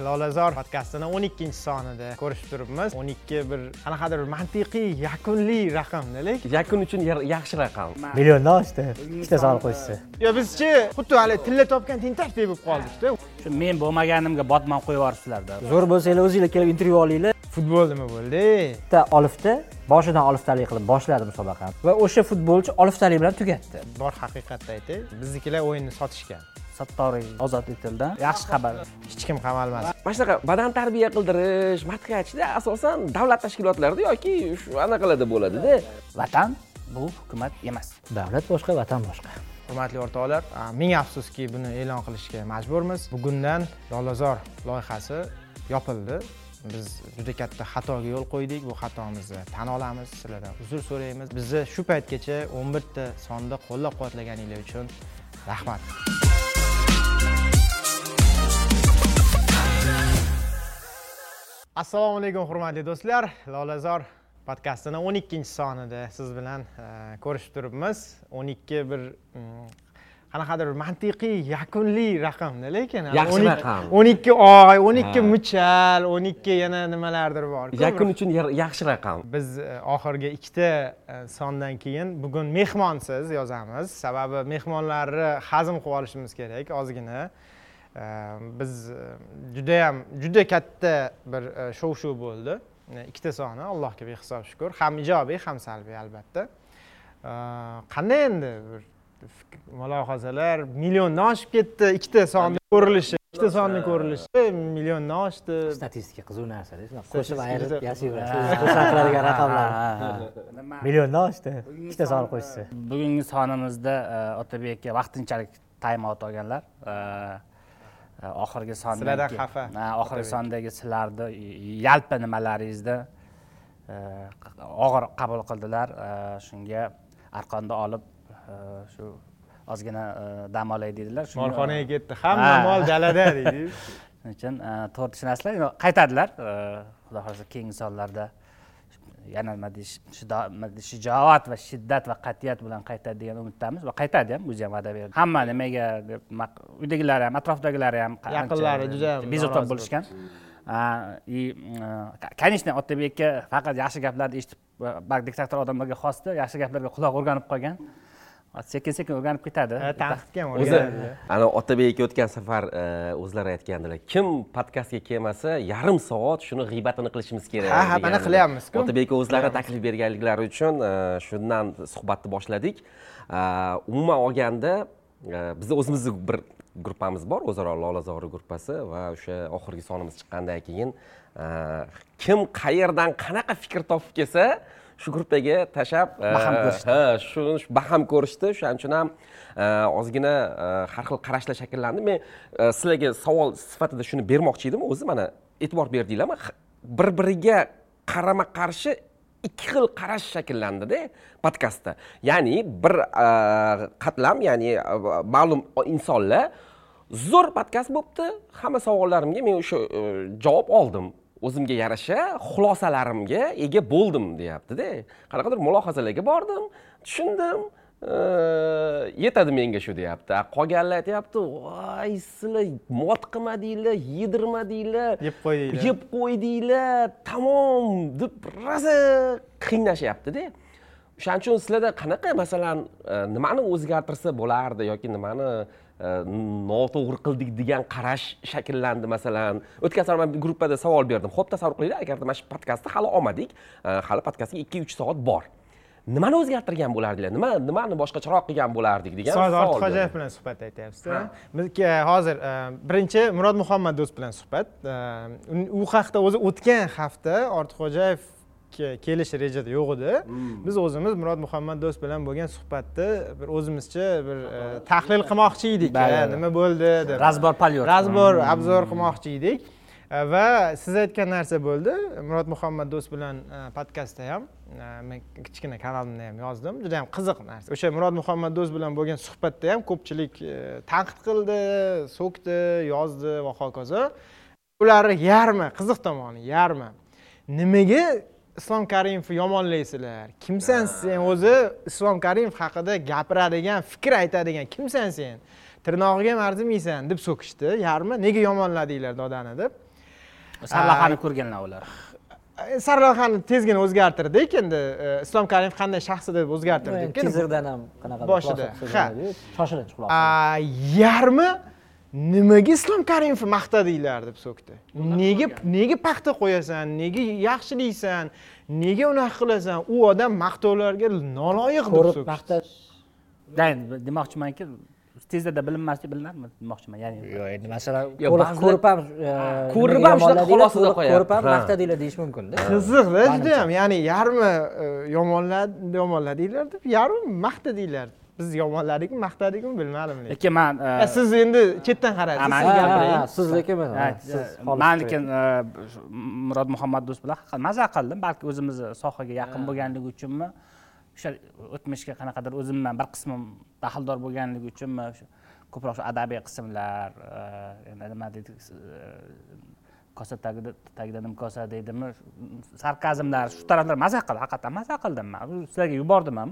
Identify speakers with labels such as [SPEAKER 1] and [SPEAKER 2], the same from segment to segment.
[SPEAKER 1] lolazor podkastini o'n ikkinchi sonida ko'rishib turibmiz. o'n ikki bir qanaqadir bir mantiqiy yakunli raqamda lekin
[SPEAKER 2] yakun uchun yaxshi raqam.
[SPEAKER 3] Milliondan oshdi. Ikkita savol qo'yishsa
[SPEAKER 1] yo bizchi xuddi haligi tilla topgan tentakdek bo'lib qoldikda
[SPEAKER 4] shu men bo'lmaganimga botmon qo'yib yuboribsizlarda
[SPEAKER 3] zo'r bo'lsanglar o'zinglar kelib intervyu olinglar.
[SPEAKER 1] Futbol nima bo'ldi?
[SPEAKER 3] Bitta olifta boshidan oliftalik qilib boshladi musobaqani va o'sha futbolchi oliftalik bilan tugatdi.
[SPEAKER 1] Bor haqiqatni aytay. Biznikilar o'yinni sotishgan
[SPEAKER 4] sattoriy ozod etildi. Yaxshi xabar.
[SPEAKER 1] Hech kim qamalmadi
[SPEAKER 2] mana shunaqa badan tarbiya qildirish madhiyachida asosan davlat tashkilotlarida yoki shu anaqalarda bo'ladida.
[SPEAKER 4] Vatan bu hukumat emas.
[SPEAKER 3] Davlat boshqa vatan boshqa.
[SPEAKER 1] Hurmatli o'rtoqlar ming afsuski buni e'lon qilishga majburmiz. Bugundan lolazor loyihasi yopildi. Biz juda katta xatoga yo'l qo'ydik. Bu xatomizni tan olamiz sizlardan uzr so'raymiz. Bizni shu paytgacha o'n birta sonda qo'llab quvvatlaganinglar uchun rahmat assalomu alaykum hurmatli do'stlar. Lolazor podkastini o'n ikkinchi sonida siz bilan e, ko'rishib turibmiz. o'n ikki bir mm, qanaqadir mantiqiy yakunli raqamda lekin
[SPEAKER 2] Yaxshi raqam.
[SPEAKER 1] o'n ikki oy o'n ikki
[SPEAKER 2] Ha.
[SPEAKER 1] muchal o'n ikki yana nimalardir bor.
[SPEAKER 2] Yakun uchun yaxshi raqam.
[SPEAKER 1] Biz e, oxirgi ikkita e, sondan keyin bugun mehmonsiz yozamiz. Sababi mehmonlarni hazm qilib olishimiz kerak ozgina biz e, judayam juda katta bir e, shov shuv bo'ldi. E, ikkita soni allohga behisob shukur ham ijobiy ham salbiy albatta. E, qanday endi bir mulohazalar? Milliondan oshib ketdi ikkita sonni ko'rilishi ikkita sonni ko'rilishi milliondan oshdi
[SPEAKER 3] statistika qiziq narsada shunaqa qo'shib ayirib xursand qiladigan raqamlar. Milliondan oshdi ikkita savol qo'yishsa
[SPEAKER 4] bugungi sonimizda e, otabekka vaqtinchalik taym out olganlar oxirgi sondan
[SPEAKER 1] Sizlardan xafa,
[SPEAKER 4] oxirgi sondagi sizlarni yalpi nimalaringizni e, og'ir qabul qildilar. E, shunga arqonda olib e, shu ozgina dam olay dedilar.
[SPEAKER 1] Molxonaga ketdi. Hamma
[SPEAKER 4] Ha.
[SPEAKER 1] mol dalada deydi.
[SPEAKER 4] Shuning uchun? To'rt ishonasizlar endi qaytadilar xudo xohlasa keyingi sonlarda yana nima deyish shijoat va shiddat va qat'iyat bilan qaytadi degan umiddamiz va qaytadi ham o'zi ham va'da berdi hamma nimaga deb uydagilar ham atrofdagilar ham
[SPEAKER 1] Yaqinlari juda ham
[SPEAKER 4] bezovta bo'lishgan. и конечно otabekka faqat yaxshi gaplarni eshitib balki diktator odamlarga xosda yaxshi gaplarga quloq o'rganib qolgan sekin sekin o'rganib ketadi
[SPEAKER 1] tanqidga ham
[SPEAKER 2] o'zi
[SPEAKER 1] o'rganadi
[SPEAKER 2] ana otabek o'tgan safar e, o'zlari aytgandilar kim podkastga kelmasa yarim soat shuni g'iybatini qilishimiz kerak
[SPEAKER 1] Ha, ha, mana qilyapmiz-ku.
[SPEAKER 2] otabek o'zlari taklif berganliklari uchun e, shundan suhbatni boshladik. E, umuman olganda e, bizni o'zimizni bir gruppamiz bor o'zaro lolazori gruppasi va o'sha oxirgi sonimiz chiqqandan keyin kim qayerdan qanaqa fikr topib kelsa shu gruppaga tashlab e,
[SPEAKER 4] Baham ko'rishdi.
[SPEAKER 2] ha shuni shu baham ko'rishdi. O'shaning uchun ham e, ozgina e, har xil qarashlar shakllandi. Men sizlarga savol sifatida shuni bermoqchi edim. O'zi mana e'tibor berdinglarmi? Bir biriga qarama qarshi ikki xil qarash shakllandida podkastda. Ya'ni bir qatlam ya'ni ma'lum insonlar zo'r podkast bo'libdi hamma savollarimga men o'sha javob oldim o'zimga yarasha xulosalarimga ega bo'ldim deyaptida. Qanaqadir mulohazalarga bordim tushundim yetadi menga shu deyapti. Qolganlar aytyapti voy sizlar mot qilmadinglar yedirmadinglar
[SPEAKER 1] Yeb qo'ydinglar."
[SPEAKER 2] yeb qo'ydinglar tamom deb rosa qiynashyaptida o'shaning uchun sizlarda qanaqa masalan nimani o'zgartirsa bo'lardi yoki nimani noto'g'ri qildik degan qarash shakllandi masalan o'tgan safar man gruppada savol berdim ho'p tasavvur qilinglar agarda mana shu podkastni hali olmadik hali podkastga ikki uch soat bor nimani o'zgartirgan bo'lardinglar nima nimani boshqacharoq qilgan bo'lardik degan
[SPEAKER 1] soat
[SPEAKER 2] savol
[SPEAKER 1] ortiqxo'jayev
[SPEAKER 2] berdim.
[SPEAKER 1] bilan suhbat aytyapsizda bizga hozir birinchi murod muhammad do'st bilan suhbat u haqda o'zi o'tgan hafta ortiqxo'jayev ke- kelishi rejada yo'q edi. Biz o'zimiz murod muhammad do'st bilan bo'lgan suhbatni bir o'zimizcha bir e, tahlil qilmoqchi edik. Nima bo'ldi deb.
[SPEAKER 4] Razbor palyot
[SPEAKER 1] razbor obzor qilmoqchi edik. E, va siz aytgan narsa bo'ldi. Murod muhammad do'st bilan e, podkastda ham men kichkina kanalimda ham yozdim. Juda yam qiziq narsa. O'sha murod muhammad do'st bilan bo'lgan suhbatda ham ko'pchilik tanqid qildi so'kdi yozdi va hokazo. Ularni yarmi? Qiziq tomoni yarmi? Nimaga islom karimovni yomonlaysizlar kimsan sen o'zi? Islom karimov haqida gapiradigan fikr aytadigan kimsan sen? Tirnog'iga ham arzimaysan deb so'kishdi. Yarmi? Nega yomonladinglar dodani deb.
[SPEAKER 4] Sarlavhani ko'rganlar ular.
[SPEAKER 1] E, sarlavhani tezgina o'zgartirdik. Endi e, islom karimov qanday shaxs deb o'zgartirdik.
[SPEAKER 3] Tizirdan ham qanaqa
[SPEAKER 1] Boshida, ha.
[SPEAKER 3] shoshilinch
[SPEAKER 1] A, yarmi nimaga islom karimovni maqtadinglar deb so'kdi. Nega nega paxta qo'yasan? Nega yaxshilaysan nega unaqa qilasan? U odam maqtovlarga noloyiq deb so'kdi.
[SPEAKER 3] maqtash
[SPEAKER 4] demoqchimanki tezda bilinmaslik bilinadimi demoqchiman? Ya'ni
[SPEAKER 3] yo'q endi masalan ko'rib ham
[SPEAKER 2] Ko'rib ham shunaqa xulosada qo'yadi.
[SPEAKER 3] ko'rib ham
[SPEAKER 2] Ha.
[SPEAKER 3] maqtadinglar deyish mumkinda
[SPEAKER 1] qiziqda judayam ya'ni yarmi e, yomonlad yomonladinglar deb yarmi maqtadinglar biz yomonladikmi maqtadikmi bilmadim lekin.
[SPEAKER 4] Man
[SPEAKER 1] E, siz endi chetdan qaraysiz
[SPEAKER 4] man-
[SPEAKER 1] siz gapiring.
[SPEAKER 3] Siz lekin xolis
[SPEAKER 4] man lekin. e, murod muhammad do'st bilan haqiqat maza qildim balki o'zimizni sohaga yaqin bo'lganligi uchunmi o'sha o'tmishga qanaqadir o'zimdan bir qismim daxldor bo'lganligi uchunmi o'sha ko'proq shu adabiy qismlar e, endi nima deydi e, kosa tagida tagida nim kosa deydimi sarkazmlar shu taraflar maza qildim haqiqatdan maza qildim man sizlarga yubordim ham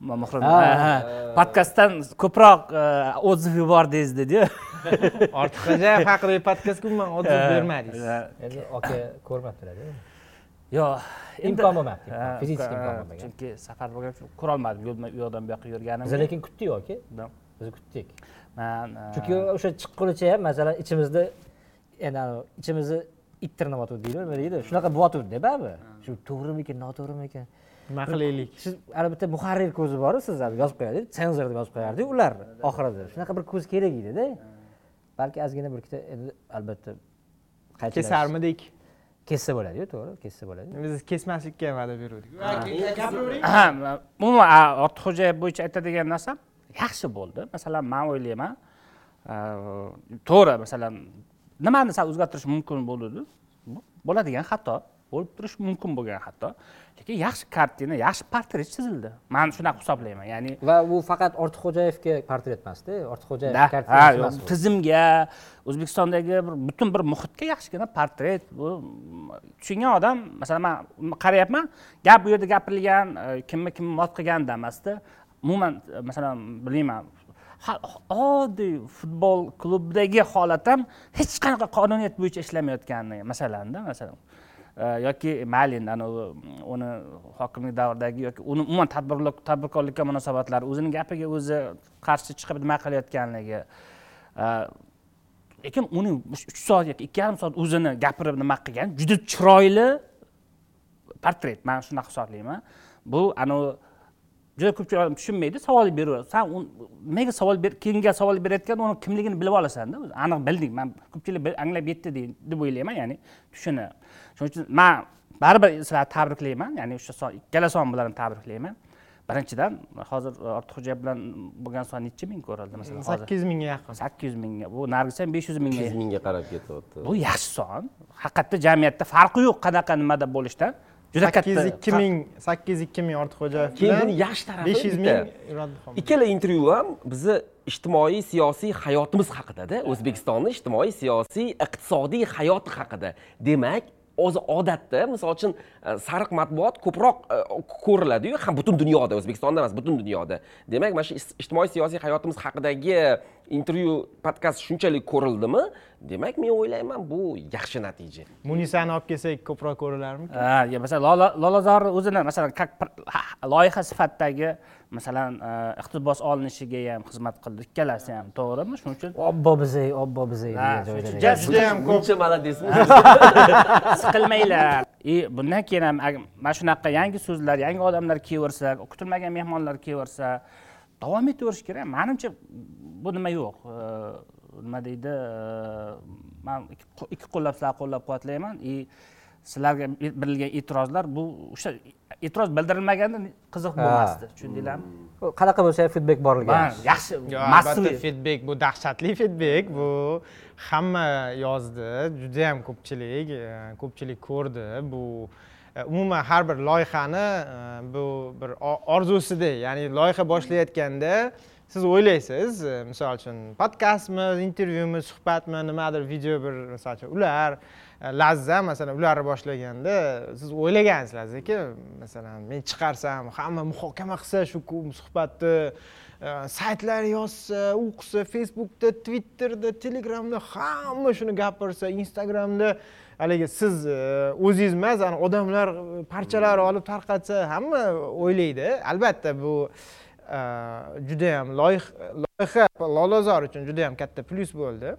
[SPEAKER 4] muhrim. Podkastdan ko'proq e, отзыв yubordingiz dediyu
[SPEAKER 1] ortiqxo'jayev haqidagi podkastga umuman отзыв bermadingiz.
[SPEAKER 3] Endi aka ko'rmabdilar
[SPEAKER 4] yo'q
[SPEAKER 3] imkon bo'lmabdi
[SPEAKER 4] Ha,
[SPEAKER 3] fiziksik imkon bo'lmagan.
[SPEAKER 4] chunki safar bo'lgan uchun ko'rolmadim yo'lma- u yoqdan bu yoqqa
[SPEAKER 3] biz
[SPEAKER 4] yurganimni
[SPEAKER 3] lekin kutdik aka biz kutdik.
[SPEAKER 4] Man
[SPEAKER 3] chunki o'sha chiqqunicha ham masalan ichimizda ichimizni it tirnayotgandi deydi nima deydi shunaqa bo'lyotgandi baribir shu to'g'rimikan noto'g'rimikan
[SPEAKER 1] nima qilaylik
[SPEAKER 3] siz albatta muharrir ko'zi boru sizlar yozib qo'yadi senzor deb yozib qo'yardi ular oxirida. Shunaqa bir ko'z kerak edida. Balki ozgina bir ikkita endi albatta
[SPEAKER 1] kesarmidik.
[SPEAKER 3] Kessa bo'ladiyu to'g'ri kessa bo'ladi.
[SPEAKER 1] Biz kesmaslikka va'da beruvdik. Gapiravering
[SPEAKER 4] umuman ortiqxo'jayev bo'yicha aytadigan narsam yaxshi bo'ldi. Masalan man o'ylayman. To'g'ri masalan nimani sal o'zgartirish mumkin bo'ladi bo'ladigan xato bo'lib turishi mumkin bo'lgan xato lekin yaxshi kartina yaxshi portret chizildi. Man shunaqa hisoblayman ya'ni
[SPEAKER 3] va bu faqat ortiqxo'jayevga portret emasda ortiqxo'jayev
[SPEAKER 4] ha, tizimga o'zbekistondagi bir butun bir muhitga yaxshigina portret bu. Tushungan odam masalan man qarayapman gap bu yerda gapirilgan e, kimni kim mot qilganda emasda umuman e, masalan bilmayman oddiy futbol klubidagi holat ham hech qanaqa qonuniyat bo'yicha ishlamayotgani masalanda masalan Э, yoki mayli anavi uni hokimlik davridagi yoki uni umuman tadbirkorlikka munosabatlari o'zini gapiga o'zi qarshi chiqib nima qilayotganligi e, lekin uni uch soat yoki ikki yarim soat o'zini gapirib nima qilgan juda chiroyli portret. Man shunaqa hisoblayman. Bu anavi juda ko'pchilik odam tushunmaydi. Savol beraveradi san nimaga savol ber kimga savol berayotgan uni kimligini bilib olasanda aniq bilding man ko'pchilik anglab yetdi deb o'ylayman ya'ni tushunib. Shuning uchun man baribir sizlarni tabriklayman. Ya'ni o'sha ikkala son bilan tabriklayman. Birinchidan hozir ortiqxo'jayev bilan bo'lgan son necha ming ko'rildi masalan? Hozir
[SPEAKER 1] sakkiz yuz mingga yaqin.
[SPEAKER 4] sakkiz yuz mingga. Bu nargis ham besh yuz mingga.
[SPEAKER 2] Yuz mingga qarab ketyapti.
[SPEAKER 4] Bu yaxshi son. Haqiqatda jamiyatda farqi yo'q qanaqa nimada bo'lishdan juda katta.
[SPEAKER 1] Sakkiz ikki ming sakkiz ikki ming ortiqxo'jayev
[SPEAKER 2] keyin buni yaxshi tarafi
[SPEAKER 1] besh yuz ming
[SPEAKER 2] ikkala intervyu ham bizni ijtimoiy siyosiy hayotimiz haqidada o'zbekistonni ijtimoiy siyosiy iqtisodiy hayoti haqida demak o'zi odatda misol uchun e, sariq matbuot ko'proq e, ko'riladiyu ham butun dunyoda o'zbekistonda emas butun dunyoda. Demak mana shu ijtimoiy siyosiy hayotimiz haqidagi intervyu podkast shunchalik ko'rildimi? Demak men o'ylayman bu yaxshi natija.
[SPEAKER 1] Munisani olib kelsak ko'proq ko'rilarmikan
[SPEAKER 4] Ha, masalan lola lolazorni o'zini masalan как loyiha sifatidagi masalan e, iqtibos olinishiga ham xizmat qildi. Ikkalasi ham to'g'rimi? Shuning uchun
[SPEAKER 3] obbo bizay obbo bizay
[SPEAKER 1] judayam ko'p
[SPEAKER 2] buncha maladesmi
[SPEAKER 4] siqilmanglar. И bundan keyin ham mana shunaqa yangi so'zlar yangi odamlar kelaversa kutilmagan mehmonlar kelaversa davom etaverish kerak. Manimcha bu nima yo'q? Nima deydi? Man ikki qo- ikki qo'llab sizlarni qo'llab quvvatlayman. И sizlarga berilgan e'tirozlar bu o'sha e'tiroz bildirilmaganda qiziq bo'lmasdi tushundinglarmi
[SPEAKER 3] qanaqa bo'lsa ham feedback borligi
[SPEAKER 4] Man
[SPEAKER 3] yaxshi.
[SPEAKER 4] massiv.
[SPEAKER 1] feedback bu dahshatli feedback. Bu hamma yozdi. Judayam ko'pchilik e, ko'pchilik ko'rdi. Bu E, umuman har bir loyihani e, bu bir orzusidek ya'ni loyiha boshlayotganda siz o'ylaysiz. E, misol uchun podkastmi intervyumi suhbatmi nimadir video bir misol uchun ular lazza masalan ularni boshlaganda siz o'ylagansizlarki masalan men chiqarsam hamma muhokama qilsa shu suhbatni saytlar yozsa u qilsa facebookda twitterda telegramda hamma shuni gapirsa instagramda haligi siz e, o'zingiz emas odamlar e, parchalar olib tarqatsa hamma o'ylaydi. Albatta bu e, judayam loyiha loyiha lolazor uchun judayam katta plyus bo'ldi.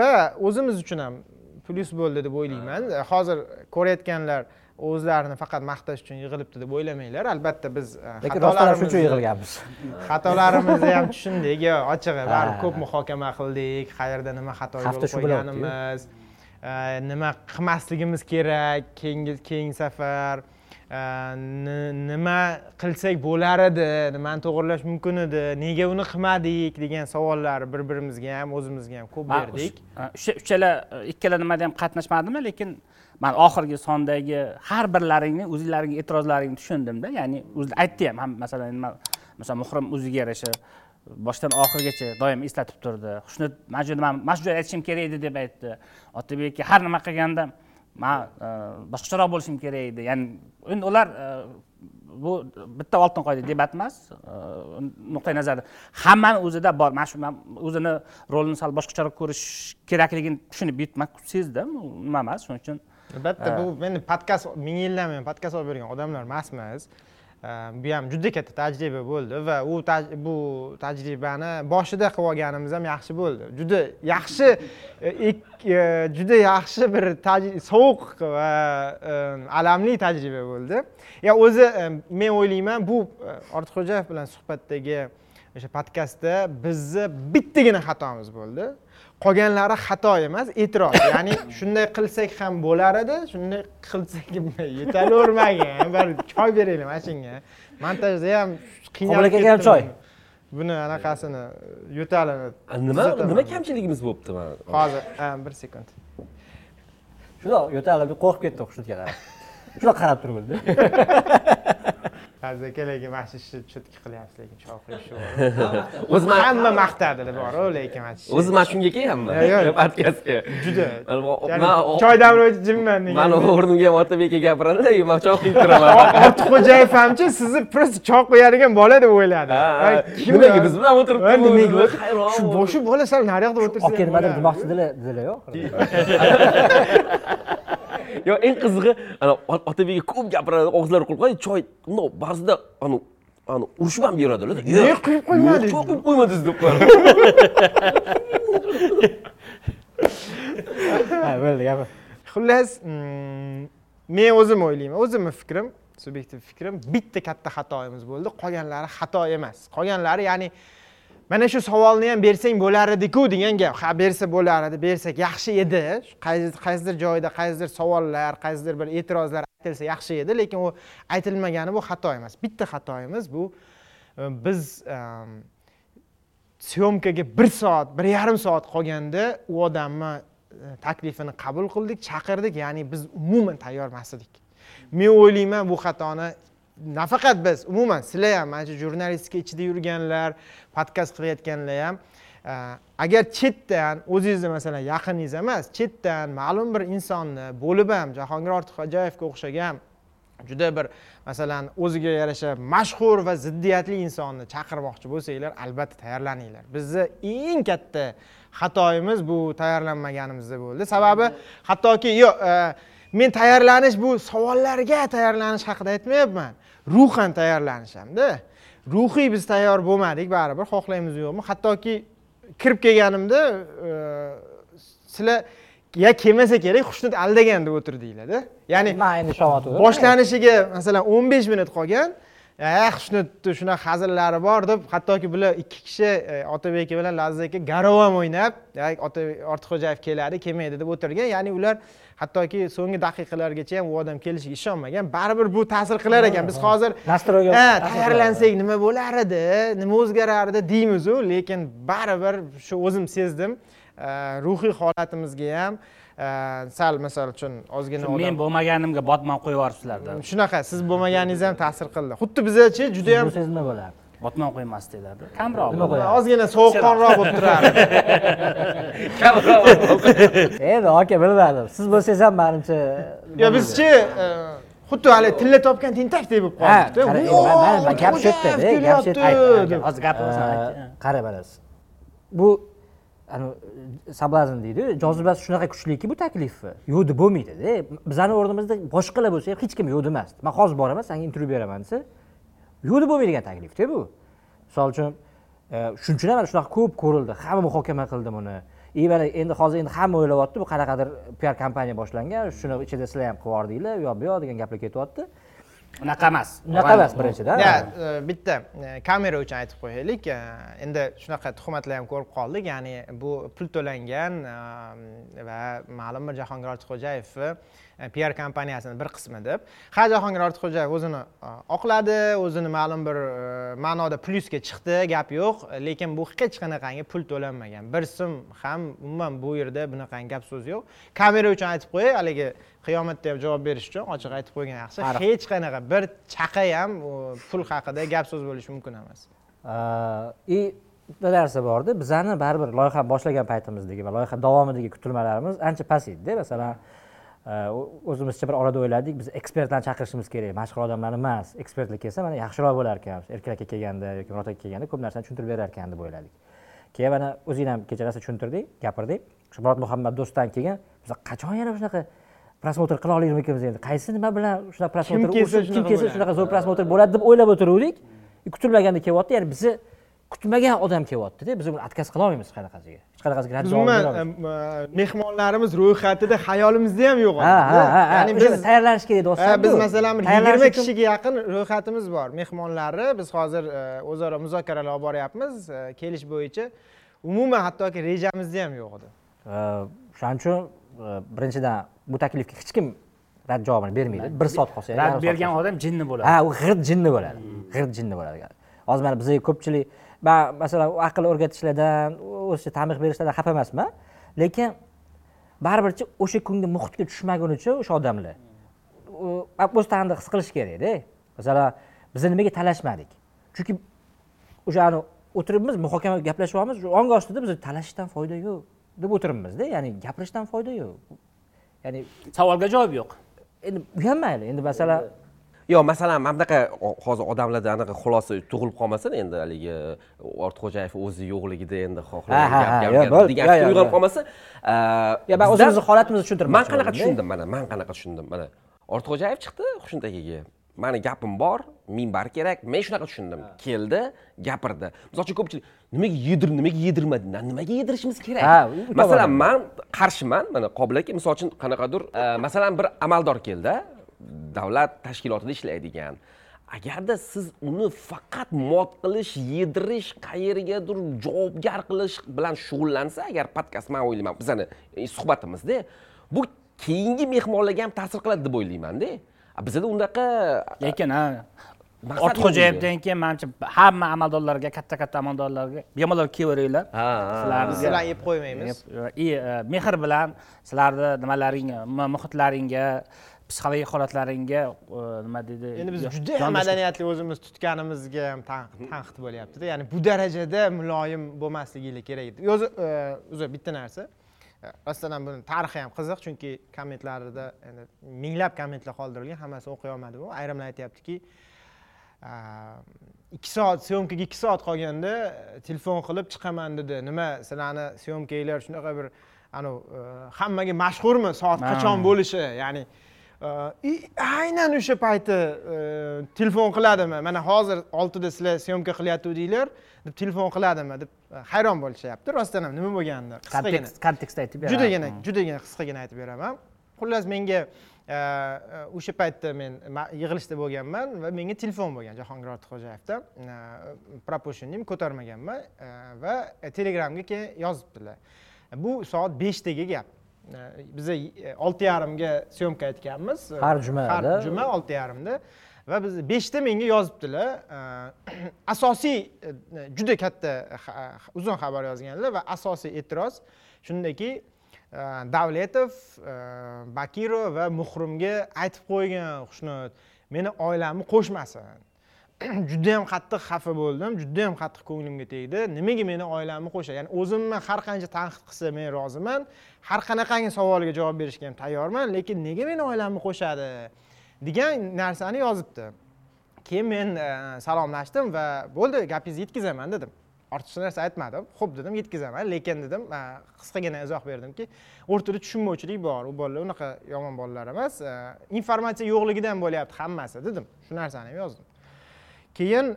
[SPEAKER 1] Va o'zimiz uchun ham plyus bo'ldi deb o'ylayman. Hozir ko'rayotganlar o'zlarini faqat maqtash uchun yig'ilibdi deb o'ylamanglar albatta biz
[SPEAKER 3] lekin rostdan uchun yig'ilganmiz.
[SPEAKER 1] xatolarimizni ham tushundik. Yo ochig'i baribir ko'p muhokama qildik. Qayerda nima xato yo'l qo'yganimiz nima qilmasligimiz kerak keyingi keyingi safar. E, ni- nima qilsak bo'lar edi nimani to'g'irlash mumkin edi nega uni qilmadik degan savollar bir birimizga ham o'zimizga ham ko'p berdik.
[SPEAKER 4] o'sha uchala ikkala nimada ham qatnashmadimda lekin man oxirgi sondagi har birlaringni o'zinglaringni e'tirozlaringni tushundimda. Ya'ni aytdi ham ham masalan nima masalan muhrim o'ziga yarasha boshdan oxirigacha doim eslatib turdi. Xushnud mana shu nima mana shu joyda aytishim kerak edi deb aytdi. Otabekka har nima qilganda man e, boshqacharoq bo'lishim kerak edi ya'ni endi ular e, bu bitta oltin qoida debat emas e, nuqtai nazardan hammani o'zida bor. Mana shu man o'zini rolini sal boshqacharoq ko'rish kerakligini tushunib yetmak sezdim. Nima emas shuning uchun
[SPEAKER 1] albatta bu endi podkast ming yildan buyon podkast olib bergan odamlar emasmiz bu ham juda katta tajriba bo'ldi va u bu tajribani boshida qilib olganimiz ham yaxshi bo'ldi. Juda yaxshi e, e, juda yaxshi bir sovuq va alamli tajriba bo'ldi. Ya o'zi men o'ylayman bu e, ortiqxo'jayev bilan suhbatdagi o'sha podkastda bizni bittagina xatomiz bo'ldi. Qolganlari xato emas e'tiroz. Ya'ni shunday qilsak ham bo'lar edi shunday qilsak yetavermagan bir choy beraylik mana shunga montajda ham qiynalib
[SPEAKER 3] akaga ham
[SPEAKER 1] ketdim.
[SPEAKER 3] choy.
[SPEAKER 1] buni anaqasini yo'talini
[SPEAKER 2] nima nima kamchiligimiz bo'libdi mana?
[SPEAKER 1] Hozir bir sekund.
[SPEAKER 3] Shundoq yo'talib qo'rqib ketdi xushnud qarab shundoq qarab turibdi
[SPEAKER 1] aka lekin mana shu ishni cho'tki qilyapsiz lekin choy qo'yish
[SPEAKER 2] o'zi
[SPEAKER 1] hamma maqtadi boru lekin mana shu
[SPEAKER 2] o'zi mana shunga
[SPEAKER 1] yo'q.
[SPEAKER 2] podkastga
[SPEAKER 1] juda.
[SPEAKER 2] Man-
[SPEAKER 1] choy damlovchi jimman degan.
[SPEAKER 2] Mani o'rnimga ham otabek aka gapiradida man choy quyib turaman.
[SPEAKER 1] Ortiqxo'jayev hamchi sizni просто choy qo'yadigan bola deb o'yladi.
[SPEAKER 2] Nimaga biz bilan o'tiribdi
[SPEAKER 1] nimaga
[SPEAKER 2] hayron.
[SPEAKER 1] Shu shu bola sal nariyoqda o'tirsa ham
[SPEAKER 3] nimadir demoqchi dedilar yo'q
[SPEAKER 2] yo eng qizig'i ana ot- otabekga ko'p gapiradi og'izlari qo'yadi choy bundoq ba'zida ani ani urishib ham beradilar
[SPEAKER 1] Nega quyib qo'ymadingiz?
[SPEAKER 2] choy quyib qo'ymadingiz deb qo'yadi.
[SPEAKER 3] Ha bo'ldi gapir.
[SPEAKER 1] Xullas mm, men o'zim o'ylayman o'zimni fikrim subyektiv fikrim bitta katta xatoyimiz bo'ldi qolganlari xato emas. Qolganlari ya'ni mana shu savolni ham bersang bo'lar ediku degan gap. Ha bersa bo'lar edi bersak yaxshi edi. Qaysidir joyda qaysidir savollar qaysidir bir e'tirozlar aytilsa yaxshi edi lekin u aytilmagani bu xato emas. Bitta xatoyimiz bu e, biz syomkaga bir soat bir yarim soat qolganda u odamni e, taklifini qabul qildik chaqirdik. Ya'ni biz umuman tayyor emas edik men o'ylayman bu xatoni nafaqat biz umuman sizlar ham mana shu jurnalistika ichida yurganlar podkast qilayotganlar ham e, agar chetdan o'zingizni masalan yaqiningiz emas chetdan ma'lum bir insonni bo'lib ham jahongir ortiqxo'jayevga o'xshagan juda bir masalan o'ziga yarasha mashhur va ziddiyatli insonni chaqirmoqchi bo'lsanglar albatta tayyorlaninglar. Bizni eng katta xatoyimiz bu tayyorlanmaganimizda bo'ldi. Sababi hattoki yo'q e, men tayyorlanish bu savollarga tayyorlanish haqida aytmayapman. Ruhan tayyorlanish hamda ruhiy biz tayyor bo'lmadik baribir xohlaymizu yo'qmi? Hattoki kirib kelganimda e, sizlar ya kelmasa kerak xushnud aldagan deb o'tirdinglarda. Ya'ni
[SPEAKER 3] man endi ishonib
[SPEAKER 1] boshlanishiga masalan o'n besh minut qolgan xushnudni shunaqa hazillari bor deb hattoki bular ikki kishi e, otabek aka bilan laziz aka garov ham o'ynab "Ya, Ota- ortiqxo'jayev keladi kelmaydi deb o'tirgan. Ya'ni ular hattoki so'nggi daqiqalargacha ham u odam kelishiga ishonmagan. Baribir bu ta'sir qilar ekan. Biz hozir
[SPEAKER 3] Nastroyga
[SPEAKER 1] tayyorlansak nima bo'lar edi nima o'zgarardi deymizu lekin baribir shu o'zim sezdim. E, ruhiy holatimizga ham sal misol uchun ozgina
[SPEAKER 4] men bo'lmaganimga botmon qo'yib yuboribsizlarda
[SPEAKER 1] shunaqa siz bo'lmaganingiz ham ta'sir qildi xuddi bizachi juda ham
[SPEAKER 3] bo'lsangiz nima bo'lardi
[SPEAKER 4] botmon qo'ymas deyiladi kamroq
[SPEAKER 3] Nima qo'yadi?
[SPEAKER 1] ozgina sovuqqonroq bo'lib turardi
[SPEAKER 3] endi aka bilmadim siz bo'lsangiz ham manimcha
[SPEAKER 1] yo bizchi e, xuddi haligi tilla topgan tentakdek bo'lib qoldikda
[SPEAKER 3] qara,
[SPEAKER 1] "Voy,
[SPEAKER 3] mana- mana gap shu yerda,
[SPEAKER 1] Xo'jayev
[SPEAKER 3] gap shu yerda.
[SPEAKER 1] kelyapti"
[SPEAKER 4] Ayt,
[SPEAKER 1] deb.
[SPEAKER 4] hozir.
[SPEAKER 3] Ee, qara mana bu соблазн deydiyu deydi. Jozibasi shunaqa kuchliki bu taklifni yo'di bo'lmaydida bizani o'rnimizda boshqalar bo'lsa ham hech kim yo'q demasdi man hozir boraman senga intervyu beraman desa yo'q bo'lmaydigan taklifda bu. Misol uchun e, shuning uchun ham mana shunaqa ko'p ko'rildi. Hamma muhokama qildi buni. И mana endi hozir endi hamma o'ylayapti bu qanaqadir piar kompaniya boshlangan shuni ichida sizlar ham qilib yubordinglar u yoq bu yoq degan gaplar ketyapti
[SPEAKER 4] unaqa emas.
[SPEAKER 3] Unaqa emas birinchidan
[SPEAKER 1] ya e, bitta e, kamera uchun aytib qo'yaylik. E, endi shunaqa tuhmatlar ham ko'rib qoldik. Ya'ni bu pul to'langan va ma'lum bir jahongir ortiqxo'jayevni piar kompaniyasini bir qismi deb. Ha jahongir ortiqxo'jayev o'zini e, oqladi o'zini ma'lum bir e, ma'noda plyusga chiqdi gap yo'q. Lekin bu hech qanaqangi pul to'lanmagan. Bir so'm ham umuman bu yerda bunaqangi gap so'z yo'q. Kamera uchun aytib qo'yay haligi qiyomatda ham javob berish uchun ochiq aytib qo'ygan yaxshi. Hech qanaqa bir chaqa ham pul haqida gap so'z bo'lishi mumkin emas.
[SPEAKER 3] И bitta narsa borda bizani baribir loyiha boshlagan paytimizdagi va loyiha davomidagi kutilmalarimiz ancha past edida. Masalan e, o'zimizcha bir orada o'yladik biz ekspertlarni chaqirishimiz kerak. Mashhur odamlar emas. Ekspertlar kelsa mana yaxshiroq bo'lar ekan erkin aka kelganda yoki murod aka kelganda ko'p narsani tushuntirib berar ekan deb o'yladik keyin mana o'zing ham kecha rosa tushuntirdik gapirdik shu murod muhammad do'stdan keyin biz qachon yana shunaqa prosmotr qila olarmikanmiz endi? Qaysi nima bilan shunaqa prosmotr kim kelsa shunaqa zo'r prosmotr bo'ladi deb o'ylab o'tiruvdik. Kutilmaganda kelyapti ya'ni bizni kutmagan odam kelyaptida biz uni отказ qila olmaymiz hech qanaqasiga? Hech qanaqasiga rad javob
[SPEAKER 1] umuman mehmonlarimiz ro'yxatida hayolimizda ham yo'q
[SPEAKER 3] ha ha ha
[SPEAKER 1] ya'ni biz
[SPEAKER 3] tayyorlanish kerak
[SPEAKER 1] Ha, biz masalan bir yigirma kishiga yaqin ro'yxatimiz bor mehmonlarni biz hozir e, o'zaro muzokaralar olib boryapmiz e, kelish bo'yicha. Umuman hattoki rejamizda ham yo'q edi
[SPEAKER 3] o'shaning uchun e, birinchidan bu taklifga hech kim rad javobini bermaydi. Bir soat qolsa
[SPEAKER 4] rad bergan odam jinni bo'ladi.
[SPEAKER 3] Ha u g'irt jinni bo'ladi. G'irt jinni bo'ladi. Hozir mana bizga ko'pchilik masalan aql o'rgatishlardan o'sha tanbeh berishlardan xafa emasman lekin baribirchi o'sha kungi muhitga tushmagunicha o'sha odamlar o'z tanida his qilish kerakda. Masalan biz nimaga talashmadik? Chunki o'shani o'tiribmiz muhokama gaplashyapmiz ongi ostida biz talashishdan foyda yo'q deb o'tiribmizda. Ya'ni gapirishdan foyda yo'q. Ya'ni
[SPEAKER 4] savolga javob yo'q.
[SPEAKER 3] Endi u ham mayli endi masalan
[SPEAKER 2] yo'q masalan mana bunaqa hozir odamlarda anaqa xulosa tug'ilib qolmasin endi haligi ortiqxo'jayev o'zi yo'qligida endi xohlagan degan fikr uyg'onib
[SPEAKER 3] yo'q.
[SPEAKER 2] qolmasa
[SPEAKER 3] yo man o'zimizni holatimizni tushuntirmoqchi
[SPEAKER 2] man qanaqa tushundim mana man qanaqa tushundim mana. Ortiqxo'jayev chiqdi xushnud akaga mani gapim bor minbar kerak. Men shunaqa tushundim. Keldi gapirdi. Misol uchun ko'pchilik nimaga yedir nimaga yedirmading Na, nimaga yedirishimiz kerak?
[SPEAKER 3] Ha,
[SPEAKER 2] masalan man qarshiman mana qobil aka misol uchun qanaqadir e, masalan bir amaldor keldi davlat tashkilotida ishlaydigan. Agarda siz uni faqat mot qilish yedirish qayergadir javobgar qilish bilan shug'ullansa agar podkast man o'ylayman bizani e, suhbatimizda bu keyingi mehmonlarga ham ta'sir qiladi deb o'ylaymanda. Bizada unaqa
[SPEAKER 4] lekin ortiqxo'jayevdan keyin manimcha hamma amaldorlarga katta katta amaldorlarga bemalol kelaveringlar. Sizlarni
[SPEAKER 1] sizlar yeb qo'ymaymiz.
[SPEAKER 4] И e, mehr bilan sizlarni nimalaring mu- muhitlaringga psixologik holatlaringga e, nima deydi
[SPEAKER 1] endi biz juda madaniyatli o'zimiz tutganimizga ham tanqid bo'lyaptida. Ya'ni bu darajada muloyim bo'lmasliginglar kerak edi. O'zi e, o'zi bitta narsa. E, rostdan ham buni tarixi ham qiziq chunki kommentlarida endi minglab kommentlar qoldirilgan hammasini o'qiy olmadim ayrimlar aytyaptiki e, ikki soat syomkaga ikki soat qolganda e, telefon qilib chiqaman dedi. Nima sizlarni syomkanglar shunaqa bir anavi e, hammaga mashhurmi? Soat qachon bo'lishi? Ya'ni e, i- aynan o'sha payti e, telefon qiladimi? Mana hozir oltida sizlar syomka qilyotgandinglar deb telefon qiladimi? deb e, hayron bo'lishyapti. Rostdan ham nima bo'lganini qisqagina
[SPEAKER 4] kontekst kontekst aytib beraman.
[SPEAKER 1] judagina judagina qisqagina aytib beraman. Xullas menga e, e, o'sha paytda men yig'ilishda bo'lganman va menga telefon bo'lgan jahongir ortiqxo'jayevdan пропущенныйim ko'tarmaganman va telegramga keyin yozibdilar. Bu soat beshdagi gap biza e, olti yarimga syomka aytganmiz. E,
[SPEAKER 3] Har jumada.
[SPEAKER 1] har juma olti yarimda. Va biz beshda menga yozibdilar. E, asosiy e, juda katta xa- uzun xabar yozganlar va asosiy e'tiroz shundaki e, davletov e, bakirov va muhrimga aytib qo'ygan xushnud meni oilamni qo'shmasin judayam qattiq xafa bo'ldim judayam qattiq ko'nglimga tegdi. Nimaga meni oilamni qo'shadi ya'ni o'zimni har qancha tanqid qilsa men roziman har qanaqangi savolga javob berishga ham tayyorman lekin nega meni oilamni qo'shadi degan narsani yozibdi. Keyin men e, salomlashdim va bo'ldi gapingizni yetkazaman dedim. Ortiqcha narsa aytmadim. Ho'p dedim yetkazaman lekin dedim e, qisqagina izoh berdimki o'rtada tushunmovchilik bor. U bolalar unaqa yomon bolalar emas e, informatsiya yo'qligidan bo'lyapti hammasi dedim. Shu narsani ham yozdim. Keyin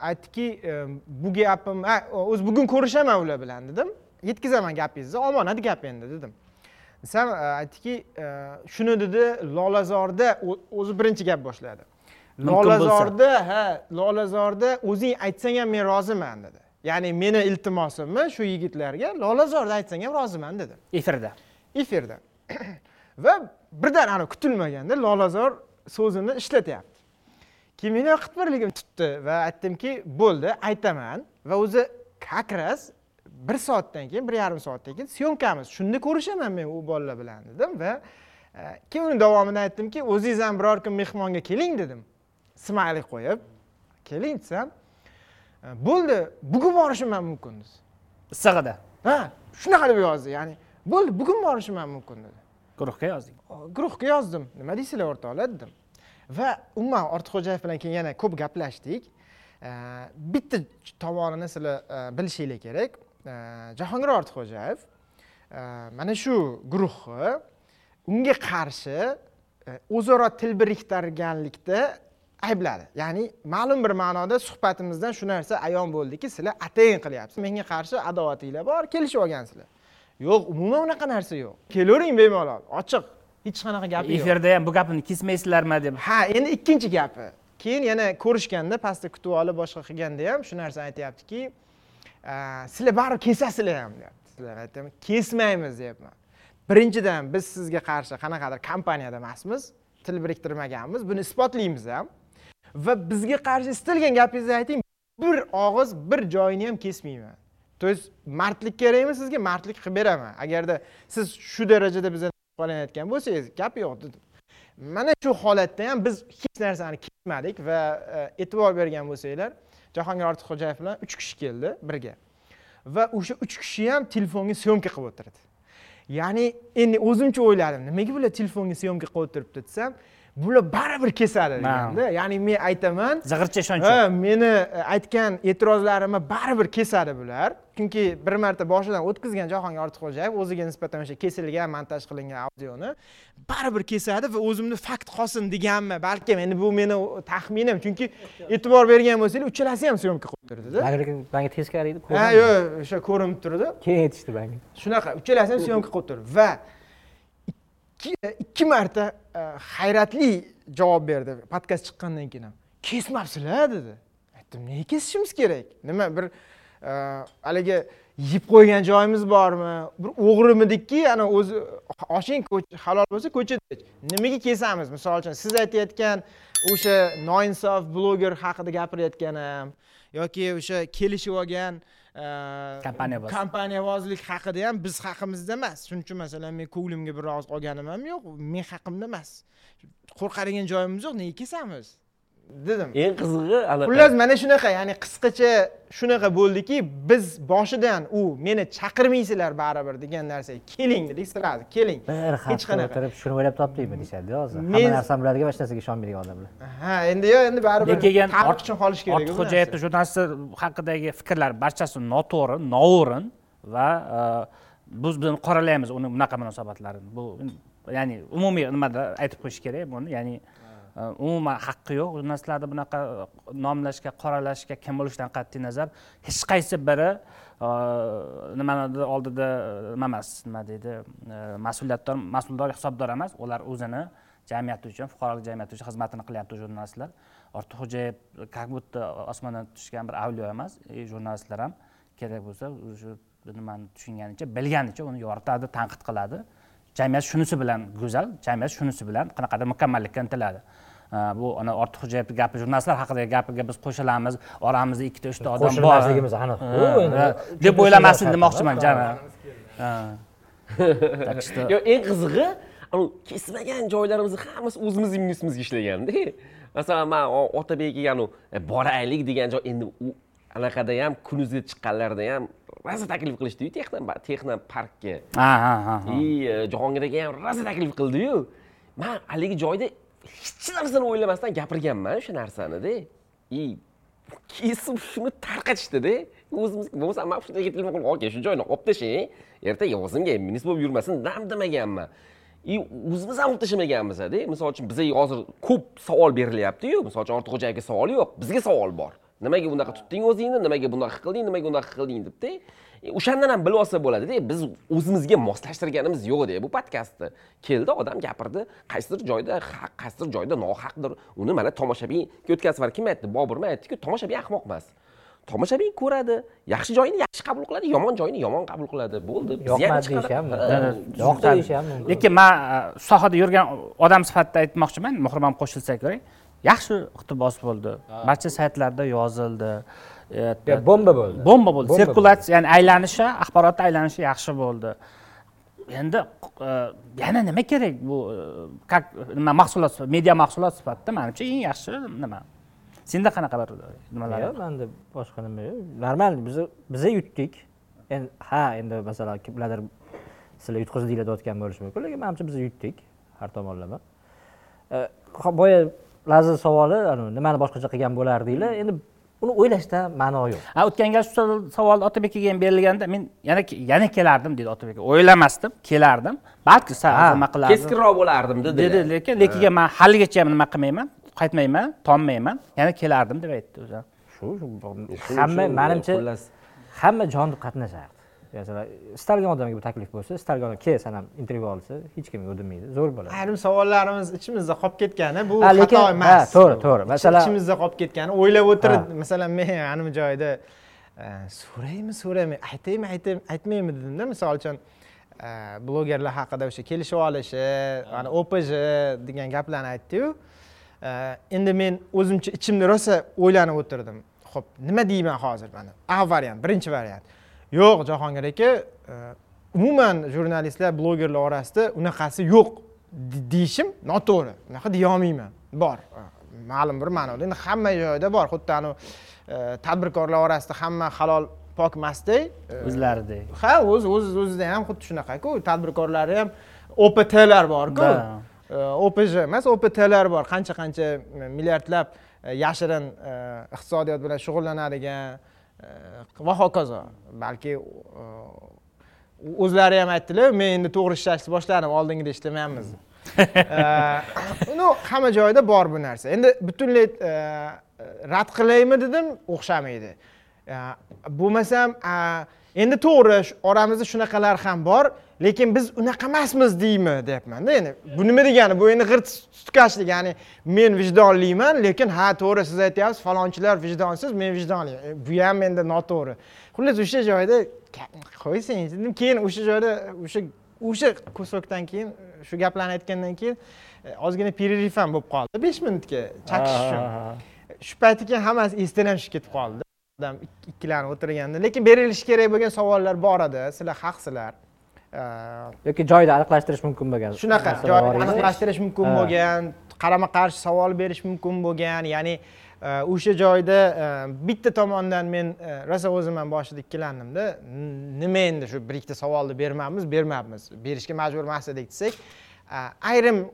[SPEAKER 1] aytdiki bu gapim o'zi bugun ko'rishaman ular bilan dedim. Yetkazaman gapingizni omonat gap endi dedim. Desam aytdiki shuni dedi lolazorda o'zi birinchi gap boshladi. Lolazorda ha lolazorda o'zing aytsang ham men roziman dedi. Ya'ni meni iltimosimni shu yigitlarga lolazorda aytsang ham roziman dedi.
[SPEAKER 4] Efirda.
[SPEAKER 1] Efirda. Va birdan anavi kutilmaganda lolazor so'zini ishlatyapti keyin meni qitmirligim tutdi va aytdimki bo'ldi aytaman va o'zi как раз bir soatdan keyin bir yarim soatdan keyin syomkamiz shunda ko'rishaman men u bolalar bilan dedim va e, keyin uni davomida aytdimki o'zingiz ham biror kun mehmonga keling dedim. Smayli qo'yib keling desam e, bo'ldi bugun borishim ham mumkin dedi.
[SPEAKER 4] Issig'ida.
[SPEAKER 1] Ha shunaqa deb yozdi ya'ni bo'ldi bugun borishim ham mumkin dedi.
[SPEAKER 4] Guruhga yozding.
[SPEAKER 1] Guruhga yozdim. Nima deysizlar o'rtoqlar? dedim va umuman ortiqxo'jayev bilan keyin yana ko'p gaplashdik. Bitta tomonini sizlar e, bilishinglar kerak. Jahongir ortiqxo'jayev e, mana shu guruhni unga qarshi e, o'zaro til biriktirganlikda aybladi. Ya'ni ma'lum bir ma'noda suhbatimizdan shu narsa ayon bo'ldiki sizlar atayin qilyapsiz. Menga qarshi adovatinglar bor kelishib olgansizlar. Yo'q umuman unaqa narsa yo'q. Kelavering bemalol ochiq. Hech qanaqa gapi yo'q.
[SPEAKER 4] Efirda ham bu gapni kesmaysizlarmi deb.
[SPEAKER 1] Ha endi ikkinchi gapi. Keyin yana ko'rishganda pastda kutib olib boshqa qilganda ham shu narsani aytyaptiki sizlar baribir kesasizlar ham deyapti. Sizlar aytaman kesmaymiz deyapman. Birinchidan biz sizga qarshi qanaqadir kompaniyada emasmiz til biriktirmaganmiz buni isbotlaymiz ham. Va bizga qarshi istalgan gapingizni ayting bir og'iz bir joyini ham kesmayman. То есть mardlik kerakmi sizga? Mardlik qilib beraman. Agarda siz shu darajada bizdan foydalanayotgan bo'lsangiz gap yo'q. Dedim mana shu holatda ham biz hech narsani kechmadik va e, e'tibor bergan bo'lsanglar jahongir ortiqxo'jayev bilan uch kishi keldi birga va o'sha uch kishi ham telefonga syomka qilib o'tirdi. Ya'ni endi o'zimcha o'yladim nimaga bular telefonga syomka qilib o'tiribdi desam bular baribir kesadi deganda ya'ni men aytaman
[SPEAKER 4] zig'ircha ishonch
[SPEAKER 1] ha meni e, aytgan e'tirozlarimni baribir kesadi bular. Chunki bir marta boshidan o'tkazgan jahongir ortiqxo'jayev o'ziga nisbatan o'sha kesilgan montaj qilingan audioni baribir kesadi va o'zimni fakt qolsin deganmi? Balkim endi bu meni taxminim chunki e'tibor bergan bo'lsanglar uchalasi ham syomka qilib turdida.
[SPEAKER 3] Manga teskari edi
[SPEAKER 1] ha yo'q o'sha ko'rinib turdi.
[SPEAKER 3] Keyin aytishdi manga
[SPEAKER 1] shunaqa uchalasi ham syomka qilib turdi va ikki marta e, hayratli javob berdi. Podkast chiqqandan keyin ham. Kesmabsizlar dedi. Aytdim nega kesishimiz kerak? Nima bir e, haligi yeb qo'ygan joyimiz bormi? Bir o'g'rimidikki ana o'zi oshing halol bo'lsa ko'chada nimaga kesamiz? Misol uchun siz aytayotgan o'sha noinsof bloger haqida gapirayotganim yoki o'sha kelishib olgan
[SPEAKER 4] kompaniya
[SPEAKER 1] kompaniyavozlik haqida ham biz haqimizda emas. Shuning uchun masalan men ko'nglimga bir og'iz olganim ham yo'q men haqimda emas. Qo'rqadigan joyimiz yo'q nega kesamiz dedim.
[SPEAKER 2] Eng qizig'i
[SPEAKER 1] xullas mana shunaqa ya'ni qisqacha shunaqa bo'ldiki biz boshidan u meni chaqirmaysizlar baribir degan narsaga keling dedik sразу keling.
[SPEAKER 3] Bir hech qanaqa. o'tirib shuni o'ylab topdikmi deyishadida hozir. Hamma narsani biladigan va hech narsaga ishonmaydigan odamlar.
[SPEAKER 1] Ha endi yo'q endi baribir
[SPEAKER 4] keyin
[SPEAKER 1] uchun qolish kerak
[SPEAKER 4] ortiqxo'jayevni jurnalistlar haqidagi fikrlar barchasi noto'g'ri noo'rin va e, biz buni qoralaymiz uni bunaqa munosabatlarini. Bu ya'ni umumiy nimada aytib qo'yish kerak buni? Ya'ni Э, umuman haqqi yo'q. Jurnalistlarni bunaqa e, nomlashga qoralashga kim bo'lishidan qat'iy nazar. Hech qaysi biri e, nimani oldida e, nima emas nima deydi mas'uliyatdor mas'uldor hisobdor emas. Ular o'zini jamiyat uchun fuqarolik jamiyati uchun xizmatini qilyapti jurnalistlar. Ortiqxo'jayev как будто osmondan tushgan bir avliyo emas jurnalistlar ham kerak bo'lsa shu nimani tushunganicha bilganicha uni yoritadi tanqid qiladi. Jamiyat shunisi bilan go'zal jamiyat shunisi bilan qanaqadir mukammallikka intiladi. Bu ana ortiqxo'jayevni gapi jurnalistlar haqidagi gapiga biz qo'shilamiz oramizda ikkita uchta odam bor
[SPEAKER 3] qo'shilmasligimiz aniq
[SPEAKER 4] deb o'ylamaslik demoqchiman jami
[SPEAKER 2] yo'q eng qizig'i kesmagan joylarimizni hammasi o'zimizni minusimizga ishlaganda masalan man otabek kelganu boraylik degan joy endi u anaqada ham kunuzga chiqqanlarda ham rosa taklif qilishdiyu texno texno parkka
[SPEAKER 4] ha ha
[SPEAKER 2] и jahongir aka ham rosa taklif qildiyu man haligi joyda hech narsani o'ylamasdan gapirganman o'sha narsanida и kesib shuni tarqatishdida o'zimiz bo'lmasa man shu yerga telefon qilib aka shu joyni olib tashlang e, ertaga o'zimga minus bo'lib yurmasin dam demaganman. И o'zimiz ham olib tashlamaganmizda misol uchun bizga hozir ko'p savol berilyaptiyu. Misol uchun ortiqxo'jayevga savol yo'q bizga savol bor. Nimaga bunaqa tutding o'zingni nimaga bunaqa qilding nimaga unaqa qilding debda o'shandan ham bilib olsa bo'ladida biz o'zimizga moslashtirganimiz yo'qda bu podkastni. Keldi odam gapirdi qaysidir joyda haq qaysidir joyda nohaqdir. Uni mana tomoshabinga o'tkazib kim aytdi? Boburmi aytdiku tomoshabin ahmoq emas. Tomoshabin ko'radi yaxshi joyini yaxshi qabul qiladi yomon joyini yomon qabul qiladi. Bo'ldi.
[SPEAKER 3] Yoqmadi
[SPEAKER 2] chiqadi.
[SPEAKER 3] deyish ham
[SPEAKER 2] Ha,
[SPEAKER 3] mumkin yoqdi deyish ham mumkin
[SPEAKER 4] lekin man e, sohada yurgan odam sifatida aytmoqchiman muhrim ham qo'shilsa kerak yaxshi iqtibos bo'ldi. Barcha saytlarda yozildi. e,
[SPEAKER 3] bomba bo'ldi.
[SPEAKER 4] Bomba bo'ldi. Sirkulyatsiya ya'ni aylanishi axborotni aylanishi yaxshi bo'ldi. Endi e, yana nima kerak bu e, как nima mahsulot media mahsulot sifatida? Manimcha eng yaxshi nima? Senda qanaqa bir nimalar?
[SPEAKER 3] Yo'q manda boshqa nima yo'q. Normal biza biza yutdik. Endi ha endi masalan kimlardir sizlar yutqizinglar deyotgan bo'lishi mumkin lekin manimcha biz yutdik har tomonlama. E, boya laziz savoli nimani boshqacha qilgan bo'lardinglar? Endi uni o'ylashda ma'no yo'q.
[SPEAKER 4] Ha o'tgan gal shu savol otabekka ham berilganda men yana yana kelardim dedi otabek o'ylamasdim kelardim. Balki nima qilardim.
[SPEAKER 2] keskinroq bo'lardim dedi.
[SPEAKER 4] Dedi lekin lekin man haligacha nima qilmayman qaytmayman tonmayman yana kelardim deb aytdi o'zi
[SPEAKER 3] shu hamma manimcha hamma jon deb qatnashardi istalgan odamga bu taklif bo'lsa istalgan odam kel san ham intervyu olsa hech kimga o'dinmaydi zo'r bo'ladi.
[SPEAKER 1] Ayrim savollarimiz ichimizda qolib ketgani bu xato emas
[SPEAKER 3] to'g'ri, to'g'ri. Masalan-
[SPEAKER 1] ichimizda qolib ketgani o'ylab o'tirib masalan men anavi joyda e, so'raymi so'raymay aytaymi aytay- aytmaymi dedimda misol uchun e, blogerlar haqida o'sha kelishib olishi ana opj degan gaplarni aytdiyu. E, endi men o'zimcha ichimda rosa o'ylanib o'tirdim. Ho'p nima deyman hozir mana a variant birinchi variant yo'q jahongir aka e, umuman jurnalistlar blogerlar orasida unaqasi yo'q de- deyishim noto'g'ri. Unaqa deyolmayman. Bor. E, ma'lum bir ma'noda endi hamma joyda bor. Xuddi anavi e, tadbirkorlar orasida hamma halol pok emasdek e,
[SPEAKER 4] o'zlaridek.
[SPEAKER 1] Ha o'z o'z o'zida ham xuddi shunaqaku. Tadbirkorlari ham optlar borku. Opj emas optlar bor. Qancha qancha milliardlab yashirin iqtisodiyot bilan shug'ullanadigan Э, va hokazo. Balki o'zlari ham aytdilar men endi to'g'ri ishlashni boshladim oldingida ishlamayapmiz э, ну hamma joyda bor bu narsa. Endi butunlay э, rad qilaymi dedim o'xshamaydi. Bo'lmasam endi to'g'ri oramizda shunaqalar ham bor. Lekin biz unaqa emasmiz deymi deyapmanda. Endi bu nima degani? Bu endi g'irt tutkashlik ya'ni men vijdonliman lekin ha to'g'ri siz aytyapsiz falonchilar vijdonsiz men vijdonli E, bu ham endi noto'g'ri. Xullas o'sha joyda qo'ysang keyin o'sha joyda o'sha o'sha kusokdan keyin shu gaplarni aytgandan keyin e, ozgina перерыв ham bo'lib qoldi. Besh minutga chaqish uchun. Shu payti keyin hammasi esdan ham tushib ketib qoldi. Odam ik- ikkilanib o'tirganda. Lekin berilishi kerak bo'lgan savollar bor edi. Sizlar haqsizlar
[SPEAKER 3] yoki joyida aniqlashtirish mumkin bo'lgan
[SPEAKER 1] shunaqa
[SPEAKER 3] narsalar
[SPEAKER 1] joy
[SPEAKER 3] bor edi.
[SPEAKER 1] aniqlashtirish mumkin bo'lgan qarama qarshi savol berish mumkin bo'lgan ya'ni e, o'sha joyda e, bitta tomondan men e, rosa o'zim ham boshida ikkilandimda nima endi shu bir ikkita savolni bermabmiz bermabmiz berishga majbur emas edik desak ayrim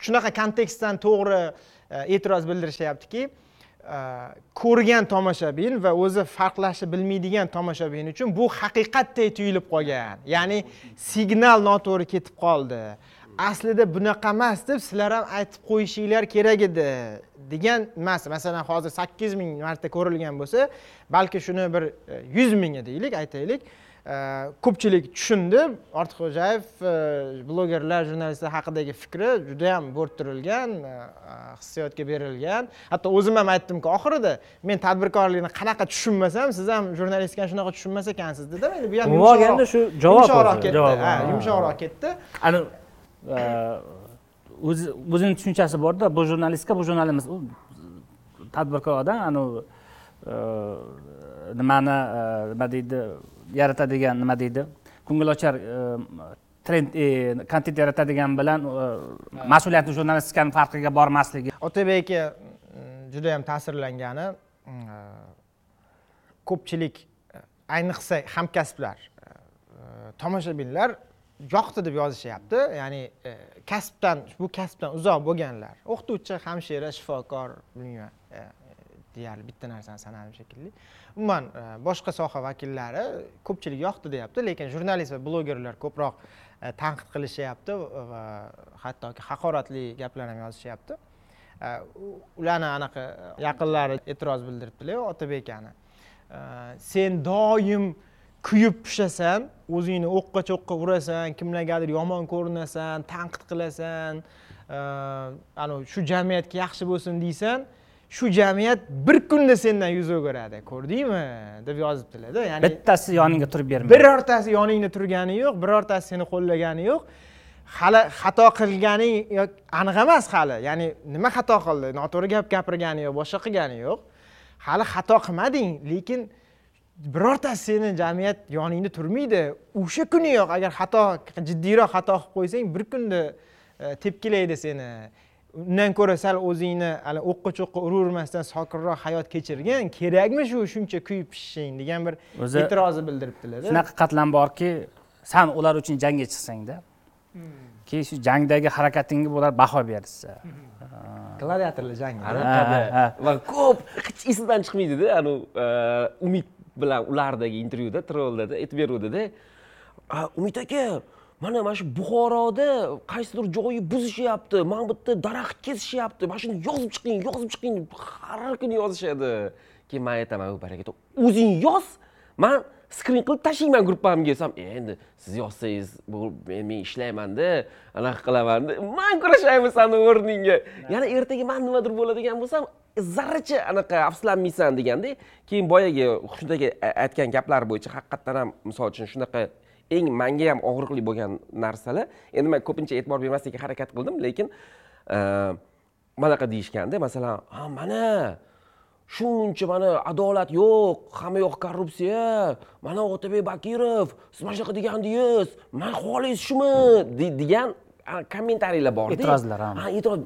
[SPEAKER 1] shunaqa kontekstdan to'g'ri e'tiroz bildirishyaptiki e, E, ko'rgan tomoshabin va o'zi farqlashni bilmaydigan tomoshabin uchun bu haqiqatdek tuyulib qolgan. Ya'ni signal noto'g'ri ketib qoldi. Aslida bunaqa emas deb sizlar ham aytib qo'yishinglar kerak edi degan emas. Masalan hozir sakkiz ming marta ko'rilgan bo'lsa balki shuni bir e, yuz mingi deylik aytaylik. Ko'pchilik tushundi. Ortiqxo'jayev e, blogerlar jurnalistlar haqidagi fikri juda yam bo'rttirilgan e, hissiyotga berilgan. Hatto o'zim ham aytdimku oxirida men tadbirkorlikni qanaqa tushunmasam siz ham jurnalistikani shunaqa tushunmas ekansiz dedim endi bu ham
[SPEAKER 3] Umuman olganda
[SPEAKER 1] yumshoqroq-
[SPEAKER 3] shu javob
[SPEAKER 1] yumshoqroq ketdi. ha. yumshoqroq ketdi.
[SPEAKER 4] Ani e, o'zi o'zini tushunchasi borda bu jurnalistika bu jurnal emas u tadbirkor odam anavi e, nimani e, nima deydi yaratadigan nima deydi? Ko'ngilochar e, trend e, kontent yaratadigan bilan e, mas'uliyatli jurnalistikani farqiga bormasligi.
[SPEAKER 1] Otabek aka mm, juda yam ta'sirlangani mm, ko'pchilik ayniqsa hamkasblar tomoshabinlar yoqdi deb yozishyapti. Ya'ni kasbdan bu kasbdan uzoq bo'lganlar. O'qituvchi hamshira shifokor bilmayman deyarli bitta narsani sanadim shekilli. Umuman e, boshqa soha vakillari ko'pchilik yoqdi deyapti lekin jurnalist va blogerlar ko'proq e, tanqid qilishyapti va hattoki haqoratli gaplar ham yozishyapti. E, ularni anaqa yaqinlari e'tiroz bildiribdilar otabek akani sen doim kuyib pishasan o'zingni o'qqa cho'qqa urasan kimlargadir yomon ko'rinasan tanqid qilasan anavi shu jamiyatga yaxshi bo'lsin deysan shu jamiyat bir kunda sendan yuz o'giradi ko'rdingmi? deb yozibdilarda.
[SPEAKER 4] Ya'ni bittasi yoningga turib bermaydi.
[SPEAKER 1] birortasi yoningda turgani yo'q birortasi seni qo'llagani yo'q. Hali xato qilganing aniq emas hali. Ya'ni nima xato qildi? Noto'g'ri gap gapirgani yo'q boshqa qilgani yo'q. Hali xato qilmading lekin birortasi seni jamiyat yoningda turmaydi. O'sha kuniyoq agar xato jiddiyroq xato qilib qo'ysang bir kunda e, tepkilaydi seni undan ko'ra sal o'zingni hali o'qqa cho'qqa uravermasdan sokinroq hayot kechirgin kerakmi shu shuncha kuyib pishishing degan bir e'tirozni bildiribdilar
[SPEAKER 4] shunaqa qatlam borki san ular uchun jangga chiqsangda keyin shu jangdagi harakatingga ular baho berishsa.
[SPEAKER 1] Gladiatorlar jangi
[SPEAKER 2] va ko'p hech esidan chiqmaydida anavi e, umid bilan ulardagi intervyuda trollda aytib beruvdida. Umid aka mana mana shu buxoroda qaysidir joyi buzishyapti mana bu yerda daraxt kesishyapti. Mana shuni yozib chiqing yozib chiqing. Har kuni yozishadi. Keyin man aytaman baraka o'zing yoz. Man skrin qilib tashlayman gruppamga desam e, endi siz yozsangiz bu men ishlaymanda anaqa qilamanda. Man kurashaymi sani o'rningga. Yana ertaga man nimadir bo'ladigan bo'lsam zarracha anaqa afsuslanmaysan deganda keyin boyagi xushnud aka aytgan gaplar bo'yicha haqiqatdan ham misol uchun shunaqa eng manga ham og'riqli bo'lgan narsalar endi man ko'pincha e'tibor bermaslikka harakat qildim lekin e, deyishganda masalan ha mana shuncha mana adolat yo'q hamma yoq korrupsiya mana otabek bakirov siz mana shunaqa degandingiz man xohlaysiz shumi? Degan kommentariylar borda
[SPEAKER 4] e'tirozlar
[SPEAKER 2] ha e'tiroz.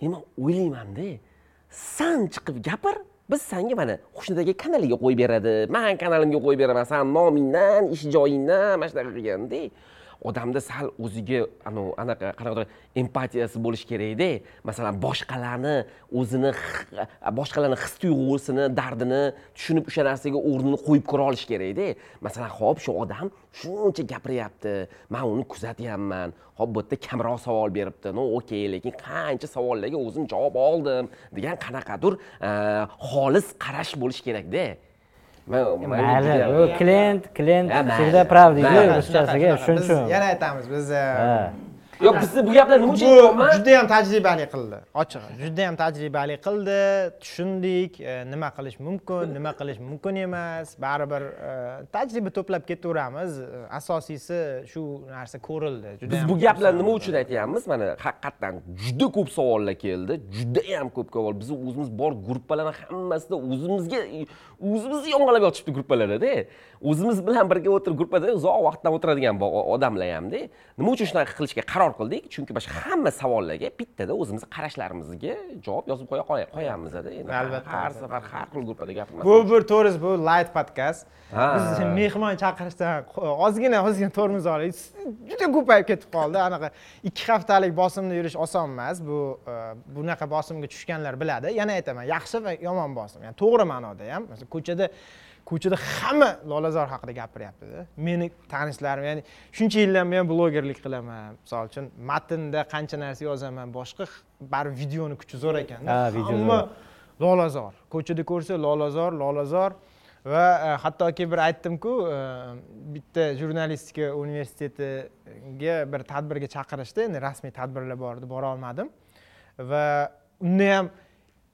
[SPEAKER 2] Endi man o'ylaymanda san chiqib gapir biz sanga mana xushnud kanaliga qo'yib beradi. Man kanalimga qo'yib beraman. San nomingdan ish joyingdan mana shunaqa qilganda odamda sal o'ziga anavi anaqa qanaqadir empatiyasi bo'lishi kerakda. Masalan boshqalarni o'zini boshqalarni his tuyg'usini dardini tushunib o'sha narsaga o'rnini qo'yib ko'ra olish kerakda. Masalan ho'p shu odam shuncha gapiryapti man uni kuzatyapman. Hop bu yerda kamroq savol beribdi. Ну okey lekin qancha savollarga o'zim javob oldim degan qanaqadir xolis qarash bo'lishi kerakda.
[SPEAKER 3] Klient klient всегда прав deydi ruschasiga shuning uchun
[SPEAKER 1] yana aytamiz biz
[SPEAKER 2] yo'q bizni bu gaplar nima uchun deyapman
[SPEAKER 1] juda yam tajribali qildi. Ochig'i juda yam tajribali qildi. Tushundik e, nima qilish mumkin nima qilish mumkin emas. Baribir e, tajriba to'plab ketaveramiz. Asosiysi shu narsa ko'rildi.
[SPEAKER 2] Biz bu gaplarni nima uchun aytyapmiz? Mana haqiqatdan juda ko'p savollar keldi. Judayam ko'p savol bizni o'zimiz bor gruppalarni hammasida o'zimizga o'zimizni yong'alab yotishibdi gruppalarda o'zimiz bilan birga o'tirib gruppada uzoq vaqtdan o'tiradigan odamlar hamda. Nima uchun shunaqa qilishga qaror qaror qildik chunki boshqa hamma savollarga bittada o'zimizni qarashlarimizga javob yozib qo'ya qo'yamizda endi
[SPEAKER 1] albatta
[SPEAKER 2] har safar har xil gruppada gapirmasdan
[SPEAKER 1] bu bir to'g'risi bu light podkast biz mehmon chaqirishdan ozgina ozgina tormoz olik juda ko'payib ketib qoldi. Anaqa ikki haftalik bosimda yurish oson emas. Bu e, bunaqa bosimga tushganlar biladi. Yana aytaman yaxshi va yomon bosim. Ya'ni to'g'ri ma'noda ham. Ko'chada ko'chada hamma lolazor haqida gapiryaptida. Meni tanishlarim ya'ni shuncha yildan buyon blogerlik qilaman. Misol uchun matnda qancha narsa yozaman boshqa baribir videoni kuchi zo'r ekanda. Hamma lolazor. Ko'chada ko'rsa lolazor lolazor. Va e, hattoki bir aytdimku e, bitta jurnalistika universitetiga bir tadbirga chaqirishdi. Endi rasmiy tadbirlar bor edi borolmadim va unda ham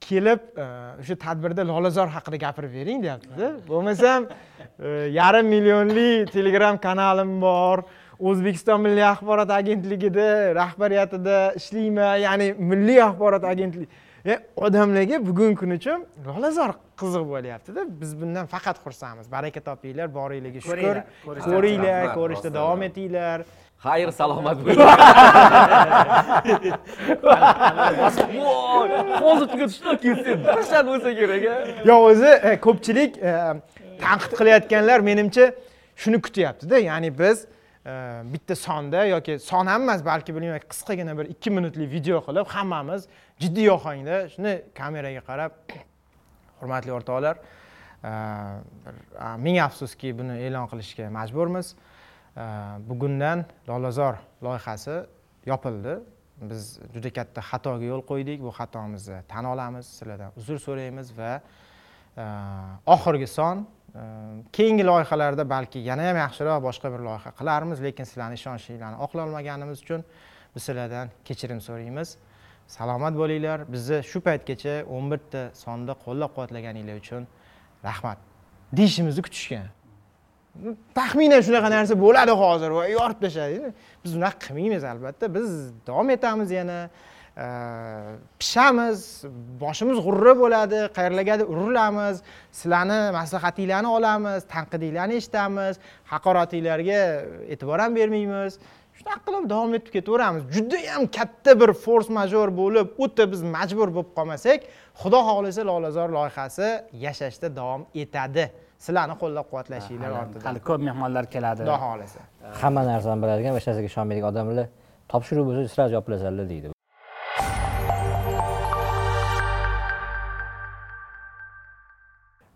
[SPEAKER 1] kelib e, o'sha tadbirda lolazor haqida gapirib bering deyaptida. Bo'lmasam e, yarim millionli telegram kanalim bor o'zbekiston milliy axborot agentligida rahbariyatida ishlayman ya'ni milliy axborot agentligi e, odamlarga bugungi kun uchun lolazor qiziq bo'lyaptida. Biz bundan faqat xursandmiz. Baraka topinglar boringlarga shukur ko'ringlar. Ko'rishda davom etinglar
[SPEAKER 2] xayr salomat bo'ling hozir tugatishdan kelsin dahshat bo'lsa kerak a
[SPEAKER 1] yo o'zi e, ko'pchilik e, tanqid qilayotganlar menimcha shuni kutyaptida. Ya'ni biz e, bitta sonda yoki son ham emas balki bilmayman qisqagina bir ikki minutlik video qilib hammamiz jiddiy ohangda shuni kameraga qarab hurmatli o'rtoqlar ming afsuski buni e'lon qilishga majburmiz bugundan lolazor loyihasi yopildi. Biz juda katta xatoga yo'l qo'ydik. Bu xatomizni tan olamiz sizlardan uzr so'raymiz va e, oxirgi son e, keyingi loyihalarda balki yana ham yaxshiroq boshqa bir loyiha qilarmiz lekin sizlarni ishonchinglarni oqlolmaganimiz uchun biz sizlardan kechirim so'raymiz. Salomat bo'linglar. Bizni shu paytgacha o'n birta sonda qo'llab quvvatlaganinglar uchun rahmat. Deyishimizni kutishgan. Taxminan shunaqa narsa bo'ladi hozir. Va yorib tashladi. Biz unaqa qilmaymiz albatta. Biz davom etamiz yana. Pishamiz boshimiz g'urra bo'ladi qayerlargadir urilamiz. Sizlarni maslahatinglarni olamiz tanqidinglarni eshitamiz. Haqoratinglarga e'tibor ham bermaymiz. Shunaqa qilib davom etib ketaveramiz. Judayam katta bir fors major bo'lib o'ta biz majbur bo'lib qolmasak xudo xohlasa lolazor loyihasi yashashda davom etadi. Sizlarni qo'llab quvvatlashinglar ortidan.
[SPEAKER 4] hali ko'p mehmonlar keladi.
[SPEAKER 1] Xudo xohlasa.
[SPEAKER 3] Hamma narsani biladigan va hech narsaga ishonmaydigan odamlar topshiriq bo'lsa sразу yopilasanlar deydi.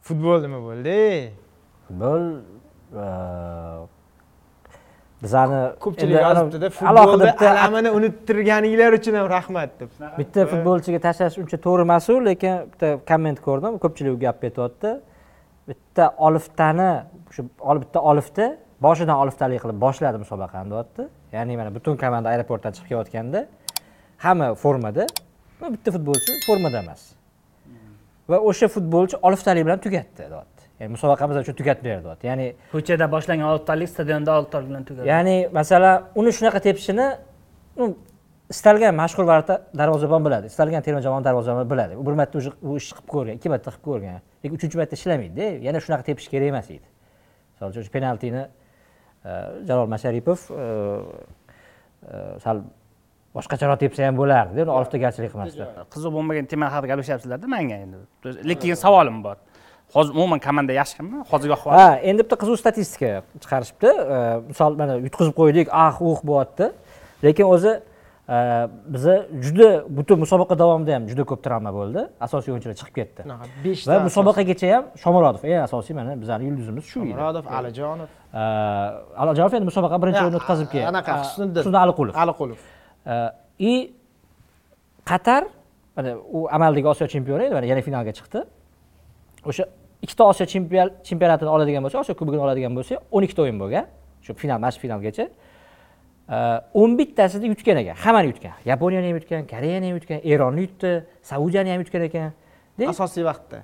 [SPEAKER 1] Futbol nima bo'ldi?
[SPEAKER 3] Futbol bizani
[SPEAKER 1] ko'pchilik yozibdida futbolni alamini unuttirganinglar uchun ham rahmat deb.
[SPEAKER 3] Bitta futbolchiga tashlash uncha to'g'ri emasu lekin bitta komment ko'rdim. Ko'pchilik u gapni aytyapti bitta oliftani shu bitta olifta boshidan oliftalik qilib boshladi musobaqani deyapti. Ya'ni mana butun komanda aeroportdan chiqib kelayotganda hamma formada bitta futbolchi formada emas. Va o'sha futbolchi oliftalik bilan tugatdi deyapti. Ya'ni musobaqamiz uchun tugatib deyapti. Ya'ni
[SPEAKER 4] ko'chada boshlangan oltitalik stadionda oltitalik bilan tugadi
[SPEAKER 3] ya'ni masalan uni shunaqa tepishini istalgan mashhur darvozabon biladi istalgan terma jamoa darvozaboni biladi. U bir marta уже u ishni qilib ko'rgan ikki marta qilib ko'rgan lekin uchinchi marta ishlamaydida yana shunaqa tepish kerak emas edi misol uchun shu penaltini jalol masharipov sal boshqacharoq tepsa ham bo'lardi uni oliftagarchilik qilmasdan
[SPEAKER 4] qiziq bo'lmagan tema haqida gaplashayapsizlarda manga endi. Lekin savolim bor. Hozir umuman komanda yaxshimi hozirgi ahvol
[SPEAKER 3] ha endi bitta qiziq statistika chiqarishibdi. E, misol mana yutqizib qo'ydik ah uh bo'lyapti. Lekin o'zi biza juda butun musobaqa davomida ham juda ko'p travma bo'ldi. Asosiy o'yinchilar chiqib ketdi. Va musobaqagacha ham shomurodov eng asosiy mana bizani yulduzimiz shu edi.
[SPEAKER 1] Murodov alijonov.
[SPEAKER 3] Alijonov endi musobaqa birinchi o'yinni o'tkazib keldi.
[SPEAKER 1] anaqa, Husniddin.
[SPEAKER 3] husniddin aliqulov.
[SPEAKER 1] Aliqulov.
[SPEAKER 3] И qatar mana u amaldagi osiyo chempioni edi mana yana finalga chiqdi. O'sha ikkita osiyo chempion chempionatini oladigan bo'lsa osiyo kubogini oladigan bo'lsa o'n ikkita o'yin bo'lgan shu final mana shu finalgacha o'n bittasida yutgan ekan hammani yutgan. Yaponiyani ham yutgan koreyani ham yutgan eronni yutdi saudiyani ham yutgan ekan.
[SPEAKER 1] Asosiy vaqtda.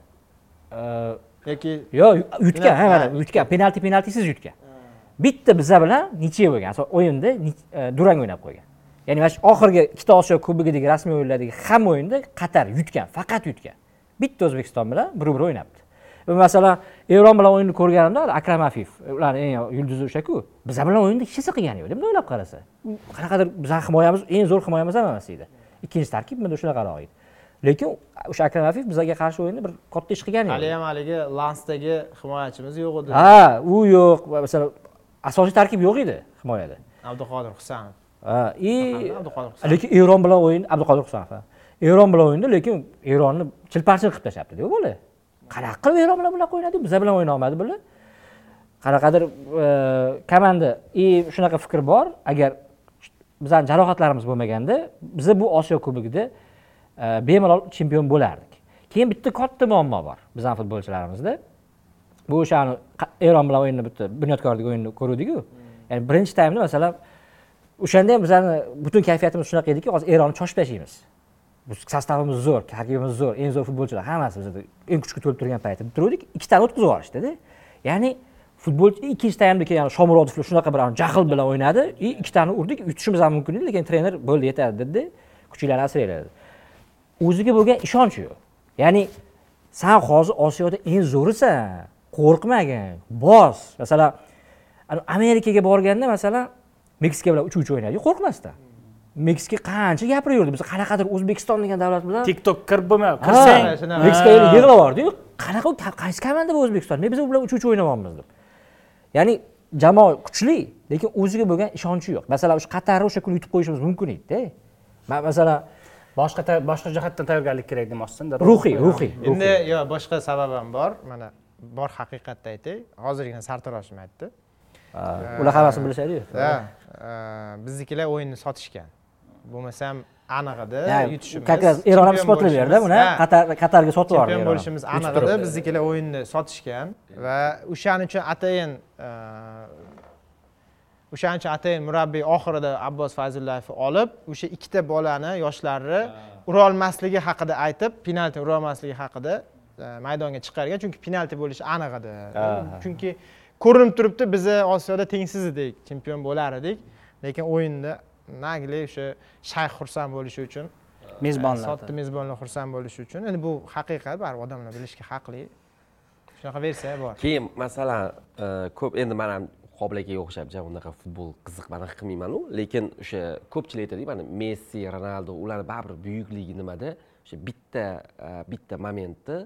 [SPEAKER 1] Yoki
[SPEAKER 3] yo'q yutgan ha mana yutgan. Penalti penaltisiz yutgan. Bitta biza bilan niche bo'lgan. O'yinda e, durang o'ynab qo'ygan. Ya'ni mana shu oxirgi ikkita osiyo kubogidagi rasmiy o'yinlardagi hamma o'yinda qatar yutgan faqat yutgan. Bitta o'zbekiston bilan bir bir o'ynabdi masalan eron bilan o'yinni ko'rganimda akram afif ularni eng yulduzi o'shaku biza bilan o'yinda hech narsa qilgani yo'q bunday o'ylab qarasa. Qanaqadir bizani himoyamiz eng zo'r himoyamiz ham emas edi. Ikkinchi tarkib menda shunaqaroq edi. Lekin o'sha akram afif bizga qarshi o'yinda bir katta ish qilgani yo'q
[SPEAKER 1] hali ham haligi lansdagi himoyachimiz yo'q edi.
[SPEAKER 3] Ha u yo'q. Masalan asosiy tarkib yo'q edi himoyada.
[SPEAKER 1] Abduqodir husanov.
[SPEAKER 3] Ha и lekin eron bilan o'yin abduqodir husanov eron bilan o'yinda lekin eronni chilparchil qilib tashlabdida u bola qanaqa qilib eron bilan bular o'ynadi bizlar bilan o'yna olmadi bular. Qanaqadir e, komanda и shunaqa fikr bor agar bizani jarohatlarimiz bo'lmaganda biza bu osiyo kubogida e, bemalol chempion bo'lardik. Keyin bitta katta muammo bor bizani futbolchilarimizda. Bu o'shani eron bilan o'yinni bitta bunyodkordagi o'yinni ko'ruvdiku. Ya'ni birinchi taymda masalan o'shanda ham bizani butun kayfiyatimiz shunaqa ediki hozir eronni choshib tashlaymiz sostavimiz zo'r tarkibimiz zo'r eng zo'r futbolchilar hammasi bizada eng kuchli to'lib turgan paytda deb turuvdik ikkitani o'tkazib yuborishdida ya'ni futbolchi ikkinchi taymda keyin shomurodovlar shunaqa bir jahl bilan o'ynadi и ikkitani urdik yutishimiz ham mumkin edi lekin trener bo'ldi yetadi dedi kuchinglarni asranglar dedi o'ziga bo'lgan ishonch yo'q. Ya'ni san hozir osiyoda eng zo'risan qo'rqmagin bos. Masalan amerikaga borganda masalan meksika bilan uch uch o'ynadi qo'rqmasdan meksika qancha gapiraverdi biz qanaqadir o'zbekiston degan davlat bilan.
[SPEAKER 4] Tiktok kirib bo'lmay
[SPEAKER 3] Ha,
[SPEAKER 4] kirsang.
[SPEAKER 3] Meksikaga yig'lab yubordiyu qanaqa qaysi komanda bu o'zbekiston? Men biz u bilan uch uch o'ynayapmiz deb. Ya'ni jamoa kuchli lekin o'ziga bo'lgan ishonchi yo'q. Masalan o'sha qatarni o'sha kuni yutib qo'yishimiz mumkin edida man masalan
[SPEAKER 4] boshqa boshqa jihatdan tayyorgarlik kerak demoqchisan
[SPEAKER 3] ruhiy ruhiy
[SPEAKER 1] endi yo boshqa sabab ham bor. Mana bor haqiqatni aytay. Hozirgina sartaroshim aytdi.
[SPEAKER 3] Ular hammasini bilishadiyu
[SPEAKER 1] ha biznikilar o'yinni sotishgan bo'lmasam aniq edi yutishimiz
[SPEAKER 3] как раз eron ham isbotlayverdi
[SPEAKER 1] bo'lishimiz,
[SPEAKER 3] buni qatar qatarga sotib yubordi
[SPEAKER 1] chempion bo'lishimiz aniq edi biznikilar o'yinni sotishgan va o'shaning uchun atayin e, o'shaning uchun atayin murabbiy oxirida abbos fayzullayevni olib o'sha ikkita bolani yoshlarni urolmasligi haqida aytib penalti urolmasligi haqida e, maydonga chiqargan. Chunki penalti bo'lishi aniq edi chunki ko'rinib turibdi biza osiyoda tengsiz edik chempion bo'lar edik. Lekin o'yinda nagli o'sha shayx xursand bo'lishi uchun
[SPEAKER 4] mezbonlar
[SPEAKER 1] sotdi mezbonlar xursand bo'lishi uchun. Endi bu haqiqat baribir odamlar bilishga haqli. Shunaqa versiya bor.
[SPEAKER 2] Keyin masalan e, ko'p endi man ham qobil akaga o'xshab ja unaqa futbol qiziq anaqa qilmaymanu. Lekin o'sha ko'pchilik aytadiku mana messi ronaldu ularni baribir buyukligi nimada? O'sha bitta e, bitta momentni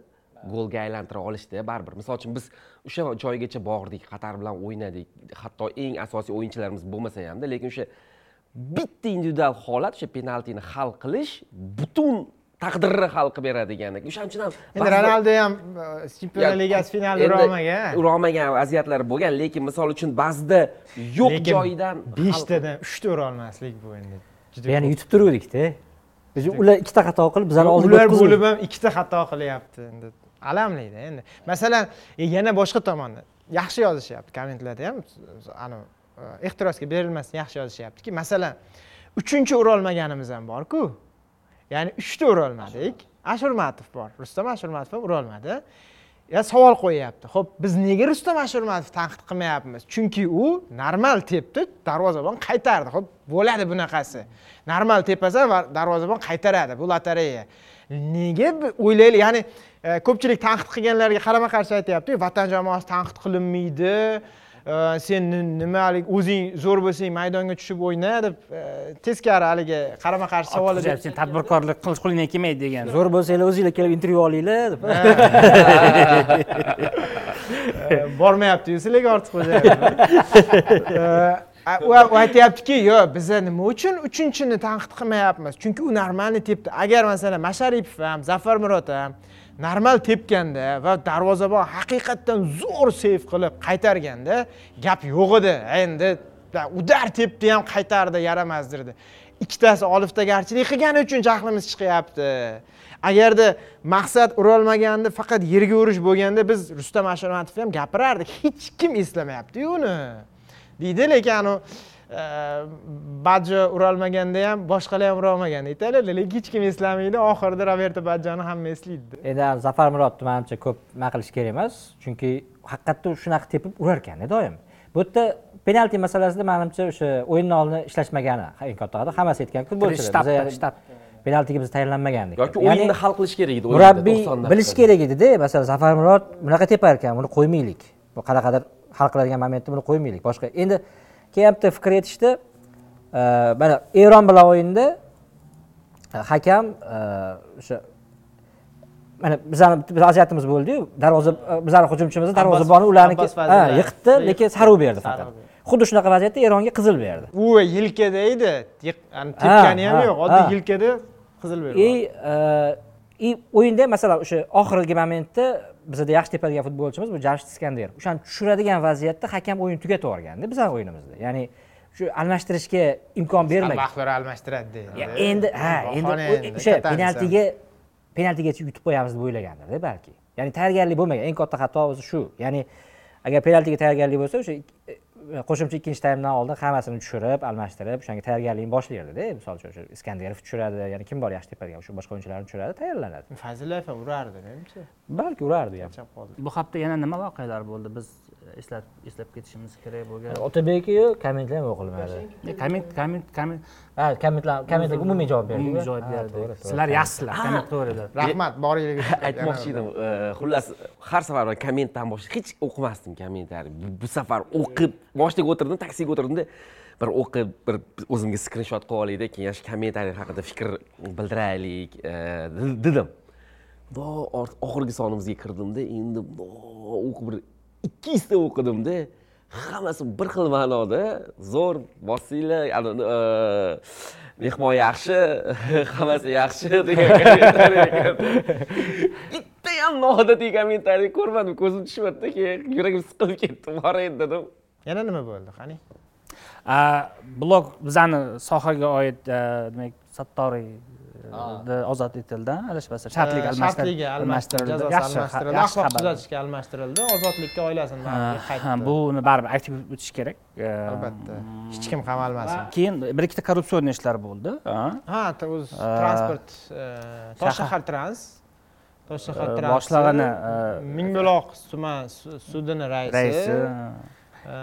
[SPEAKER 2] golga aylantira olishda baribir. Misol uchun biz o'sha joygacha bordik qatar bilan o'ynadik. Hatto eng asosiy o'yinchilarimiz bo'lmasa hamda lekin o'sha bitta individual holat o'sha penaltini hal qilish butun taqdirni hal qilib beradigan o'shaning uchun ham
[SPEAKER 1] endi ronaldu ham e, chempionlar ligasi finalida
[SPEAKER 2] endi
[SPEAKER 1] urolmagan
[SPEAKER 2] urolmagan vaziyatlar bo'lgan lekin misol uchun ba'zida yo'q joyidan
[SPEAKER 1] beshtadan uchta urolmaslik bu endi juda
[SPEAKER 3] ya'ni yutib turuvdikda. Biz ular ikkita xato qilib bizani oldiga
[SPEAKER 1] ular bo'lib ham ikkita xato qilyapti endi. Alamlida endi. Masalan e, yana boshqa tomonda. Yaxshi yozishyapti kommentlarda ham anavi ehtirosga berilmasdan yaxshi yozishyaptiki masalan uchinchi urolmaganimiz ham borku. Ya'ni uchta urolmadik. Ashurmatov bor. Rustam ashurmatov ham urolmadi. Ya savol qo'yyapti. Ho'p biz nega rustam ashurmatovni tanqid qilmayapmiz? Chunki u normal tepdi darvozabon qaytardi. Ho'p bo'ladi bunaqasi. Normal tepasa va darvozabon qaytaradi. Bu lotereya. Nega o'ylaylik ya'ni e, ko'pchilik tanqid qilganlarga qarama qarshi aytyapti vatan jamoasi tanqid qilinmaydi sen ni- nimalik o'zing zo'r bo'lsang maydonga tushib o'yna deb e, teskari haligi qarama qarshi savol
[SPEAKER 4] sen tadbirkorlik qilish qo'lingdan kelmaydi degan.
[SPEAKER 3] Zo'r bo'lsanglar o'zinglar kelib intervyu olinglar deb.
[SPEAKER 1] Bormayapti sizlarga ortiqxo'jayev u u aytyaptiki yo'q biza nima uchun uchinchini tanqid qilmayapmiz? Chunki u normalniy tepdi. Agar masalan masharipov ham zafar murod ham normal tepganda va darvozabon haqiqatdan zo'r seyf qilib qaytarganda gap yo'q edi. Endi udar tepdi ham qaytardi yaramasdirdi ikkitasi oliftagarchilik qilgani uchun jahlimiz chiqyapti. Agarda maqsad urolmaganda faqat yerga urish bo'lganda biz rustam ashurmatov ham gapirardik hech kim eslamayaptiyu uni. Deydi lekin anavi badjo urolmaganda ham boshqalar ham urolmagan aytadilar lekin hech kim eslamaydi. Oxirida roberto badjoni hamma eslaydi
[SPEAKER 3] endi zafar murodni manimcha ko'p nima qilish kerak emas. Chunki haqiqatda shunaqa tepib urar ekanda doim bu yerda penalti masalasida manimcha o'sha o'yinni oldin ishlashmagani eng katta xato hammasi aytgan futbolchilar.
[SPEAKER 4] Shtab
[SPEAKER 3] penaltiga biz tayyorlanmagandik.
[SPEAKER 2] Yoki
[SPEAKER 3] Ya'ni
[SPEAKER 2] o'yinni hal qilish kerak edi
[SPEAKER 3] murabbiy
[SPEAKER 2] 90 daqiqada.
[SPEAKER 3] bilishi kerak edida. Masalan zafar murod bunaqa tepar ekan buni qo'ymaylik. Bu qanaqadir hal qiladigan momentda buni qo'ymaylik. Boshqa endi keyin bitta fikr aytishdi mana eron bilan o'yinda e, hakam e, o'sha mana bizani bir vaziyatimiz bo'ldiyu darvoza e, bizani hujumchimizni darvozaboni ularniki yiqitdi lekin sarv berdi faqat.
[SPEAKER 1] Berdi.
[SPEAKER 3] xuddi shunaqa vaziyatda eronga qizil berdi.
[SPEAKER 1] U yelkada edi tepgani ham
[SPEAKER 3] ha,
[SPEAKER 1] yo'q oddiy yelkada qizil berib
[SPEAKER 3] и и o'yinda masalan o'sha oxirgi momentda bizada yaxshi tepadigan futbolchimiz bu jamshid iskandar o'shani tushiradigan vaziyatda hakam o'yin tugatib yuborganda bizani o'yinimizda. Ya'ni shu almashtirishga imkon bermagan.
[SPEAKER 1] vaqtlar almashtiradi deydi
[SPEAKER 3] endi ha endi o'sha penaltiga penaltigacha yutib qo'yamiz deb o'ylagandirda balki. Ya'ni tayyorgarlik bo'lmagan. Eng katta xato o'zi shu. Ya'ni agar penaltiga tayyorgarlik bo'lsa o'sha qo'shimcha ikkinchi taymdan oldin hammasini tushirib almashtirib o'shanga tayyorgarlikni boshlardida misol uchun o'sha iskandarov tushiradi yana kim bor yaxshi tepadigan o'sha boshqa o'yinchilarni tushiradi tayyorlanadi.
[SPEAKER 1] Fazillayev ham urardi menimcha
[SPEAKER 3] balki urardi ham
[SPEAKER 4] bu hafta yana nima voqealar bo'ldi? Biz eslab eslab ketishimiz kerak bo'lgan.
[SPEAKER 3] Otabekyu kommentlar ham o'qilmadi
[SPEAKER 4] komment komment komment.
[SPEAKER 3] Ha kommentlar kommentlarga umumiy javob berdi.
[SPEAKER 4] Umumiy javob berdi. sizlar yaxshisizlar komment qilaveringlar
[SPEAKER 1] rahmat boringlar
[SPEAKER 2] aytmoqchi edim e, xullas har safar kommentdan boshqa hech o'qimasdim kommentariy Bu- safar o'qib mashinaga o'tirdim taksiga o'tirdimda bir o'qib bir o'zimga skrinshot qilib olaylikda keyin shu kommentariy haqida fikr bildiraylik e, de- dedim. Or- oxirgi sonimizga kirdimda endi o'qib bir ikki yuzta o'qidimda hammasi bir xil ma'noda. Zo'r e, mehmon yaxshi hammasi yaxshi degan bitta ham noodatiy kommentariy ko'rmadim ko'zim tushmadida keyin yuragim siqilib ketdi borayin dedim.
[SPEAKER 1] Yana nima bo'ldi qani?
[SPEAKER 4] A, blog bizani sohaga oid demak sattoriy ozod etildi adashmasam shartlik almashtirildi
[SPEAKER 1] shartliga almashtirildi jazosi
[SPEAKER 4] yaxshi
[SPEAKER 1] almashtirildi.
[SPEAKER 4] yaxshi
[SPEAKER 1] axloq
[SPEAKER 4] xabar.
[SPEAKER 1] tuzatishga almashtirildi. Ozodlikka oilasini qaytdi.
[SPEAKER 4] buni baribir aytib o'tish kerak.
[SPEAKER 1] Albatta. hech kim qamalmasin
[SPEAKER 4] keyin bir ikkita korrupsion ishlar bo'ldi
[SPEAKER 1] ha. Ta- o'z
[SPEAKER 4] Eh,
[SPEAKER 1] transport toshshahar trans. Toshshahar trans
[SPEAKER 4] boshlig'ini, eh,
[SPEAKER 1] mingbuloq tuman su- sudini raisi.
[SPEAKER 4] Raisi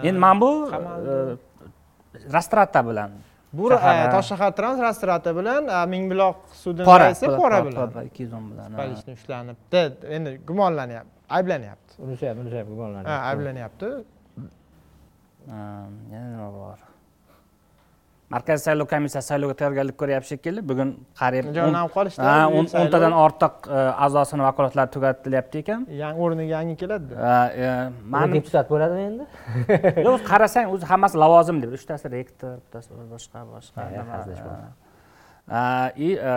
[SPEAKER 4] endi mana bu
[SPEAKER 1] qamaldi.
[SPEAKER 4] rastrata bilan
[SPEAKER 1] bu eh, toshshahar trans rastrati bilan eh, mingbuloq sudini
[SPEAKER 4] pora
[SPEAKER 1] raisi pora bilan.
[SPEAKER 4] ikki yuz o'n bilan ha.
[SPEAKER 1] palishni ushlanibdi endi gumonlanyapti ayblanyapti
[SPEAKER 3] ham gumonlanadi
[SPEAKER 1] ha ayblanyapti
[SPEAKER 4] yana nima bor markaziy saylov komissiyasi saylovga tayyorgarlik ko'ryapti shekilli bugun qariyb
[SPEAKER 1] Jonam
[SPEAKER 4] o'n-
[SPEAKER 1] qolishdi,
[SPEAKER 4] ha, o'ntadan ortiq e, a'zosini vakolatlari tugatilyapti ekan.
[SPEAKER 1] Yangi o'rniga yangi keladi.
[SPEAKER 4] Ha, e, mani
[SPEAKER 3] deputat bo'ladimi endi?
[SPEAKER 4] Yo'q qarasang o'zi hammasi lavozim deb uchtasi rektor bittasi boshqa boshqa и e,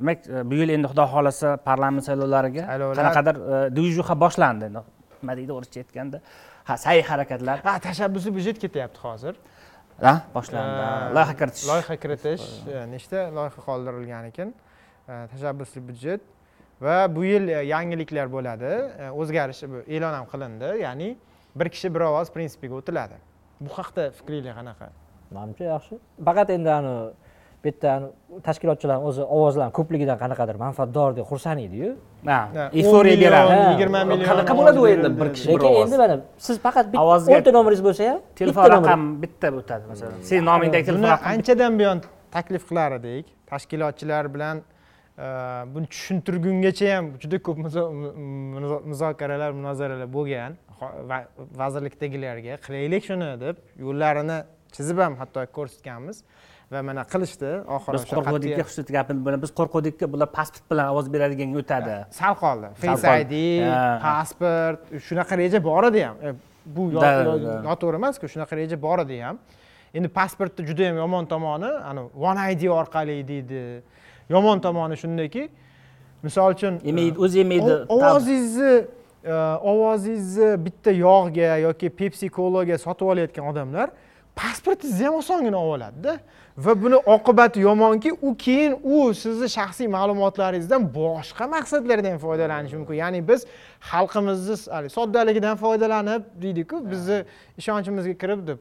[SPEAKER 4] demak bu yil endi xudo xohlasa parlament saylovlariga
[SPEAKER 1] Saylovlar-
[SPEAKER 4] qanaqadir движуха boshlandi. Endi nima deydi o'rischa aytganda. Ha sa'y harakatlar.
[SPEAKER 1] Ha tashabbusiy byudjet ketyapti hozir
[SPEAKER 4] boshlandi. Loyiha kiritish.
[SPEAKER 1] loyiha kiritish eh, nechta loyiha qoldirilgan ekan? Eh, tashabbusli byudjet va bu yil eh, yangiliklar bo'ladi. O'zgarish bu e'lon ham qilindi. Ya'ni bir kishi bir ovoz prinsipiga o'tiladi. Bu haqda fikringlar qanaqa?
[SPEAKER 3] Manimcha yaxshi. Faqat endi ani bu yerda ani tashkilotchilarni o'zi ovozlarni ko'pligidan qanaqadir manfaatdor deb xursand ediyu.
[SPEAKER 4] Ha euforiya
[SPEAKER 1] 10 million,
[SPEAKER 4] beradi.
[SPEAKER 1] Yigirma million
[SPEAKER 2] qanaqa bo'ladi u endi bir kishi
[SPEAKER 3] lekin endi mana siz faqat bitta
[SPEAKER 4] Ovozga-
[SPEAKER 3] o'nta nomeringiz bo'lsa ham
[SPEAKER 4] telefon
[SPEAKER 3] bitta
[SPEAKER 4] raqam bitta o'tadi masalan. Seni nomingdagi telefon raqam
[SPEAKER 1] anchadan buyon taklif qilar edik tashkilotchilar bilan eh, buni tushuntirgungacha ham juda ko'p muzo- mu- mu- muzokaralar munozaralar bo'lgan. Vazirlikdagilarga qilaylik shuni deb yo'llarini chizib ham hatto ko'rsatganmiz va mana qilishdi. Oxiri
[SPEAKER 4] biz qo'rquvdikka xususiyat gapini bilan biz qo'rquvdikka bular pasport bilan ovoz beradiganga o'tadi
[SPEAKER 1] sal qoldi. Face id pasport shunaqa reja bor edi ham. E, bu noto'g'ri emasku shunaqa reja bor edi ham. Endi pasportni juda yam yomon tomoni ani one id orqali deydi. Yomon tomoni shundaki misol uchun
[SPEAKER 4] yemaydi o'zi yemaydi
[SPEAKER 1] o- ovozingizni e, ovozingizni bitta yog'ga yoki pepsi colaga sotib olayotgan odamlar pasportingizni ham osongina olib oladida va buni oqibati yomonki u keyin u sizni shaxsiy ma'lumotlaringizdan boshqa maqsadlarda ham foydalanishi mumkin. Ya'ni biz xalqimizni soddaligidan foydalanib deydiku bizni ishonchimizga kirib deb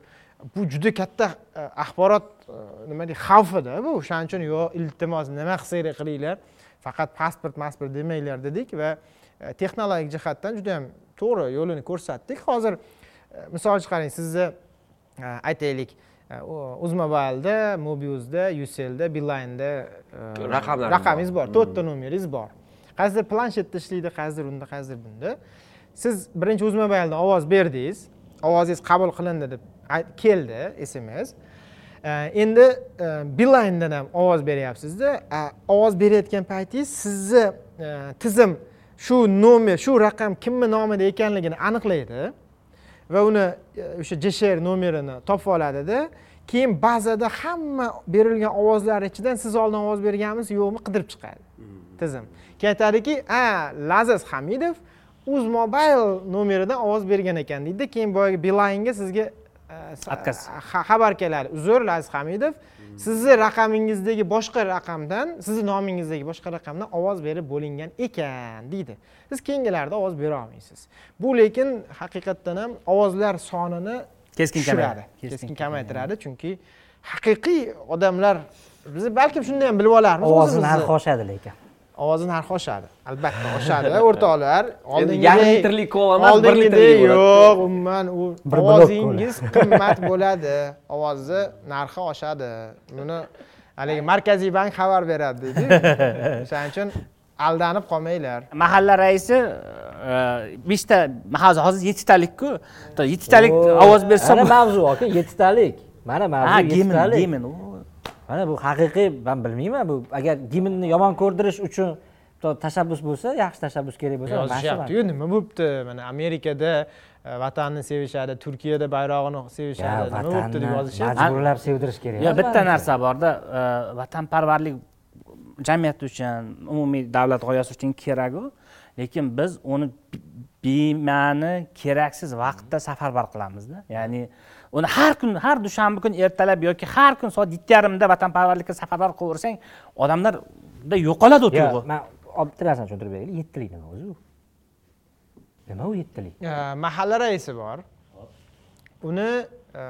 [SPEAKER 1] bu juda katta e, axborot e, nima deydi xavfida bu. O'shaning uchun yo iltimos nima qilsanglar qilinglar faqat pasport masport demanglar dedik va e, texnologik jihatdan juda yam to'g'ri yo'lini ko'rsatdik. Hozir misol chiqaring sizni e, aytaylik uzmobilda mobiusda ucellda beeline'da
[SPEAKER 2] Raqamlaringiz
[SPEAKER 1] raqamingiz bor to'rtta nomeringiz bor qaysidir planshetda ishlaydi qaysidir unda qaysidir bunda siz birinchi uzmobildan ovoz berdingiz ovozingiz qabul qilindi deb keldi sms endi beeline'dan ham ovoz beryapsizda ovoz berayotgan paytingiz sizni tizim shu nomer shu raqam kimni nomida ekanligini aniqlaydi va uni e, o'sha jesher nomerini topib oladida keyin bazada hamma berilgan ovozlar ichidan siz oldin ovoz berganmisiz yo'qmi qidirib chiqadi. Tizim. Keyin aytadiki a lazaz hamidov uzmobile nomeridan ovoz bergan ekan deydi. Keyin boyagi beeline'ga sizga e, xabar keladi. Uzr laziz hamidov sizni raqamingizdagi boshqa raqamdan sizni nomingizdagi boshqa raqamdan ovoz berib bo'lingan ekan deydi. Siz keyingilarida ovoz bera olmaysiz. Bu lekin haqiqatdan ham ovozlar sonini
[SPEAKER 4] Keskin kamayadi.
[SPEAKER 1] keskin kamaytiradi. chunki haqiqiy odamlar biz balkim shunda ham bilib olarmiz
[SPEAKER 3] ovozi narxi oshadi lekin
[SPEAKER 1] ovozi narxi oshadi albatta oshadi o'rtoqlar
[SPEAKER 2] yarim litrlik kola emas, bir
[SPEAKER 1] oldingidek yo'q umuman u ovozingiz qimmat bo'ladi. Ovozni narxi oshadi. Buni haligi markaziy bank xabar beradi deydi. O'shaning uchun aldanib qolmanglar.
[SPEAKER 4] Mahalla raisi e, beshta hozir hozir yettitalikku. Yettitalik ovoz bersa
[SPEAKER 3] ana
[SPEAKER 4] bu-
[SPEAKER 3] mavzu aka yettitalik. Mana mavzu yettitalik.
[SPEAKER 4] gimin u
[SPEAKER 3] mana bu haqiqiy man bilmayman bu agar gimnni yomon ko'rdirish uchun tashabbus bo'lsa yaxshi tashabbus kerak bo'lsa
[SPEAKER 1] yozishyaptiyu nima bo'libdi mana amerikada e, vatanni sevishadi turkiyada bayrog'ini sevishadi nima bo'libdi deb yozishyapti.
[SPEAKER 3] majburlab sevdirish kerak.
[SPEAKER 4] Yo
[SPEAKER 3] emas,
[SPEAKER 4] bitta narsa borda e, vatanparvarlik jamiyat uchun umumiy davlat g'oyasi uchun keraku lekin biz uni bema'ni keraksiz vaqtda safarbar qilamizda. Ya'ni uni har kun har dushanba kuni ertalab yoki har kun soat yetti yarimda vatanparvarlikka safarbar qilaversang odamlarda yo'qoladi u tuyg'u.
[SPEAKER 3] man bitta narsani tushuntirib beraylik. Yettilik nima o'zi u? Nima u yettilik?
[SPEAKER 1] Mahalla raisi bor. Uni e,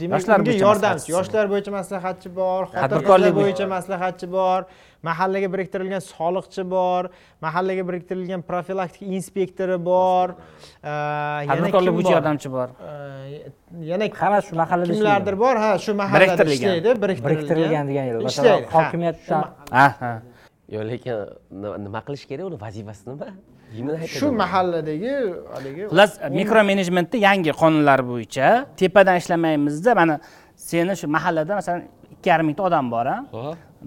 [SPEAKER 1] demak
[SPEAKER 4] Yoshlar
[SPEAKER 1] unga
[SPEAKER 4] bo'yicha
[SPEAKER 1] yordamchi yoshlar bo'yicha maslahatchi bor xotin
[SPEAKER 4] Tadbirkorlik
[SPEAKER 1] bo'yicha maslahatchi bor mahallaga biriktirilgan soliqchi bor mahallaga biriktirilgan profilaktika inspektori bor yana
[SPEAKER 4] tadbirkorlik bo'yicha
[SPEAKER 1] bor?
[SPEAKER 4] yordamchi bor.
[SPEAKER 1] E, yana
[SPEAKER 3] hamma shu mahallada
[SPEAKER 1] kimlardir bor? Ha shu mahallada ishlaydi
[SPEAKER 3] biriktirilgan. Degan
[SPEAKER 1] ishlaydi. Ha.
[SPEAKER 3] hokimiyatdan
[SPEAKER 4] ha ha.
[SPEAKER 2] Yo lekin nima- qilish kerak uni vazifasi nima
[SPEAKER 1] shu mahalladagi haligi
[SPEAKER 4] xullas mikro menejmentni yangi qonunlar bo'yicha tepadan ishlamaymizda mana seni shu mahallada masalan ikki yarim mingta odam bor a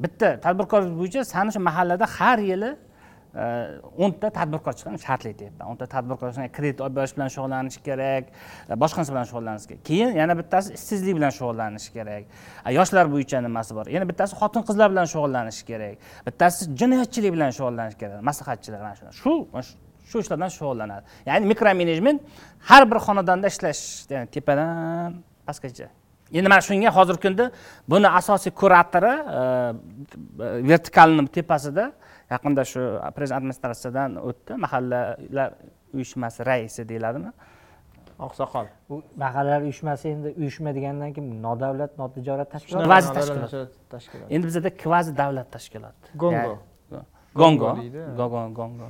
[SPEAKER 4] bitta tadbirkorlik bo'yicha sani shu mahallada har yili Э, o'nta tadbirkor chiqqan shartli deyapman. O'nta tadbirkor kredit olib berish bilan shug'ullanish kerak e, boshqasi boshqa narsa bilan shug'ullanish kerak. Keyin yana bittasi ishsizlik bilan shug'ullanish kerak. E, yoshlar bo'yicha nimasi bor? Yana bittasi xotin qizlar bilan shug'ullanish kerak. Bittasi jinoyatchilik bilan shug'ullanish kerak. Maslahatchilar mana shu shu shu ishlardan shug'ullanadi. Ya'ni mikro menejment har bir xonadonda ishlash ya'ni tepadan pastgacha. Endi mana shunga hozirgi kunda buni asosiy kuratori e, vertikalni tepasida yaqinda shu prezident administratsiyadan o'tdi. Mahallalar uyushmasi raisi deyiladimi?
[SPEAKER 1] Oqsoqol.
[SPEAKER 3] U mahallalar uyushmasi endi uyushma degandan keyin nodavlat notijorat tashkilot
[SPEAKER 4] Kvazi tashkilot.
[SPEAKER 1] tashkilot
[SPEAKER 4] endi bizada kvazi davlat tashkiloti.
[SPEAKER 1] Gongo.
[SPEAKER 4] Gongo
[SPEAKER 1] Gongo.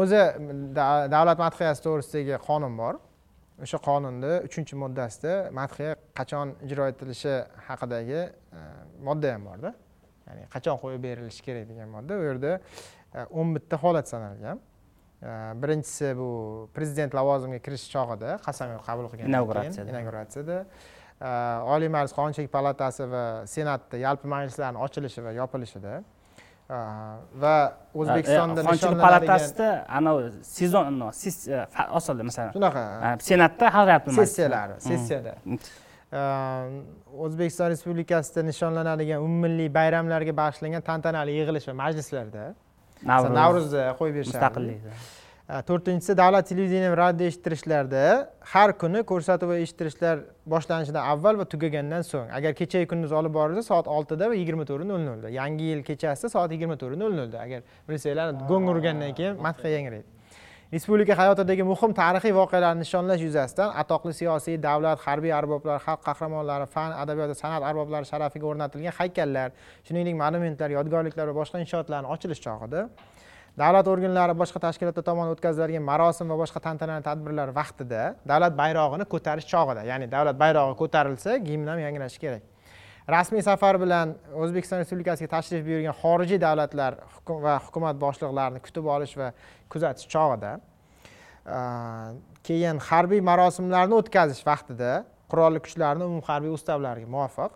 [SPEAKER 1] o'zi da- davlat madhiyasi to'g'risidagi qonun bor. O'sha qonunni uchinchi moddasida madhiya qachon ijro etilishi haqidagi uh, modda ham borda ya'ni qachon qo'yib berilishi kerak degan modda. U yerda uh, o'n bitta holat sanalgan. Uh, birinchisi bu prezident lavozimiga kirish chog'ida qasamyod qabul keyin
[SPEAKER 4] Inauguratsiyada.
[SPEAKER 1] inauguratsiyada uh, oliy majlis qonunchilik palatasi va senatda yalpi majlislarni ochilishi va yopilishida va o'zbekistonda
[SPEAKER 4] qonunchilik palatasida anavi sezon e, osildi masalan
[SPEAKER 1] shunaqa.
[SPEAKER 4] senatda qilyapti
[SPEAKER 1] sessiyalari sessiyada o'zbekiston respublikasida nishonlanadigan umummilliy bayramlarga bag'ishlangan tantanali yig'ilish va majlislarda masalan navro'zda qo'yib berishadi.
[SPEAKER 4] Mustaqillikda
[SPEAKER 1] Uh, to'rtinchisi davlat televideniya va radio eshittirishlarda har kuni ko'rsatuv va eshittirishlar boshlanishidan avval va tugagandan so'ng agar kechayu kunduz olib borilsa soat oltida va yigirma to'rt nol nolda. Yangi yil kechasi soat yigirma to'rt nol nolda. Agar bilsanglar gong urgandan keyin madhiya yangraydi respublika hayotidagi muhim tarixiy voqealarni nishonlash yuzasidan atoqli siyosiy davlat harbiy arboblar xalq qahramonlari fan adabiyot va san'at arboblari sharafiga o'rnatilgan haykallar shuningdek monumentlar yodgorliklar va boshqa inshootlarni ochilish chog'ida. Davlat organlari boshqa tashkilotlar tomonidan o'tkaziladigan marosim va boshqa tantanali tadbirlar vaqtida davlat bayrog'ini ko'tarish chog'ida ya'ni davlat bayrog'i ko'tarilsa gimn ham yangrashi kerak. Rasmiy safar bilan o'zbekiston respublikasiga tashrif buyurgan xorijiy davlatlar hukum- va hukumat boshliqlarini kutib olish va kuzatish chog'ida keyin harbiy marosimlarni o'tkazish vaqtida qurolli kuchlarni umumharbiy ustavlariga muvofiq.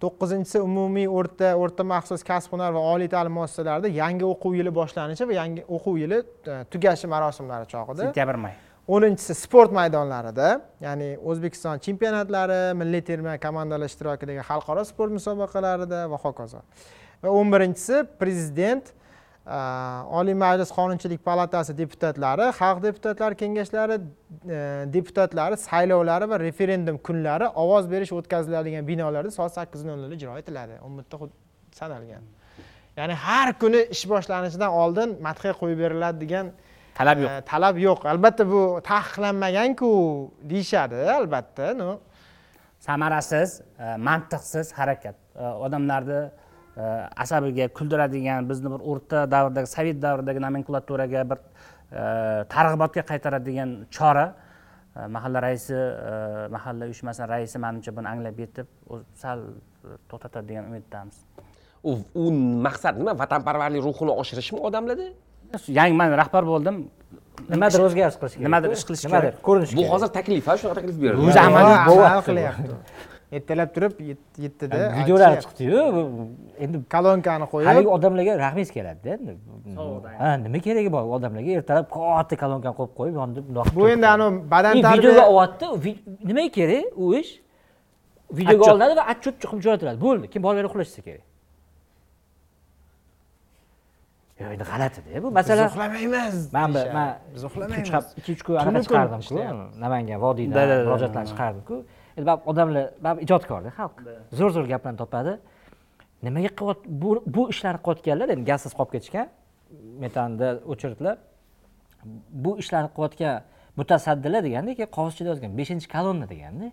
[SPEAKER 1] To'qqizinchisi umumiy o'rta o'rta maxsus kasb hunar va oliy ta'lim muassasalarida yangi o'quv yili boshlanishi va yangi o'quv yili e, tugashi marosimlari chog'ida.
[SPEAKER 4] Sentyabr may.
[SPEAKER 1] O'ninchisi sport maydonlarida ya'ni o'zbekiston chempionatlari milliy terma komandalar ishtirokidagi xalqaro sport musobaqalarida va hokazo. Va o'n birinchisi prezident oliy majlis qonunchilik palatasi deputatlari xalq deputatlari kengashlari e, deputatlari saylovlari va referendum kunlari ovoz berish o'tkaziladigan binolarda soat sakkiz nol nolda ijro etiladi. O'n bitta sanalgan. Ya'ni har kuni ish boshlanishidan oldin madhiya qo'yib beriladi degan
[SPEAKER 4] talab yo'q.
[SPEAKER 1] Talab yo'q. Albatta bu taqiqlanmaganku deyishadi albatta ну
[SPEAKER 4] samarasiz e, mantiqsiz harakat. E, odamlarni e, asabiga kuldiradigan bizni bir o'rta davrdagi sovet davridagi nomenklaturaga bir targ'ibotga qaytaradigan chora. Mahalla raisi mahalla uyushmasini raisi manimcha buni anglab yetib sal to'xtatadi degan umiddamiz
[SPEAKER 2] u maqsad nima? Vatanparvarlik ruhini oshirishmi odamlarda
[SPEAKER 4] yangi man rahbar bo'ldim.
[SPEAKER 3] Nimadir o'zgarish qilish kerak
[SPEAKER 4] Nimadir ish qilish
[SPEAKER 3] nimadir
[SPEAKER 4] kerak.
[SPEAKER 3] ko'rinish
[SPEAKER 2] bu
[SPEAKER 3] kerak.
[SPEAKER 2] hozir taklif a shunaqa taklif berildi
[SPEAKER 4] O'zi amal-
[SPEAKER 1] amal
[SPEAKER 3] bo'lyapti.
[SPEAKER 1] qilyapti. Ertalab turib yet- yettida
[SPEAKER 3] videolar chiqdiyu bu- endi
[SPEAKER 1] kolonkani
[SPEAKER 3] haligi
[SPEAKER 1] qo'yib
[SPEAKER 3] odamlarga rahmingiz keladida endi ha nima keragi bor odamlarga? Ertalab katta kolonkani qo'yib qo'yib yonida bundoq
[SPEAKER 1] bu endi anavi badan tarbiya
[SPEAKER 3] videoga olyapti nimaga kerak u ish? Videoga olinadi va отчет qilib jo'natiladi. Bo'ldi keyin bolalar uxlashsa kerak yo'q endi g'alatida bu
[SPEAKER 1] biz
[SPEAKER 3] masalan
[SPEAKER 1] uxlamaymiz
[SPEAKER 3] man man
[SPEAKER 1] biz
[SPEAKER 3] ikki uch
[SPEAKER 1] uxlamaymiz
[SPEAKER 3] hafta ikki uch kun anaqa chiqardimku namangan
[SPEAKER 4] Da,
[SPEAKER 3] vodiydan
[SPEAKER 4] da, da,
[SPEAKER 3] murojaatlarni
[SPEAKER 4] da.
[SPEAKER 3] chiqardimku. Endi baribir odamlar baribir ijodkorda xalq zo'r zo'r gaplarni topadi. Nimaga qilyapti bu bu ishlarni qilayotganlar endi gazsiz qolib ketishgan. Metanda o'chiritlar bu ishlarni qilayotgan mutasaddilar deganda keyin qog'ozchada yozgan beshinchi kolonna deganda.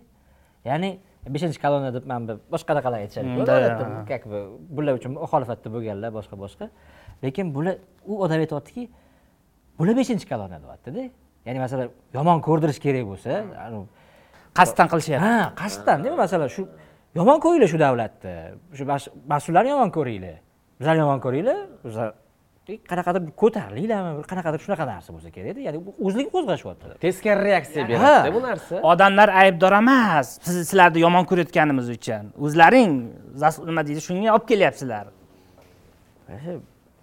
[SPEAKER 3] Ya'ni beshinchi kolonna deb man bir boshqa anaqalar aytishadi
[SPEAKER 4] Mm,
[SPEAKER 3] как бы bular uchun muxolifatda bo'lganlar boshqa boshqa lekin bular u odam aytyaptiki bular beshinchi kolonna deyaptida ya'ni masalan yomon ko'rdirish kerak bo'lsa
[SPEAKER 4] qasddan qilishyapti
[SPEAKER 3] ha qasddan masalan shu yomon ko'ringlar shu davlatni shu mas- mas'ullarni yomon ko'ringlar bizlarni yomon ko'ringlar bizlar e, qanaqadir ko'tarilinglarmi? Bir qanaqadir shunaqa narsa bo'lsa kerakda ya'ni o'zligi qo'zg'ashyapti
[SPEAKER 2] teskari reaksiya beradida bu narsa
[SPEAKER 4] odamlar aybdor emas siz sizlarni yomon ko'rayotganimiz uchun. O'zlaring nima deydi shunga olib kelyapsizlar.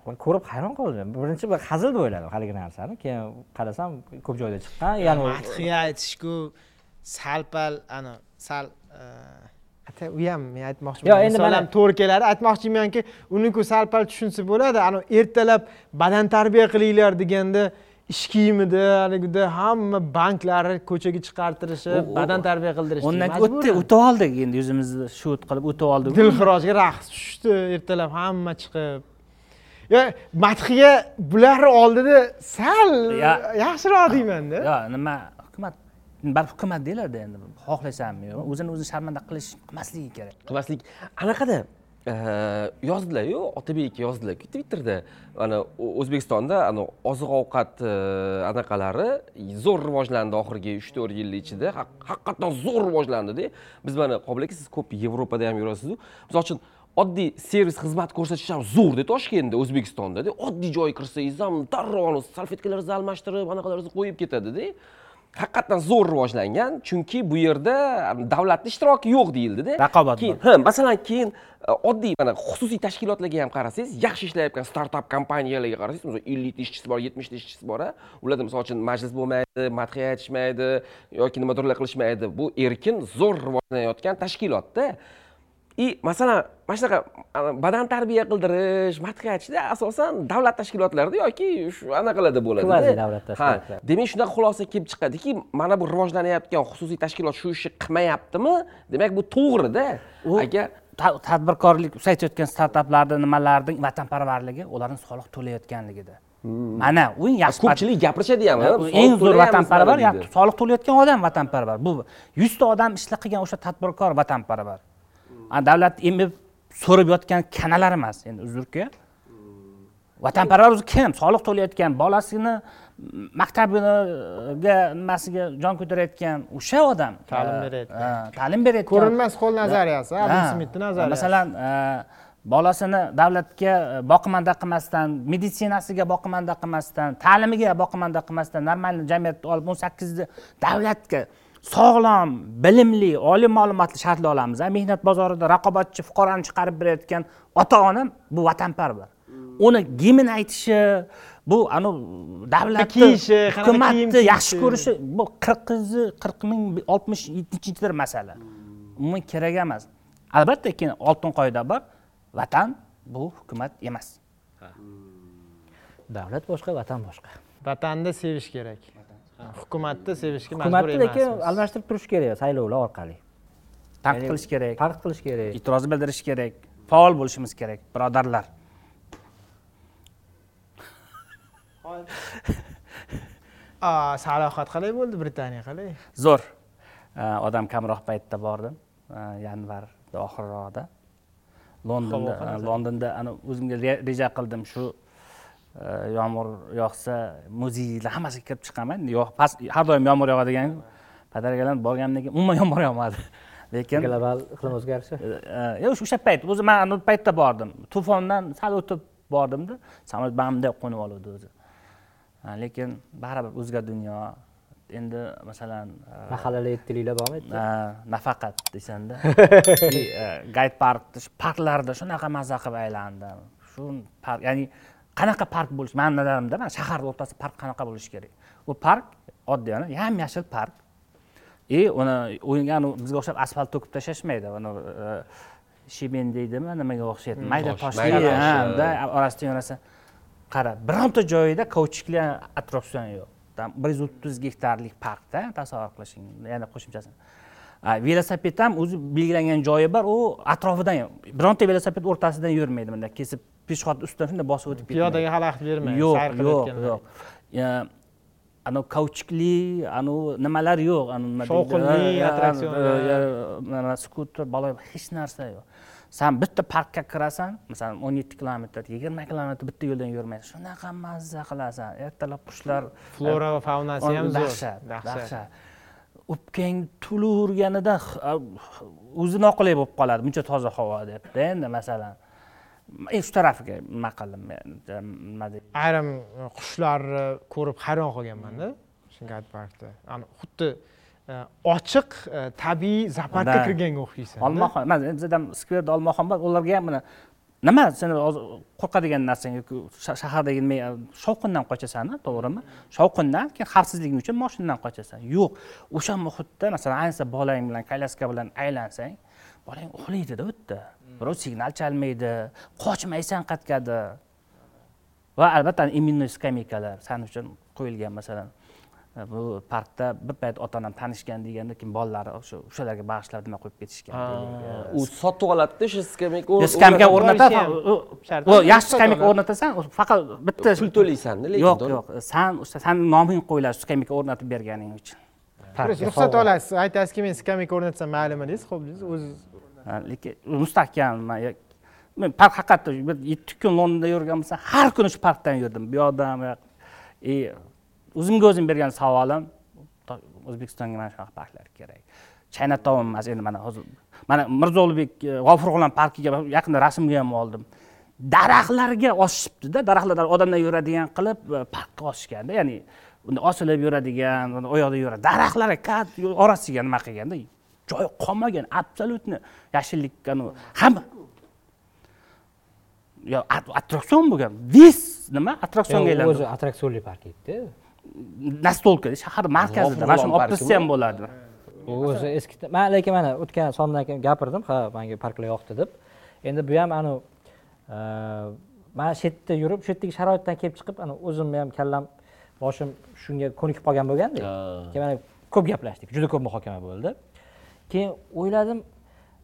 [SPEAKER 3] Man ko'rib hayron qoldim. Birinchi bir hazil deb o'yladim haligi narsani. Keyin qarasam ko'p joyda chiqqan ya'ni
[SPEAKER 1] madhiya aytishku sal pal ana sal ata u ham men
[SPEAKER 3] Yo'q,
[SPEAKER 1] aytmoqchiman
[SPEAKER 3] endi
[SPEAKER 1] misol
[SPEAKER 3] mana-
[SPEAKER 1] ham to'g'ri keladi aytmoqchimanki uniku sal pal tushunsa bo'ladi. Ana ertalab badan tarbiya qilinglar deganda ish kiyimida haligida hamma banklari ko'chaga
[SPEAKER 4] u-
[SPEAKER 1] badan tarbiya qildirishdi
[SPEAKER 4] undan keyin o'tdi o'tib oldik endi o'zimizni shoot qilib o'tib oldik.
[SPEAKER 1] Dilxirojga raqs tushdi ertalab hamma chiqib. Yo madhiya bularni oldida sal
[SPEAKER 4] Ya-
[SPEAKER 1] yaxshiroq deymanda.
[SPEAKER 4] yo nima baribir hukumat deyiladi endi xohlasanmi? Yo'q o'zini o'zi sharmanda qilish qilmasligi kerak.
[SPEAKER 2] Qilmaslik. Anaqada eh, yozdilaryu otabek yozdilar twitterda. Ana o'zbekistonda ana oziq ovqat eh, anaqalari zo'r rivojlandi oxirgi uch to'rt yil ichida haqiqatdan zo'r rivojlandida biz mana qobil aka siz ko'p yevropada ham yurasizu. Misol uchun oddiy servis xizmat ko'rsatish ham zo'rda toshkentda o'zbekistondada oddiy joyga kirsangiz ham darrov ana salfetkalarni almashtirib anaqalarni qo'yib ketadida haqiqatdan zo'r rivojlangan chunki bu yerda davlatni ishtiroki yo'q deyildida.
[SPEAKER 4] Raqobat
[SPEAKER 2] keyin ha masalan keyin e, oddiy mana xususiy tashkilotlarga ham qarasangiz yaxshi ishlayotgan startap kompaniyalarga qarasangiz misol ellikta ishchisi bor yetmishta ishchisi bor ularda misol uchun majlis bo'lmaydi madhiya aytishmaydi yoki nimadirlar qilishmaydi. Bu erkin zo'r rivojlanayotgan tashkilotda и masalan mana shunaqa badan tarbiya qildirish madhiya aytishda asosan davlat tashkilotlarida yoki shu anaqalarda bo'ladi
[SPEAKER 3] Kvazi davlat tashkilotlar.
[SPEAKER 2] demak shunaqa xulosa kelib chiqadiki mana bu rivojlanayotgan xususiy tashkilot shu ishni qilmayaptimi? Demak bu to'g'rida. Agar
[SPEAKER 4] Ta- tadbirkorlik siz aytayotgan startaplarni nimalarni vatanparvarligi ularni soliq to'layotganligida. Mana u eng yaxshi
[SPEAKER 2] ko'pchilik gapirishadi ham
[SPEAKER 4] eng zo'r vatanparvar soliq to'layotgan odam vatanparvar. Bu yuzta odam ishla qilgan o'sha tadbirkor vatanparvar davlat emib so'rab yotgan kanalar emas. Endi uzrku vatanparvar o'zi kim? Soliq to'layotgan bolasini maktabiga nimasiga jon ko'tarayotgan o'sha odam.
[SPEAKER 1] Ta'lim berayotgan.
[SPEAKER 4] ta'lim berayotgan.
[SPEAKER 1] Ko'rinmas qo'l nazariyasi adam smitni nazariyasi.
[SPEAKER 4] masalan bolasini davlatga boqimanda qilmasdan meditsinasiga boqimanda qilmasdan ta'limiga boqimanda qilmasdan normal jamiyatda olib o'n sakkizni davlatga sog'lom bilimli oliy ma'lumotli shartli olamiz a mehnat bozorida raqobatchi fuqaroni chiqarib berayotgan ota ona bu vatanparvar. Uni gimn aytishi bu anavi davlatni
[SPEAKER 1] kiyishi,
[SPEAKER 4] hukumatni yaxshi ko'rishi bu qirqinchi qirq ming oltmish yettinchidir masala. Umuman kerak emas. Albatta keyin oltin qoida bor vatan bu hukumat emas.
[SPEAKER 3] Davlat boshqa vatan boshqa.
[SPEAKER 1] Vatanni sevish kerak hukumatni sevishga majbur
[SPEAKER 3] hukumatni lekin almashtirib turish kerak saylovlar orqali.
[SPEAKER 4] Tanqid qilish kerak.
[SPEAKER 3] tanqid qilish kerak.
[SPEAKER 4] E'tiroz bildirish kerak. Faol bo'lishimiz kerak birodarlar.
[SPEAKER 1] Aa, salohiyat qalay bo'ldi britaniya qalay?
[SPEAKER 4] Zo'r. Odam kamroq paytda bordim eh, yanvar oxirroqda. Londonda londonda ana o'zimga re- reja qildim shu yomg'ir yog'sa muzeylar hammasiga kirib chiqaman. Yo'q past har doim yomg'ir yog'adigan podarkalarni borganimdan keyin umuman yomg'ir yog'madi. Lekin
[SPEAKER 3] global iqlim o'zgarishi.
[SPEAKER 4] Eh, yo'q o'sha payt o'zi man anavi paytda bordim. Tufondan sal o'tib bordimda samolyot bag'rimda qo'nib oluvdi o'zi. Lekin baribir o'zga dunyo. Endi masalan e,
[SPEAKER 3] mahallada yettililar bormi
[SPEAKER 4] Ha, nafaqat desanda. E, gayd parkda shu parklarda shunaqa mazza qilib aylandim. Shu park ya'ni qanaqa park bo'lishi mani nazarimda mana shaharni o'rtasida park qanaqa bo'lishi kerak? U park oddiy yam yashil park. И uni unga bizga o'xshab asfalt to'kib tashlashmaydi. Uni e, shimen deydimi nimaga o'xshaydi? Mayda toshlar
[SPEAKER 2] mayda
[SPEAKER 4] ha,
[SPEAKER 2] tosh,
[SPEAKER 4] unda orasidan yurasan qara bironta joyida kauchukli attraksion yo'q. Там bir yuz o'ttiz gektarlik parkda tasavvur qilishing yana qo'shimchasi. A, velosiped ham o'zi belgilangan joyi bor u atrofidan bironta velosiped o'rtasidan yurmaydi bunday kesib peshxod ustidan shunday bosib o'tib ketmaydi.
[SPEAKER 1] Piyodaga xalaqit bermaydi
[SPEAKER 4] yo'q yo'q yo'q. Anavi kauchukli anavi nimalar yo'q nima?
[SPEAKER 1] Shovqinli
[SPEAKER 4] mana skuter bola hech narsa yo'q. San bitta parkka kirasan masalan o'n yetti kilometr yigirma kilometr bitta yo'ldan yurmaysan shunaqa mazza qilasan. Ertalab qushlar
[SPEAKER 1] flora va faunasi ham zo'r.
[SPEAKER 4] dahshat dahshat. o'pkang to'laverganida o'zi noqulay bo'lib qoladi buncha toza havo debda endi masalan shu tarafiga nima qildim nima deydi
[SPEAKER 1] ayrim qushlarni ko'rib hayron qolganmanda shu gayt parkda xuddi e, ochiq e, tabiiy zaparkka
[SPEAKER 4] Da.
[SPEAKER 1] kirganga o'xshaysan
[SPEAKER 4] olmaxon man bizada skverda olmaxon bor ularga ham mana nima seni hozir qo'rqadigan narsang yoki sha- shahardagi nima shovqindan qochasan to'g'rimi? Shovqindan keyin xavfsizliging uchun moshinadan qochasan. Yo'q o'sha muhitda masalan ayniqsa bolang bilan kolyaska bilan aylansang bolang uxlaydida u yerda birov signal chalmaydi qochmaysan qayergadir va albatta iменный skameykalar san uchun qo'yilgan masalan bu parkda bir payt ota onam tanishgan deganda keyin bolalari o'sha o'shalarga bag'ishlab nima qo'yib ketishgan
[SPEAKER 2] u sotib oladida o'sha skameyka
[SPEAKER 4] skameyka o'rnatadi yaxshi skameyka o'rnatasan faqat bitta
[SPEAKER 2] pul to'laysanda lekin
[SPEAKER 4] yo'q yo'q san o'sha san noming qo'yiladi skameyka o'rnatib berganing uchun.
[SPEAKER 1] Ruxsat olasiz. Aytasizki men skameyka o'rnatsam maylimi deysiz. Ho'p deysiz o'ziz
[SPEAKER 4] lekin mustahkam men park haqiqatda bir yetti kun londonda yurgan bo'lsam har kuni shu parkdan yurdim. Bu yoqdan bu yoq. И o'zimga o'zim bergan savolim o'zbekistonga mana shunaqa parklar kerak. Chaynatown emas endi mana hozir mana mirzo ulug'bek e, g'ofur g'ulom parkiga yaqinda rasmga ham oldim. Daraxtlarga osishibdida daraxtlar odamlar yuradigan qilib e, parkka osishganda ya'ni unda osilib yuradigan oyoqda u yoqda yuradi daraxtlarga kat orasiga nima qilganda joy qolmagan абсолютно yashillik anavi hamma. Yo at- attraksion bo'lgan. Весь nima? Attraksionga
[SPEAKER 3] Yo'q, o'zi
[SPEAKER 4] aylandi
[SPEAKER 3] attraksionli park edida
[SPEAKER 4] настолка shahar markazida mana shuni olib tashlasa ham bo'ladi
[SPEAKER 3] o'zi eski man lekin mana o'tgan sondan keyin gapirdim ha manga parklar yoqdi deb. Endi bu ham anavi man shu yerda yurib shu yerdagi sharoitdan kelib chiqib ana o'zimni ham kallam boshim shunga ko'nikib qolgan bo'lganda keyin mana ko'p gaplashdik juda ko'p muhokama bo'ldi keyin o'yladim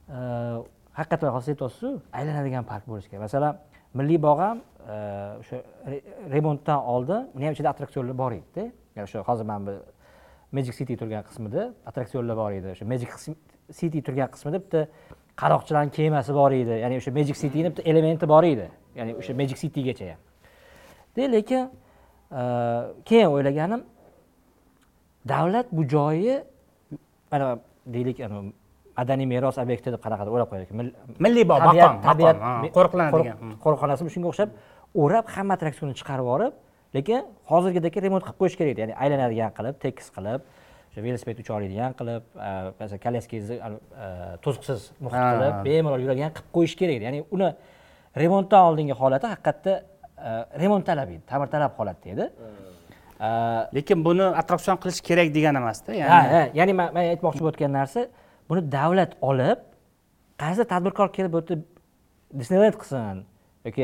[SPEAKER 3] e, haqiqatdan hozir aytyapsizu aylanadigan park bo'lishi kerak. Masalan milliy bog' ham e, o'sha remontdan oldin uni ham ichida attraksionlar bor edida. Ya'ni o'sha hozir mana bu magic city turgan qismida attraksionlar bor edi. O'sha magic city turgan qismida bitta qaroqchilarni kemasi bor edi. Ya'ni o'sha magic cityni bitta elementi bor edi. Ya'ni o'sha magic citygacha ham. De lekin e, keyin o'ylaganim davlat bu joyi mana deylik madaniy meros obyekti deb qanaqadir o'ylab qo'yaylik. Mil-
[SPEAKER 4] milliy bog' maqom
[SPEAKER 3] tabiat
[SPEAKER 4] maqom, ha,
[SPEAKER 3] me-
[SPEAKER 4] qo'riqlanadigan
[SPEAKER 3] qo'riq- qo'riqxonasi shunga o'xshab o'rab hamma attraksionni chiqarib yuborib lekin hozirgidek remont qilib qo'yish kerak edi. Ya'ni aylanadigan qilib tekis qilib o'sha velosiped ucha oladigan qilib masalan kolyaskangizni to'siqsiz muhit qilib bemalol yuradigan qilib qo'yish kerak edi. Ya'ni uni remontdan oldingi holati haqiqatda remont talab edi ta'mirtalab holatda edi
[SPEAKER 4] lekin buni attraksion qilish kerak degani emasda
[SPEAKER 3] ha
[SPEAKER 4] ya'ni
[SPEAKER 3] ha ya'ni man aytmoqchi bo'layotgan narsa buni davlat olib qaysi tadbirkor kelib bu yerda disneyland qilsin yoki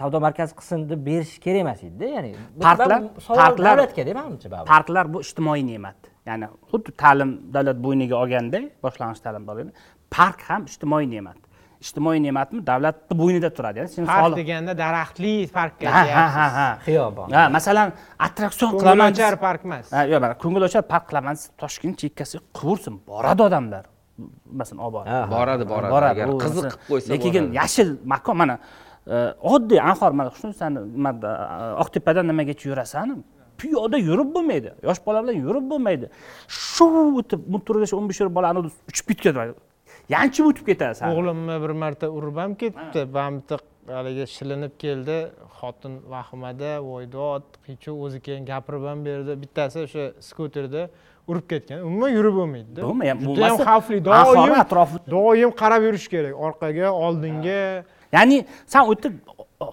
[SPEAKER 3] savdo markazi qilsin deb berish kerak emas edida ya'ni
[SPEAKER 4] Parklar- parklar-
[SPEAKER 3] davlatga-da manimcha baribir
[SPEAKER 4] parklar bu ijtimoiy ne'mat. Ya'ni xuddi ta'lim davlat bo'yniga olganday boshlang'ich ta'lim park ham ijtimoiy ne'mat ijtimoiy ne'matmi? Davlatni bo'ynida turadi ya'ni seni
[SPEAKER 1] park
[SPEAKER 4] soliq
[SPEAKER 1] deganda daraxtli parkka
[SPEAKER 4] ha ha ha ha.
[SPEAKER 3] Xiyobon.
[SPEAKER 4] Ha masalan attraksion qilaman
[SPEAKER 1] ko'ngilochar park emas.
[SPEAKER 4] Ha yo'q mana ko'ngilochar park qilaman desa toshkent chekkasiga quvursin boradi odamlar. Masalan olib boradi
[SPEAKER 2] boradi boradi.
[SPEAKER 4] Boradi
[SPEAKER 2] agar qiziq qilib qo'ysa
[SPEAKER 4] lekin yashil makon mana e, oddiy anhor mana nimada e, oqtepadan nimagacha yurasan? Piyoda yurib bo'lmaydi yosh bola bilan yurib bo'lmaydi. Shu o'tib multurgacha o'n besh yil bola uchib ketadi yanchib o'tib ketadi san
[SPEAKER 1] o'g'limni bir marta urib ham ketibdi. Man bitta haligi shilinib keldi. Xotin vahimada voydod qiy chuv o'zi keyin gapirib ham berdi. Bittasi o'sha skuterda urib ketgan. Umuman yurib bo'lmaydida. Judayam
[SPEAKER 4] Bo'lmasa,
[SPEAKER 1] xavfli doim
[SPEAKER 4] atrofi-
[SPEAKER 1] doim qarab yurish kerak. Orqaga oldinga.
[SPEAKER 4] Ya'ni san u yerda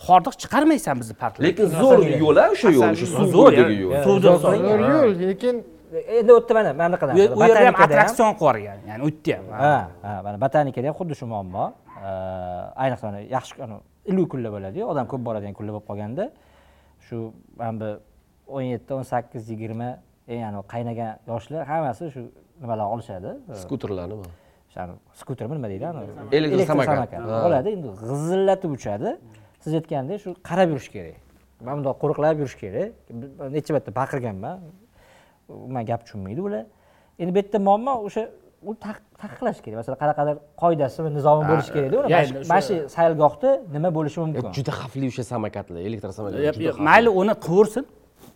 [SPEAKER 4] hordiq chiqarmaysan bizni parkda
[SPEAKER 2] lekin zo'r yo'l a o'sha yo'l shu suv
[SPEAKER 4] Zo'r,
[SPEAKER 2] bo'yidagi yo'l.
[SPEAKER 3] Suvda
[SPEAKER 4] zo'r
[SPEAKER 1] yo'l lekin
[SPEAKER 3] endi u yerda mana mana bunaqa
[SPEAKER 4] u yer- u yerda ham attraksion qilib yuborgan ya'ni u yerda ham.
[SPEAKER 3] Ha ha mana botanikada ham xuddi shu muammo. Ayniqsa mana yaxshi iliq kunlar bo'ladiyu odam ko'p boradigan kunlar bo'lib qolganda shu mana bu o'n yetti o'n sakkiz yigirma eng anavi qaynagan yoshlar hammasi shu nimalarni olishadi.
[SPEAKER 2] Skuterlarni
[SPEAKER 3] o'sha skutermi nima deydi anavi?
[SPEAKER 2] Elektrosamokat. Ha.
[SPEAKER 3] oladi endi g'izillatib uchadi. Siz aytgandek shu qarab yurish kerak. Mana bundoq qo'riqlab yurish kerak. Necha marta baqirganman umuman gap tushunmaydi ular. Endi bu yerda muammo o'sha u taq- taqiqlash kerak. Masalan qanaqadir qoidasi va nizomi bo'lishi kerakda uni mana shu- sayilgohda nima bo'lishi mumkin?
[SPEAKER 2] juda xavfli o'sha samokatlar
[SPEAKER 4] yap,
[SPEAKER 2] xavfli.
[SPEAKER 4] mayli uni qilaversin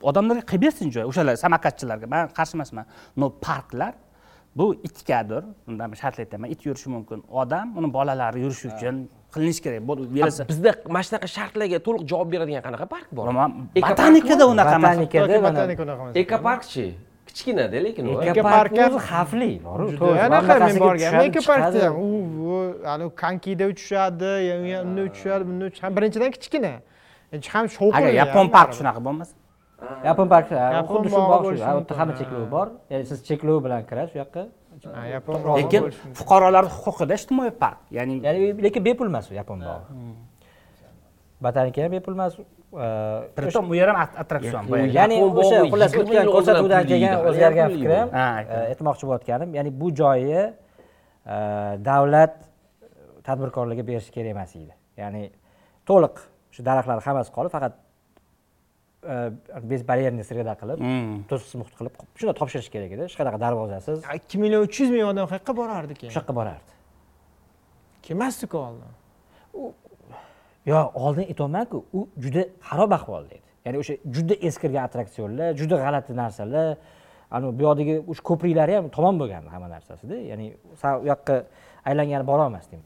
[SPEAKER 4] odamlarga qilib bersin joy. O'shalar samokatchilarga man qarshi emasman но parklar bu itgadir undan shartli aytaman it yurishi mumkin. Odam uni bolalari yurishi uchun qilinishi kerak. Velosiped
[SPEAKER 2] bizda mana shunaqa shartlarga to'liq javob beradigan qanaqa park bor?
[SPEAKER 4] Botanikada unaqa emas.
[SPEAKER 3] Botanikada
[SPEAKER 1] yoki
[SPEAKER 3] mana
[SPEAKER 1] botanika unaqa emas.
[SPEAKER 2] Ekoparkchi kichkinada lekin
[SPEAKER 1] Ekopark ham-
[SPEAKER 3] o'zi xavfli
[SPEAKER 1] anaqa men borganman ekoparkda ham u u anavi konkida uchishadi unda uchishadi bunda uchishadi birinchidan kichkina. Ham shovqinli
[SPEAKER 4] agar yapon park shunaqa bo'lmasa?
[SPEAKER 3] Yapon park xuddi shu
[SPEAKER 1] bog'i
[SPEAKER 3] bog' shu u yerda hamma
[SPEAKER 1] ha.
[SPEAKER 3] cheklov bor. Ya'ni siz cheklov bilan kirasiz u yoqqa
[SPEAKER 1] Yapon
[SPEAKER 4] lekin fuqarolarni huquqida ijtimoiy park ya'ni
[SPEAKER 3] lekin bepul emas u yapon bog'i. Botanika ham bepul emas
[SPEAKER 4] Pritom u yer ham att- attraksion
[SPEAKER 3] ya'ni o'sha xullas
[SPEAKER 2] 20
[SPEAKER 3] o'tgan ko'rsatuvdan keyin o'zgargan fikrim e, aytmoqchi bo'layotganim ya'ni bu joyi e, davlat tadbirkorlarga berishi kerak emas edi. Ya'ni to'liq shu daraxtlar hammasi qolib faqat e, bez baryerni sreda qilib
[SPEAKER 4] Hmm.
[SPEAKER 3] to'siq muhit qilib shuni topshirish kerak edi hech qanaqa darvozasiz
[SPEAKER 1] ikki million uch yuz ming odam qayerqa borardi keyin.
[SPEAKER 3] O'sha yoqqa borardi
[SPEAKER 1] kelmasdiku oldin.
[SPEAKER 3] Yo oldin aytyapmanku u juda xarob ahvolda edi ya'ni o'sha juda eskirgan attraksionlar juda g'alati narsalar. Anavi bu yoqdagi o'sha ko'priklari ham tamom bo'lgan hamma narsasida. Ya'ni san u yoqqa aylangani borolmasding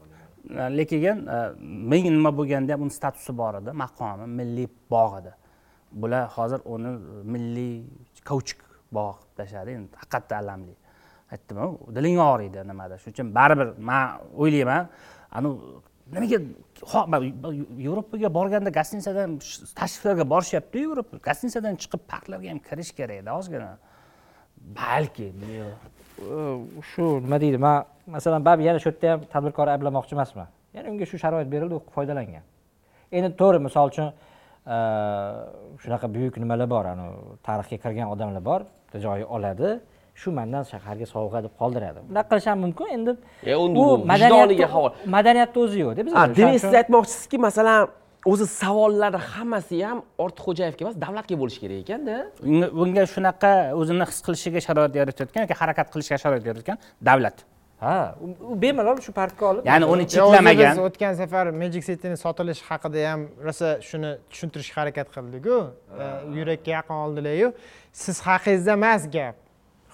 [SPEAKER 4] lekin e, ming nima bo'lganda ham uni statusi bor edi maqomi milliy bog' edi bular hozir uni milliy kauchuk bog'i qilib tashladi endi haqiqatda alamli. Aytdimu diling og'riydi nimada? Shuning uchun baribir man o'ylayman. Anavi nimaga yevropaga borganda gostinisadan tashriflarga borishyapti yevropa. Gostinisadan chiqib parklarga ham kirish kerak edi ozgina. Balki
[SPEAKER 3] shu nima deydi? Man masalan baribir yana shu yerda ham tadbirkorni ayblamoqchi emasman ya'ni unga shu sharoit berildi u foydalangan. Endi to'g'ri misol uchun shunaqa buyuk nimalar bor anavi tarixga kirgan odamlar bor bitta joyi oladi. Shu mandan shaharga sovg'a deb qoldiradi. Bunaqa qilish ham mumkin. Endi
[SPEAKER 2] endi
[SPEAKER 3] u
[SPEAKER 2] vijdoniga havola.
[SPEAKER 3] madaniyatni o'zi yo'qda bizda O'shaning
[SPEAKER 2] demak siz aytmoqchisizki masalan o'zi savollar hammasi ham ortiqxo'jayevga emas davlatga bo'lishi kerak ekanda.
[SPEAKER 4] Unga- bunga shunaqa o'zini his qilishiga sharoit yaratayotgan yoki harakat qilishga sharoit yaratayotgan davlat
[SPEAKER 3] ha u- bemalol shu parkka olib.
[SPEAKER 4] Ya'ni uni cheklamagan
[SPEAKER 1] biz o'tgan safar magic cityni sotilishi haqida ham rosa shuni tushuntirishga harakat qildiku. E, yurakka yaqin oldilaryu siz haqingizda emas gap.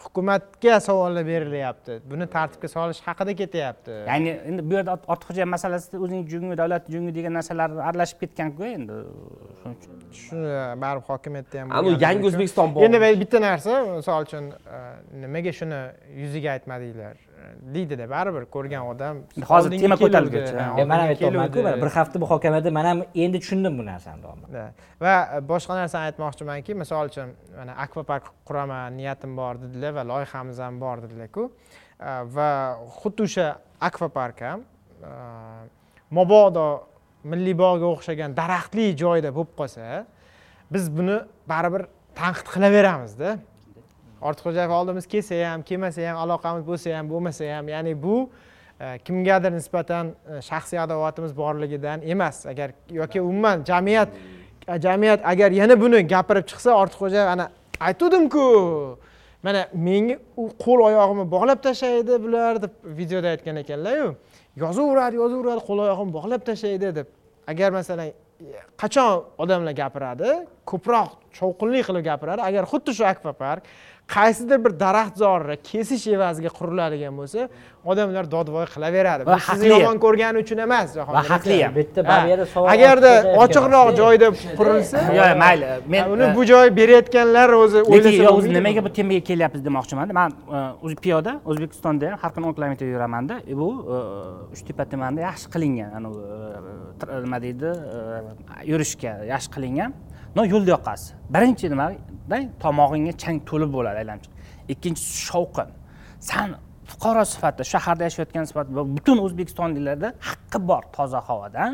[SPEAKER 1] Hukumatga savollar berilyapti. Buni tartibga solish haqida ketyapti.
[SPEAKER 4] Ya'ni endi bu yerda Ort- ortiqxo'jayev masalasida o'zining jungi davlat jungi degan narsalar aralashib ketganku endi. Shuning uchun.
[SPEAKER 1] Shuni baribir hokimiyatda ham bo'lganligi
[SPEAKER 2] yangi o'zbekiston
[SPEAKER 1] endi bitta narsa misol uchun e, nimaga shuni yuziga aytmadinglar deydida baribir ko'rgan odam
[SPEAKER 4] Hozir tema ko'tarilguncha.
[SPEAKER 1] ha,
[SPEAKER 3] mana
[SPEAKER 1] oldinga
[SPEAKER 3] aytyapmanku bir hafta muhokamada man ham endi tushundim bu narsani
[SPEAKER 1] va e, boshqa narsani aytmoqchimanki misol uchun mana akvapark quraman niyatim bor dedilar va loyihamiz ham bor dedilarku. E, va xuddi o'sha akvapark ham e, mabodo milliy bog'ga o'xshagan daraxtli joyda bo'lib qolsa biz buni baribir tanqid qilaveramizda ortiqxo'jayev oldimiz kelsa ham kelmasa ham aloqamiz bo'lsa ham bo'lmasa ham ya'ni bu e, kimgadir nisbatan e, shaxsiy adovatimiz borligidan emas. Agar yoki umuman jamiyat e, jamiyat agar yana buni gapirib chiqsa ortiqxo'jayev ana aytuvdimku mana menga u qo'l oyog'imni bog'lab tashlaydi bular deb videoda aytgan ekanlaryu. Yozaveradi yozaveradi qo'l oyog'imni bog'lab tashlaydi deb. Agar masalan qachon odamlar gapiradi? Ko'proq shovqinli qilib gapiradi. Agar xuddi shu akvapark qaysidir bir daraxtzorni kesish evaziga quriladigan bo'lsa odamlar dodvoy qilaveradi.
[SPEAKER 4] Va
[SPEAKER 1] bu sizni yomon ko'rgani uchun emas
[SPEAKER 4] Va haqli. Ham.
[SPEAKER 3] bariyada savol
[SPEAKER 1] agarda ochiqroq joyda qurilsa
[SPEAKER 4] yo'q mayli. Men
[SPEAKER 1] uni bu joy berayotganlar o'zi
[SPEAKER 4] lekin o'zi nimaga bu temaga kelyapmiz demoqchimanda. Man e, o'zi piyoda o'zbekistonda ham har kuni o'n kilometr yuramanda. E, bu e, uchtepa tumanida yaxshi qilingan nima deydi yurishga yaxshi qilingan no yo'lda yoqasi. Birinchi nimada tomog'ingga chang to'lib bo'ladi aylanib chiq ikkinchisi shovqin. San fuqaro sifatida shaharda yashayotgan sifatida butun o'zbekistonliklarda haqqi bor toza havodan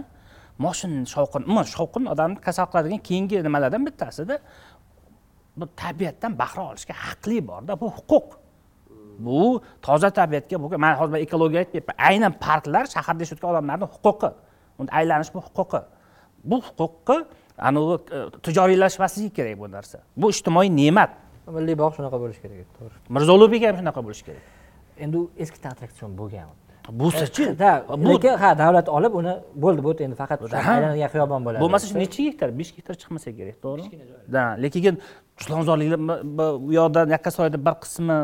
[SPEAKER 4] moshinani shovqin umuman shovqin odamni kasal qiladigan keyingi nimalardan bittasida bu tabiatdan bahra olishga haqli borda bu huquq. Bu toza tabiatga bo'lgan man hozir ekologiya aytmayapman aynan parklar shaharda yashayotgan odamlarni huquqi. Unda aylanish bu huquqi. Bu huquqni anavi e, tijoriylashmasligi kerak bu narsa. Bu ijtimoiy ne'mat.
[SPEAKER 3] Milliy bog' shunaqa bo'lishi kerak to'g'ri.
[SPEAKER 4] Mirzo ulug'bek ham shunaqa bo'lishi kerak.
[SPEAKER 3] Endi u eskita attraksion bo'lgan.
[SPEAKER 4] Bo'lsachi
[SPEAKER 3] da
[SPEAKER 4] bu
[SPEAKER 3] lekin ha davlat olib uni bo'ldi bu endi faqat aylanadigan xiyobon bo'ladi.
[SPEAKER 4] Bo'lmasa shu necha gektar besh gektar chiqmasa kerak to'g'rimi da lekin chilonzorliklar bu- yoqda yakkasaroyda bir qismi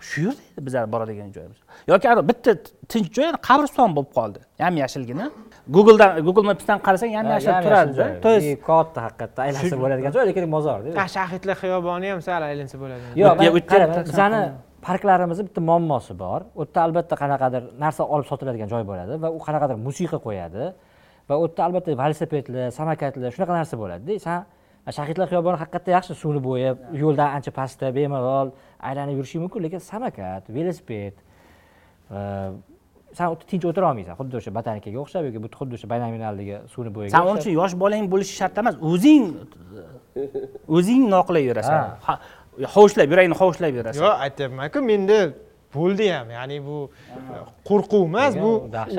[SPEAKER 4] shu yerda edi bizlar boradigan joyimiz. Yoki bitta tinch joy qabriston bo'lib qoldi. Yam yashilgina. Googledan google mapsdan qarasang yam yashil turadida. to есть
[SPEAKER 3] katta haqiqatda aylansa bo'ladigan joy lekin mozorda
[SPEAKER 1] Ah, shahidlar xiyoboni ham sal aylansa bo'ladi.
[SPEAKER 3] Yo'q bizani parklarimizni bitta muammosi bor. U yerda albatta qanaqadir narsa olib sotiladigan joy bo'ladi va u qanaqadir musiqa qo'yadi va u yerda albatta velosipedlar samokatlar shunaqa narsa bo'ladida. San shahidlar xiyoboni haqiqatda yaxshi suvni bo'yab yo'ldan ancha pastda bemalol aylanib yurishing mumkin lekin samokat velosiped e, san tinch o'tira olmaysan xuddi o'sha botanikaga o'xshab yoki bu xuddi o'sha baynaminaldagi suvni bo'yiga
[SPEAKER 4] san uning uchun yosh bolang bo'lishi shart emas o'zing o'zing noqulay yurasan. Hovuchlab yuragingni hovuchlab yurasan.
[SPEAKER 1] Yo'q aytyapmanku menda bo'ldi ham ya'ni bu qo'rquv emas bu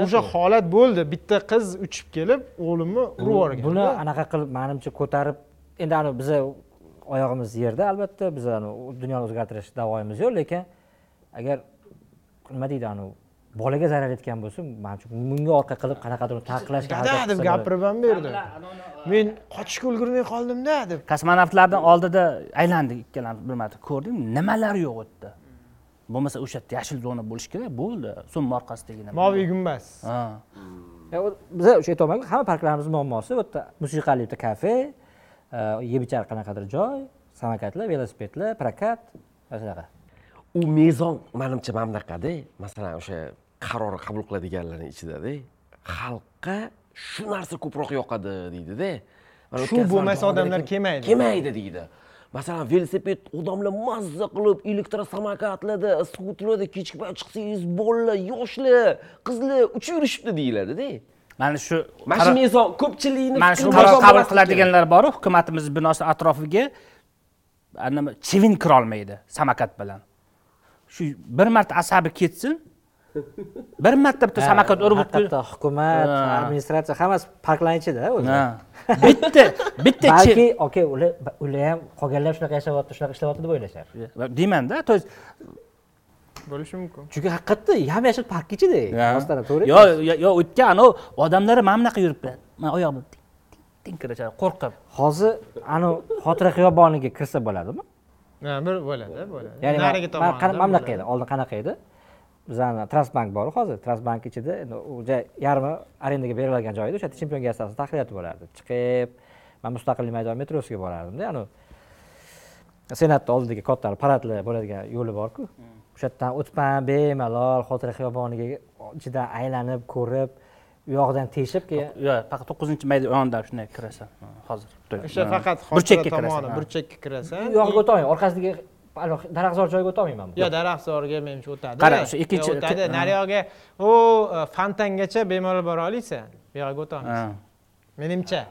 [SPEAKER 1] o'sha holat bo'ldi. Bitta qiz uchib kelib o'g'limni urib yuborgan.
[SPEAKER 3] buni anaqa qilib manimcha ko'tarib endi anavi biza oyog'imiz yerda albatta. Anavi dunyoni o'zgartirish davoyimiz yo'q lekin agar nima deydi anavi bolaga zarar yetgan bo'lsa manimcha bunga orqa qilib qanaqadir taqiqlashga
[SPEAKER 1] dada
[SPEAKER 3] harakat
[SPEAKER 1] deb gapirib ham berdi. Men qochishga ulgurmay qoldimda deb.
[SPEAKER 4] Kosmonavtlardan oldida aylandik ikkalamiz bir marta ko'rdim nimalar yo'q u yerda bo'lmasa o'sha yerda yashil zona bo'lishi kerak bo'ldi. So'm orqasidagi
[SPEAKER 1] moviy gumbaz.
[SPEAKER 3] Biza o'sha aytyapmanku hamma parklarimiz muammosi bu yerda musiqali bitta kafe e, yeb ichar qanaqadir joy samokatlar velosipedlar prokat va shunaqa
[SPEAKER 2] u mezon manimcha mana bunaqada masalan o'sha qaror qabul qiladiganlarni ichidada xalqqa shu narsa ko'proq yoqadi deydida
[SPEAKER 1] Shu bo'lmasa odamlar kelmaydi.
[SPEAKER 2] kelmaydi deydi masalan velosiped odamlar mazza qilib elektrosamokatlarda skuterlarda kechki payt chiqsangiz bolalar yoshlar qizlar uchib yurishibdi deyiladida
[SPEAKER 4] mana shu
[SPEAKER 2] mana shu mezon ko'pchilikni
[SPEAKER 4] mana shu qabul qiladiganlar boru hukumatimiz binosi atrofiga nima chivin kirolmaydi samokat bilan. Shu bir marta asabi ketsin bir marta bitta samokat urib
[SPEAKER 3] haqiqatda hukumat administratsiya hammasi parklarni ichida o'zi.
[SPEAKER 4] Ha. bitta bitta
[SPEAKER 3] balki okey ular ular ham qolganlar shunaqa yashayapti shunaqa ishlayapti deb o'ylashar.
[SPEAKER 4] Deymanda to есть
[SPEAKER 1] bo'lishi mumkin
[SPEAKER 3] chunki haqiqatda yam yashil park ichida rostdan ham, to'g'ri
[SPEAKER 4] yo yo- yo o'tgan anavi odamlar mana bunaqa yuribdi man oyog'imni ting ting ting kirishadi qo'rqib.
[SPEAKER 3] Hozir anavi xotira xiyoboniga kirsa bo'ladimi?
[SPEAKER 1] Ha, bir bo'ladi bo'ladi.
[SPEAKER 3] Ya'ni
[SPEAKER 1] narigi tomonida
[SPEAKER 3] mana bunaqa edi oldin qanaqa edi? Bizani transbank bor hozir. Transbank ichida endi u joy yarmi arendaga berilgan joy edi o'sha yerda chempion gassasi tahririyati bo'lardi. Chiqib man mustaqillik maydoni metrosiga borardimda anavi senatni oldidagi katta paradlar bo'ladigan yo'li borku o'sha yerdan o'tibman bemalol xotira xiyoboniga ichidan aylanib ko'rib u yog'idan teshib keyin
[SPEAKER 4] yo faqat to'qqizinchi mayda yonidan shunday kirasan. Hozir.
[SPEAKER 1] O'sha
[SPEAKER 4] Ha.
[SPEAKER 1] faqat
[SPEAKER 4] burchakka kirasan
[SPEAKER 1] burchakka kirasan.
[SPEAKER 3] U yog'iga o'tolmayman orqasidagi daraxtzor joyiga o'tolmayman
[SPEAKER 1] yo daraxtzorga menimcha o'tadi.
[SPEAKER 4] Qara, o'sha ikkinchi-
[SPEAKER 1] o'tadi. nariyog'iga u e, fontangacha bemalol bora olmaysan bu yoqqa o'tolmaysan.
[SPEAKER 4] Ha.
[SPEAKER 1] menimcha.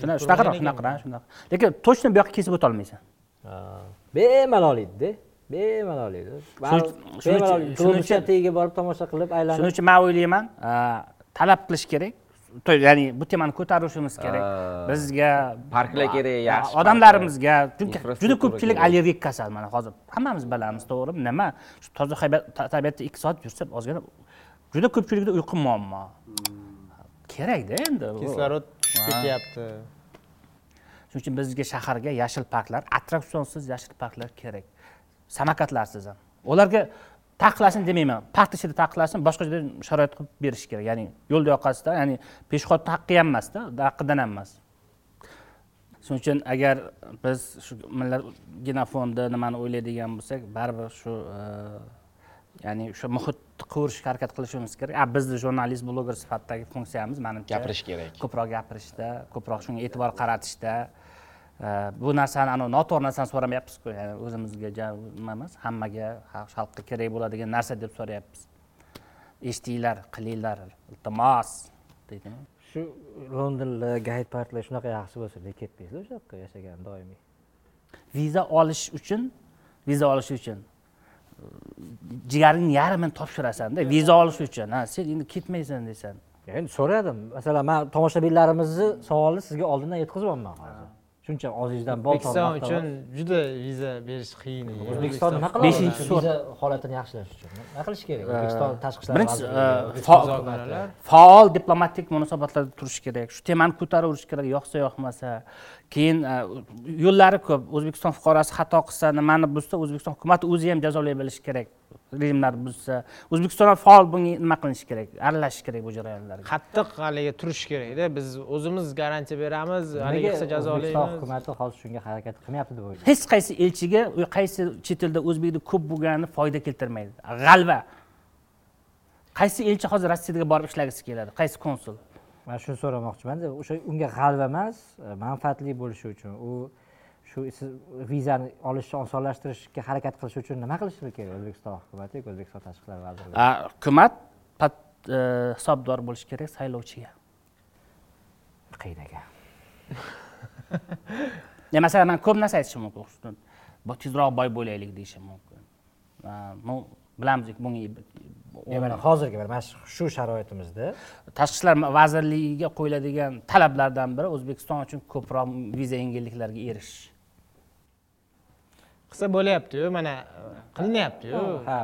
[SPEAKER 4] Shuna- shunaqaroq shunaqaroq shunaqa lekin точно bu yoqqa kesib o'tolmaysan.
[SPEAKER 3] Bemalol edida bemalol edi
[SPEAKER 4] Shuning- shuning
[SPEAKER 3] bemalol
[SPEAKER 4] shuning uchun-
[SPEAKER 3] tagiga borib tomosha qilib
[SPEAKER 4] shuning
[SPEAKER 3] aylanib
[SPEAKER 4] uchun man o'ylayman talab qilish kerak. Ya'ni bu temani ko'tarishimiz kerak. Bizga
[SPEAKER 2] Parklar kerak, yaxshi
[SPEAKER 4] odamlarimizga chunki juda ko'pchilik allergik kasal mana hozir. Hammamiz bilamiz to'g'rimi? Nima? Shu toza tabiatda ikki soat yursa ozgina juda ko'pchilikda uyqu muammo. Kerakda endi
[SPEAKER 1] kislorod tushib ketyapti.
[SPEAKER 4] Shuning uchun bizga shaharga yashil parklar attraksionsiz yashil parklar kerak samokatlarsiz ham ularga taqiqlasin demayman. Park ichida taqiqlasin boshqa joyda sharoit qilib berish kerak. Ya'ni yo'l yoqasida ya'ni peshxod haqqi ham emasda haqqidan ham emas shuning uchun agar biz shu millat genofondi nimani o'ylaydigan bo'lsak baribir shu e, ya'ni o'sha muhitni qurishga harakat qilishimiz kerak. A bizni jurnalist bloger sifatidagi funksiyamiz manimcha
[SPEAKER 2] Gapirish kerak.
[SPEAKER 4] ko'proq gapirishda ko'proq shunga e'tibor qaratishda bu narsani anavi noto'g'ri narsani so'ramayapmizku. Ya'ni o'zimizga nima emas hammaga xalq- xalqqa kerak bo'ladigan narsa deb so'rayapmiz. Eshitinglar qilinglar iltimos deydi
[SPEAKER 3] shu londonlar gayd parklar shunaqa yaxshi bo'lsa nega ketmaysizlar o'sha yoqqa yashagan doimiy.
[SPEAKER 4] Viza olish uchun viza olish uchun. Jigaringni yarmini topshirasanda viza olish uchun. Ha sen endi ketmaysan desan
[SPEAKER 3] endi so'radim. Masalan man tomoshabinlarimizni savolini sizga oldindan yetkazyapman hozir shuncha ozizdan bol
[SPEAKER 1] o'zbekiston uchun juda viza berish qiyin.
[SPEAKER 3] O'zbekiston nima qiladi
[SPEAKER 4] Beshinchi
[SPEAKER 3] viza holatini yaxshilash uchun. Nima qilish kerak? O'zbekiston tashqi ishlar hukumati.
[SPEAKER 4] faol diplomatik munosabatlarda turish kerak. Shu temani ko'taraverish kerak yoqsa yoqmasa keyin e, yo'llari ko'p. O'zbekiston fuqarosi xato qilsa nimani buzsa o'zbekiston hukumati o'zi ham jazolay bilishi kerak. Rejimlarni buzsa. O'zbekiston ham faol bunga nima qilishi kerak aralashish kerak bu jarayonlarga?
[SPEAKER 1] Qattiq haligi turish kerakda biz o'zimiz garantiya beramiz haligi qilsa
[SPEAKER 3] o'zbekiston
[SPEAKER 1] jazolaymiz
[SPEAKER 3] hukumati hozir shunga harakat qilmayapti deb o'ylaysiz?
[SPEAKER 4] Hech qaysi elchiga u qaysi chet elda o'zbekni ko'p bo'lgani foyda keltirmaydi. G'alva. Qaysi elchi hozir rossiyaga borib ishlagisi keladi? Qaysi konsul
[SPEAKER 3] man shuni so'ramoqchimanda o'sha unga g'alva emas e, manfaatli bo'lishi uchun. U shu siz vizani olishni osonlashtirishga harakat qilish uchun nima qilishi kerak o'zbekiston hukumati yoki o'zbekiston tashqi ishlar vazirligi?
[SPEAKER 4] Hukumat e, hisobdor bo'lishi kerak saylovchiga.
[SPEAKER 3] Qiyin ekan
[SPEAKER 4] masalan man ko'p narsa aytishim mumkin tezroq boy bo'laylik deyishim mumkin. Bilamiz bunga
[SPEAKER 3] hozirgi mana shu sharoitimizda
[SPEAKER 4] tashqi ishlar vazirligiga qo'yiladigan talablardan biri o'zbekiston uchun ko'proq viza yengilliklariga erishish.
[SPEAKER 1] Qilsa bo'lyaptiyu mana qilinyaptiyu.
[SPEAKER 3] Ha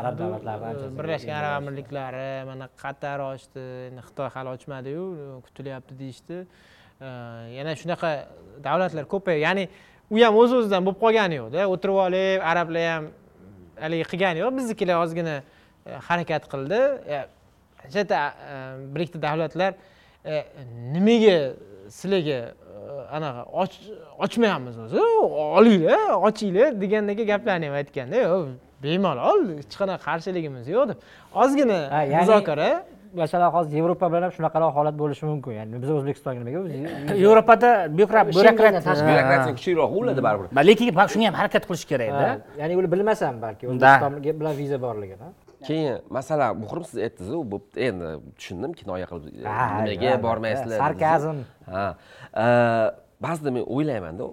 [SPEAKER 3] arab davlatlari anchasi
[SPEAKER 1] birlashgan arab amirliklari mana qatar ochdi endi xitoy hali ochmadiyu kutilyapti deyishdi. Э, yana shunaqa davlatlar ko'paydi. Ya'ni u ham o'z o'zidan bo'lib qolgani yo'qda o'tirib olib arablar ham haligi qilgani yo'q biznikilar ozgina e, harakat qildi Yerda e, bir ikkita davlatlar e, nimaga sizlarga e, anaqa och- ochmayapmiz o'zi? Olinglar ochinglar degandagi gaplarni ham aytganda yo'q bemalol hech qanaqa qarshiligimiz yo'q deb. Ozgina muzokara.
[SPEAKER 3] masalan hozir yevropa bilan ham shunaqaroq holat bo'lishi mumkin. Ya'ni biz o'zbekistonga nimaga
[SPEAKER 4] yevropada
[SPEAKER 2] byurokratiya kuchliroq bo'ladi baribir.
[SPEAKER 4] Ba, lekin shunga ham harakat qilish kerakda.
[SPEAKER 3] Ya'ni ular bilmasam balki o'zbekiston bilan viza borligini
[SPEAKER 2] keyin masalan muhrim siz aytdingizu bo'pti endi tushundim kinoya qilib
[SPEAKER 3] Ha,
[SPEAKER 2] nimaga bormaysizlar
[SPEAKER 3] Sarkazm.
[SPEAKER 2] ha Э, ba'zida men o'ylaymanda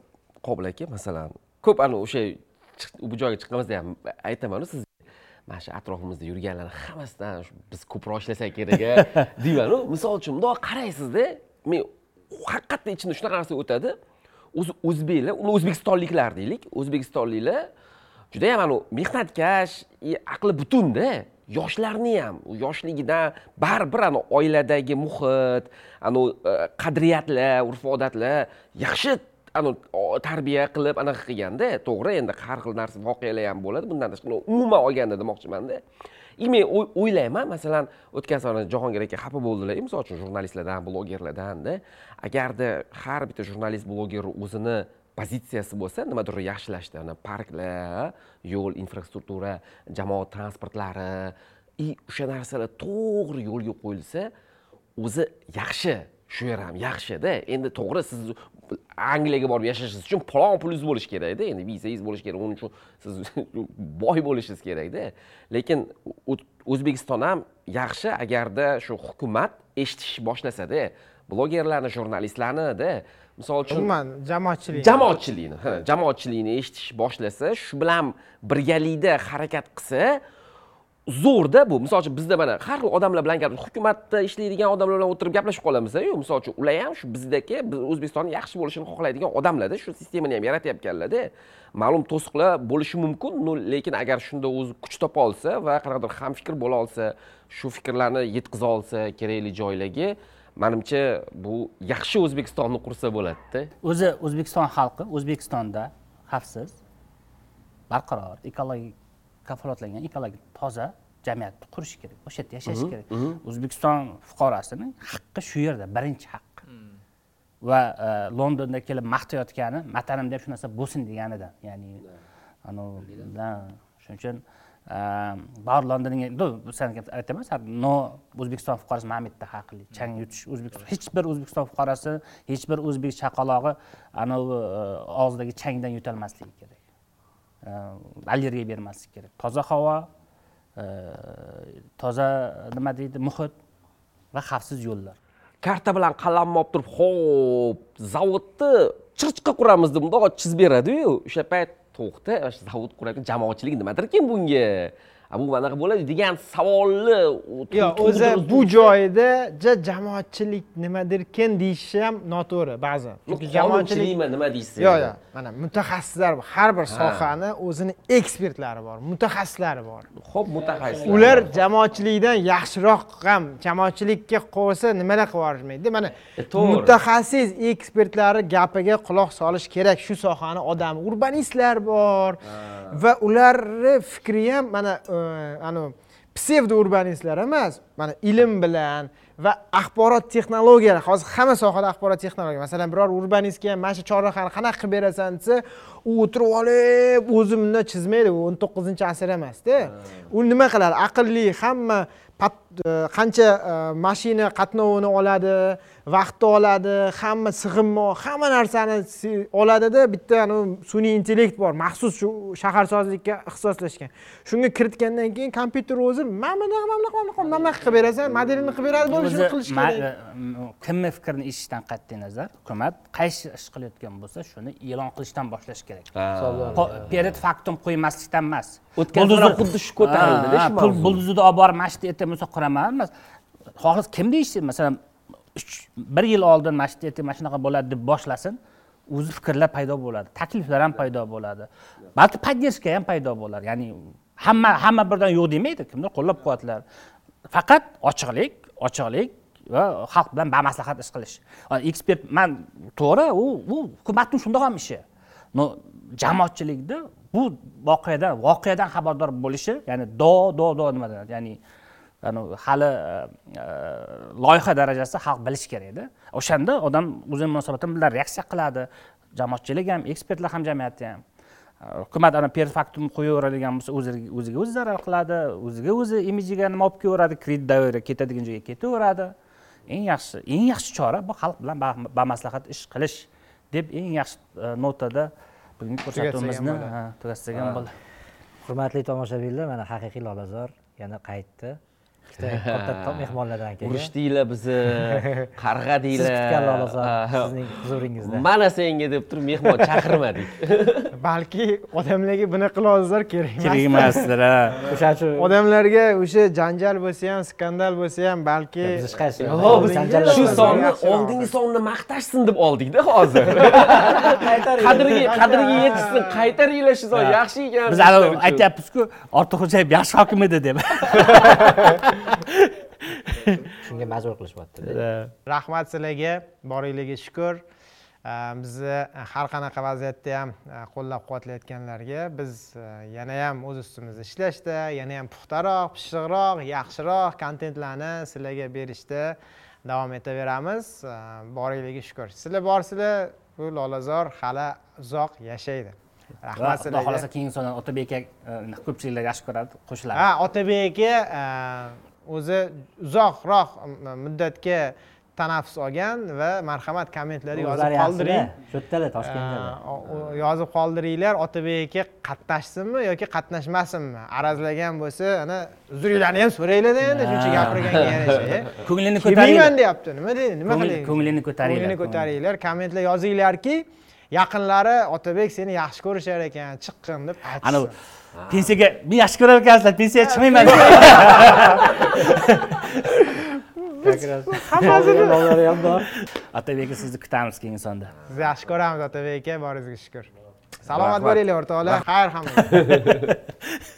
[SPEAKER 2] qobil aka masalan ko'p anavi o'sha bu joyga chiqqanimizda ham aytamanu sizga mana shu atrofimizda yurganlarni hammasidan biz ko'proq ishlasak kerak deymanu. Misol uchun bundoq qaraysizda men haqiqatdan ichimda shunaqa narsa o'tadi. O'zi o'zbeklar uni o'zbekistonliklar deylik. O'zbekistonliklar judayam anavi mehnatkash aqli butunda. Yoshlarni ham u yoshligidan baribir anavi oiladagi muhit anavi e, qadriyatlar urf odatlar yaxshi anavi tarbiya qilib anaqa qilganda to'g'ri endi har xil narsa voqealar ham bo'ladi. Bundan tashqari umuman olganda demoqchimanda. И men o'ylayman masalan o'tgan safar jahongir aka xafa bo'ldilar misol uchun jurnalistlardan blogerlardanda. Agarda har bitta jurnalist bloger o'zini pozitsiyasi bo'lsa nimadir yaxshilashdi. Ana parklar yo'l infrastruktura jamoat transportlari и o'sha narsalar to'g'ri yo'lga qo'yilsa o'zi yaxshi. Shu yer ham yaxshida. Endi to'g'ri siz angliyaga borib yashashingiz uchun palon pulingiz bo'lishi kerakda. Endi vizangiz bo'lishi kerak. Uning uchun siz boy bo'lishingiz kerakda. Lekin o'zbekiston ham yaxshi agarda shu hukumat eshitish boshlasada blogerlarni jurnalistlarnida misol uchun
[SPEAKER 1] umuman jamoatchilik.
[SPEAKER 2] Jamoatchilikni ha, jamoatchilikni eshitish boshlasa shu bilan birgalikda harakat qilsa zo'rda bu. Misol uchun bizda mana har xil odamlar bilan gap hukumatda ishlaydigan odamlar bilan o'tirib gaplashib qolamiz-ku misol uchun ular ham shu bizdagi biz o'zbekistonni yaxshi bo'lishini xohlaydigan odamlarda shu sistemani ham yaratayotganlarda ma'lum to'siqlar bo'lishi mumkin. No, lekin agar shunda o'zi kuch topa olsa va qanaqadir hamfikr bo'la olsa shu fikrlarni yetkaza olsa kerakli joylarga manimcha bu yaxshi o'zbekistonni qursa bo'ladida.
[SPEAKER 4] O'zi o'zbekiston xalqi o'zbekistonda xavfsiz barqaror ekologik kafolatlangan ekologik toza jamiyatni qurish kerak o'sha yerda yashash kerak. o'zbekiston fuqarosini haqqi shu yerda birinchi haqqi. Va e, londonda kelib maqtayotgani vatanimda ham shu narsa bo'lsin deganidan ya'ni anavi shuning uchun londonga san aytaman no o'zbekiston fuqarosi mana bu yerda haqli chang yutish o'zbekiston hech bir o'zbekiston fuqarosi hech bir o'zbek chaqalog'i anavi og'zidagi changdan yutolmasligi kerak allergiya bermaslik kerak toza havo toza nima deydi muhit va xavfsiz yo'llar
[SPEAKER 2] karta bilan qalamni olib turib ho'p zavodni chirchiqqa quramiz deb chizib beradiyu o'sha payt to'xta shu zavod qurayotgan jamoatchilik nimadirkin bunga. Bu anaqa bo'ladi degan savolni
[SPEAKER 1] yo'q o'zi bu joyida ja jamoatchilik nimadirkin deyishi ham noto'g'ri ba'zan. Chunki jamoatchilik
[SPEAKER 2] jamoatchilikmi nima deysiz?
[SPEAKER 1] Yo'q yo'q mana mutaxassislar bor. Har bir sohani o'zini ekspertlari bor mutaxassislari bor.
[SPEAKER 2] Ho'p mutaxassis
[SPEAKER 1] ular jamoatchilikdan yaxshiroq ham jamoatchilikka qo'ysa nimalar qilib yuborishmaydi? Mana
[SPEAKER 2] E, to'g'ri.
[SPEAKER 1] mutaxassis ekspertlari gapiga quloq solish kerak. Shu sohani odami urbanistlar bor va ularni fikri ham mana anavi psevdo urbanistlar emas mana ilm bilan va axborot texnologiyalari. Hozir hamma sohada axborot texnologiya. Masalan biror urbanistga mana shu chorrahani qanaqa qilib berasan desa u o'tirib olib o'zi bunday chizmaydi u o'n to'qqizinchi asr emasda. U nima qiladi? Aqlli hamma e, qancha e, mashina qatnovini oladi vaqtni oladi hamma sig'inma hamma narsani oladida bitta anavi sun'iy intellekt bor maxsus shu shaharsozlikka ixtisoslashgan shunga kiritgandan keyin kompyuter o'zi mana bunaqa mana bunaqa mana bunaqa mana bunaqa qilib berasan modelini qilib beradi bo'ldi shuni qilish kerak
[SPEAKER 4] e, kimni fikrini eshitishdan qat'iy nazar hukumat qaysi ish qilayotgan bo'lsa shuni e'lon qilishdan boshlash kerak perit faktum qo'ymaslikdan emas
[SPEAKER 2] O'tgan
[SPEAKER 4] Buldozer-
[SPEAKER 2] xuddi shu ko'tarildi-da shu
[SPEAKER 4] buldozerni olib borib mana shu yerda aytib bo'lsa quraman emas xohlas kim deyishsin masalan bir yil oldin mana shu ertaga mana shunaqa bo'ladi deb boshlasin o'zi fikrlar paydo bo'ladi takliflar ham paydo bo'ladi. Balki поддержка ham paydo bo'lar ya'ni hamma hamma birdan yo'q demaydi kimdir qo'llab quvvatlar. Faqat ochiqlik ochiqlik va xalq bilan bamaslahat ish qilish. Ekspert man to'g'ri u u hukumatni shundoq ham ishi. Но jamoatchilikni bu voqeadan voqeadan xabardor bo'lishi ya'ni do do do nima deyiladi ya'ni hali e, e, loyiha darajasida xalq bilishi kerakda o'shanda odam o'zini munosabatini bilan reaksiya qiladi. Jamoatchilik ham ekspertlar hamjamiyati ham. E, hukumat ana per faktum qo'yaveradigan bo'lsa o'ziga o'ziga o'zi zarar qiladi o'ziga o'zi imijiga nima olib kelaveradi kredit dovyeri ketadigan joyga ketaveradi. Eng yaxshi eng yaxshi chora bu xalq bilan ba- bamaslahat ish qilish deb eng yaxshi notada bugungi ko'rsatuvimizni tugatsak ham bo'ladi
[SPEAKER 3] hurmatli tomoshabinlar mana haqiqiy lolazor yana qaytdi ikkita katta mehmonlardan kelgan.
[SPEAKER 2] Urishdinglar bizni qarg'a
[SPEAKER 3] siz
[SPEAKER 2] deylar.
[SPEAKER 3] kutgan lolazor
[SPEAKER 2] Ha.
[SPEAKER 3] sizning huzuringizda.
[SPEAKER 2] Mana senga deb turib mehmon chaqirmadik.
[SPEAKER 1] Balki odamlarga bunaqa lozlar kerak
[SPEAKER 4] kerak
[SPEAKER 1] emas
[SPEAKER 4] emasdir ha.
[SPEAKER 3] o'shaning uchun
[SPEAKER 1] odamlarga o'sha janjal bo'lsa ham skandal bo'lsa ham balki
[SPEAKER 3] biz hech qaysi
[SPEAKER 2] biz shu sonni oldingi sonni maqtashsin deb oldikda hozir. Qadriga qadriga yetishsin qaytaringlar shu son yaxshi ekan.
[SPEAKER 4] Biz aytyapmizku ortiqxo'jayev yaxshi hokim edi deb
[SPEAKER 3] shunga majbur qilishyapti
[SPEAKER 1] rahmat sizlarga boringlarga shukur bizni har qanaqa vaziyatda ham e, qo'llab quvvatlayotganlarga biz e, yana ham o'z ustimizda ishlashda yana ham puxtaroq pishiqroq yaxshiroq kontentlarni sizlarga berishda davom etaveramiz. Boringlarga shukur sizlar borsizlar bu lolazor hali uzoq yashaydi. Rahmat
[SPEAKER 4] xudo
[SPEAKER 1] sizlarga.
[SPEAKER 4] xohlasa keyingi sonda otabek aka e, ko'pchiliklar yaxshi ko'radi qo'shiladi.
[SPEAKER 1] Ha otabek aka o'zi uzoqroq muddatga tanaffus olgan va marhamat kommentlarga yozib qoldiring.
[SPEAKER 3] Shu yerdalar toshkentda
[SPEAKER 1] yozib qoldiringlar otabek aka qatnashsinmi yoki qatnashmasinmi arazlagan bo'lsa ana uzuringlarni ham so'ranglarda endi shuncha gapirganga yarasha
[SPEAKER 4] ko'nglini ko'taringlar.
[SPEAKER 1] deyapti nima deydi nima qilaylik
[SPEAKER 4] ko'nglini ko'taringlar.
[SPEAKER 1] ko'nglini ko'taringlar kommentlar yozinglarki yaqinlari otabek seni yaxshi ko'rishar ekan chiqqin deb
[SPEAKER 4] anavi
[SPEAKER 1] aytishsin
[SPEAKER 4] pensiyaga meni yaxshi ko'rar ekansizlar pensiyaga chiqmayman.
[SPEAKER 3] hammasini ham bor.
[SPEAKER 4] Otabek aka sizni kutamiz keyingi sonda.
[SPEAKER 1] Sizni yaxshi ko'ramiz otabek aka boringizga shukur. Salomat bo'linglar o'rtoqlar. Xayr hammaga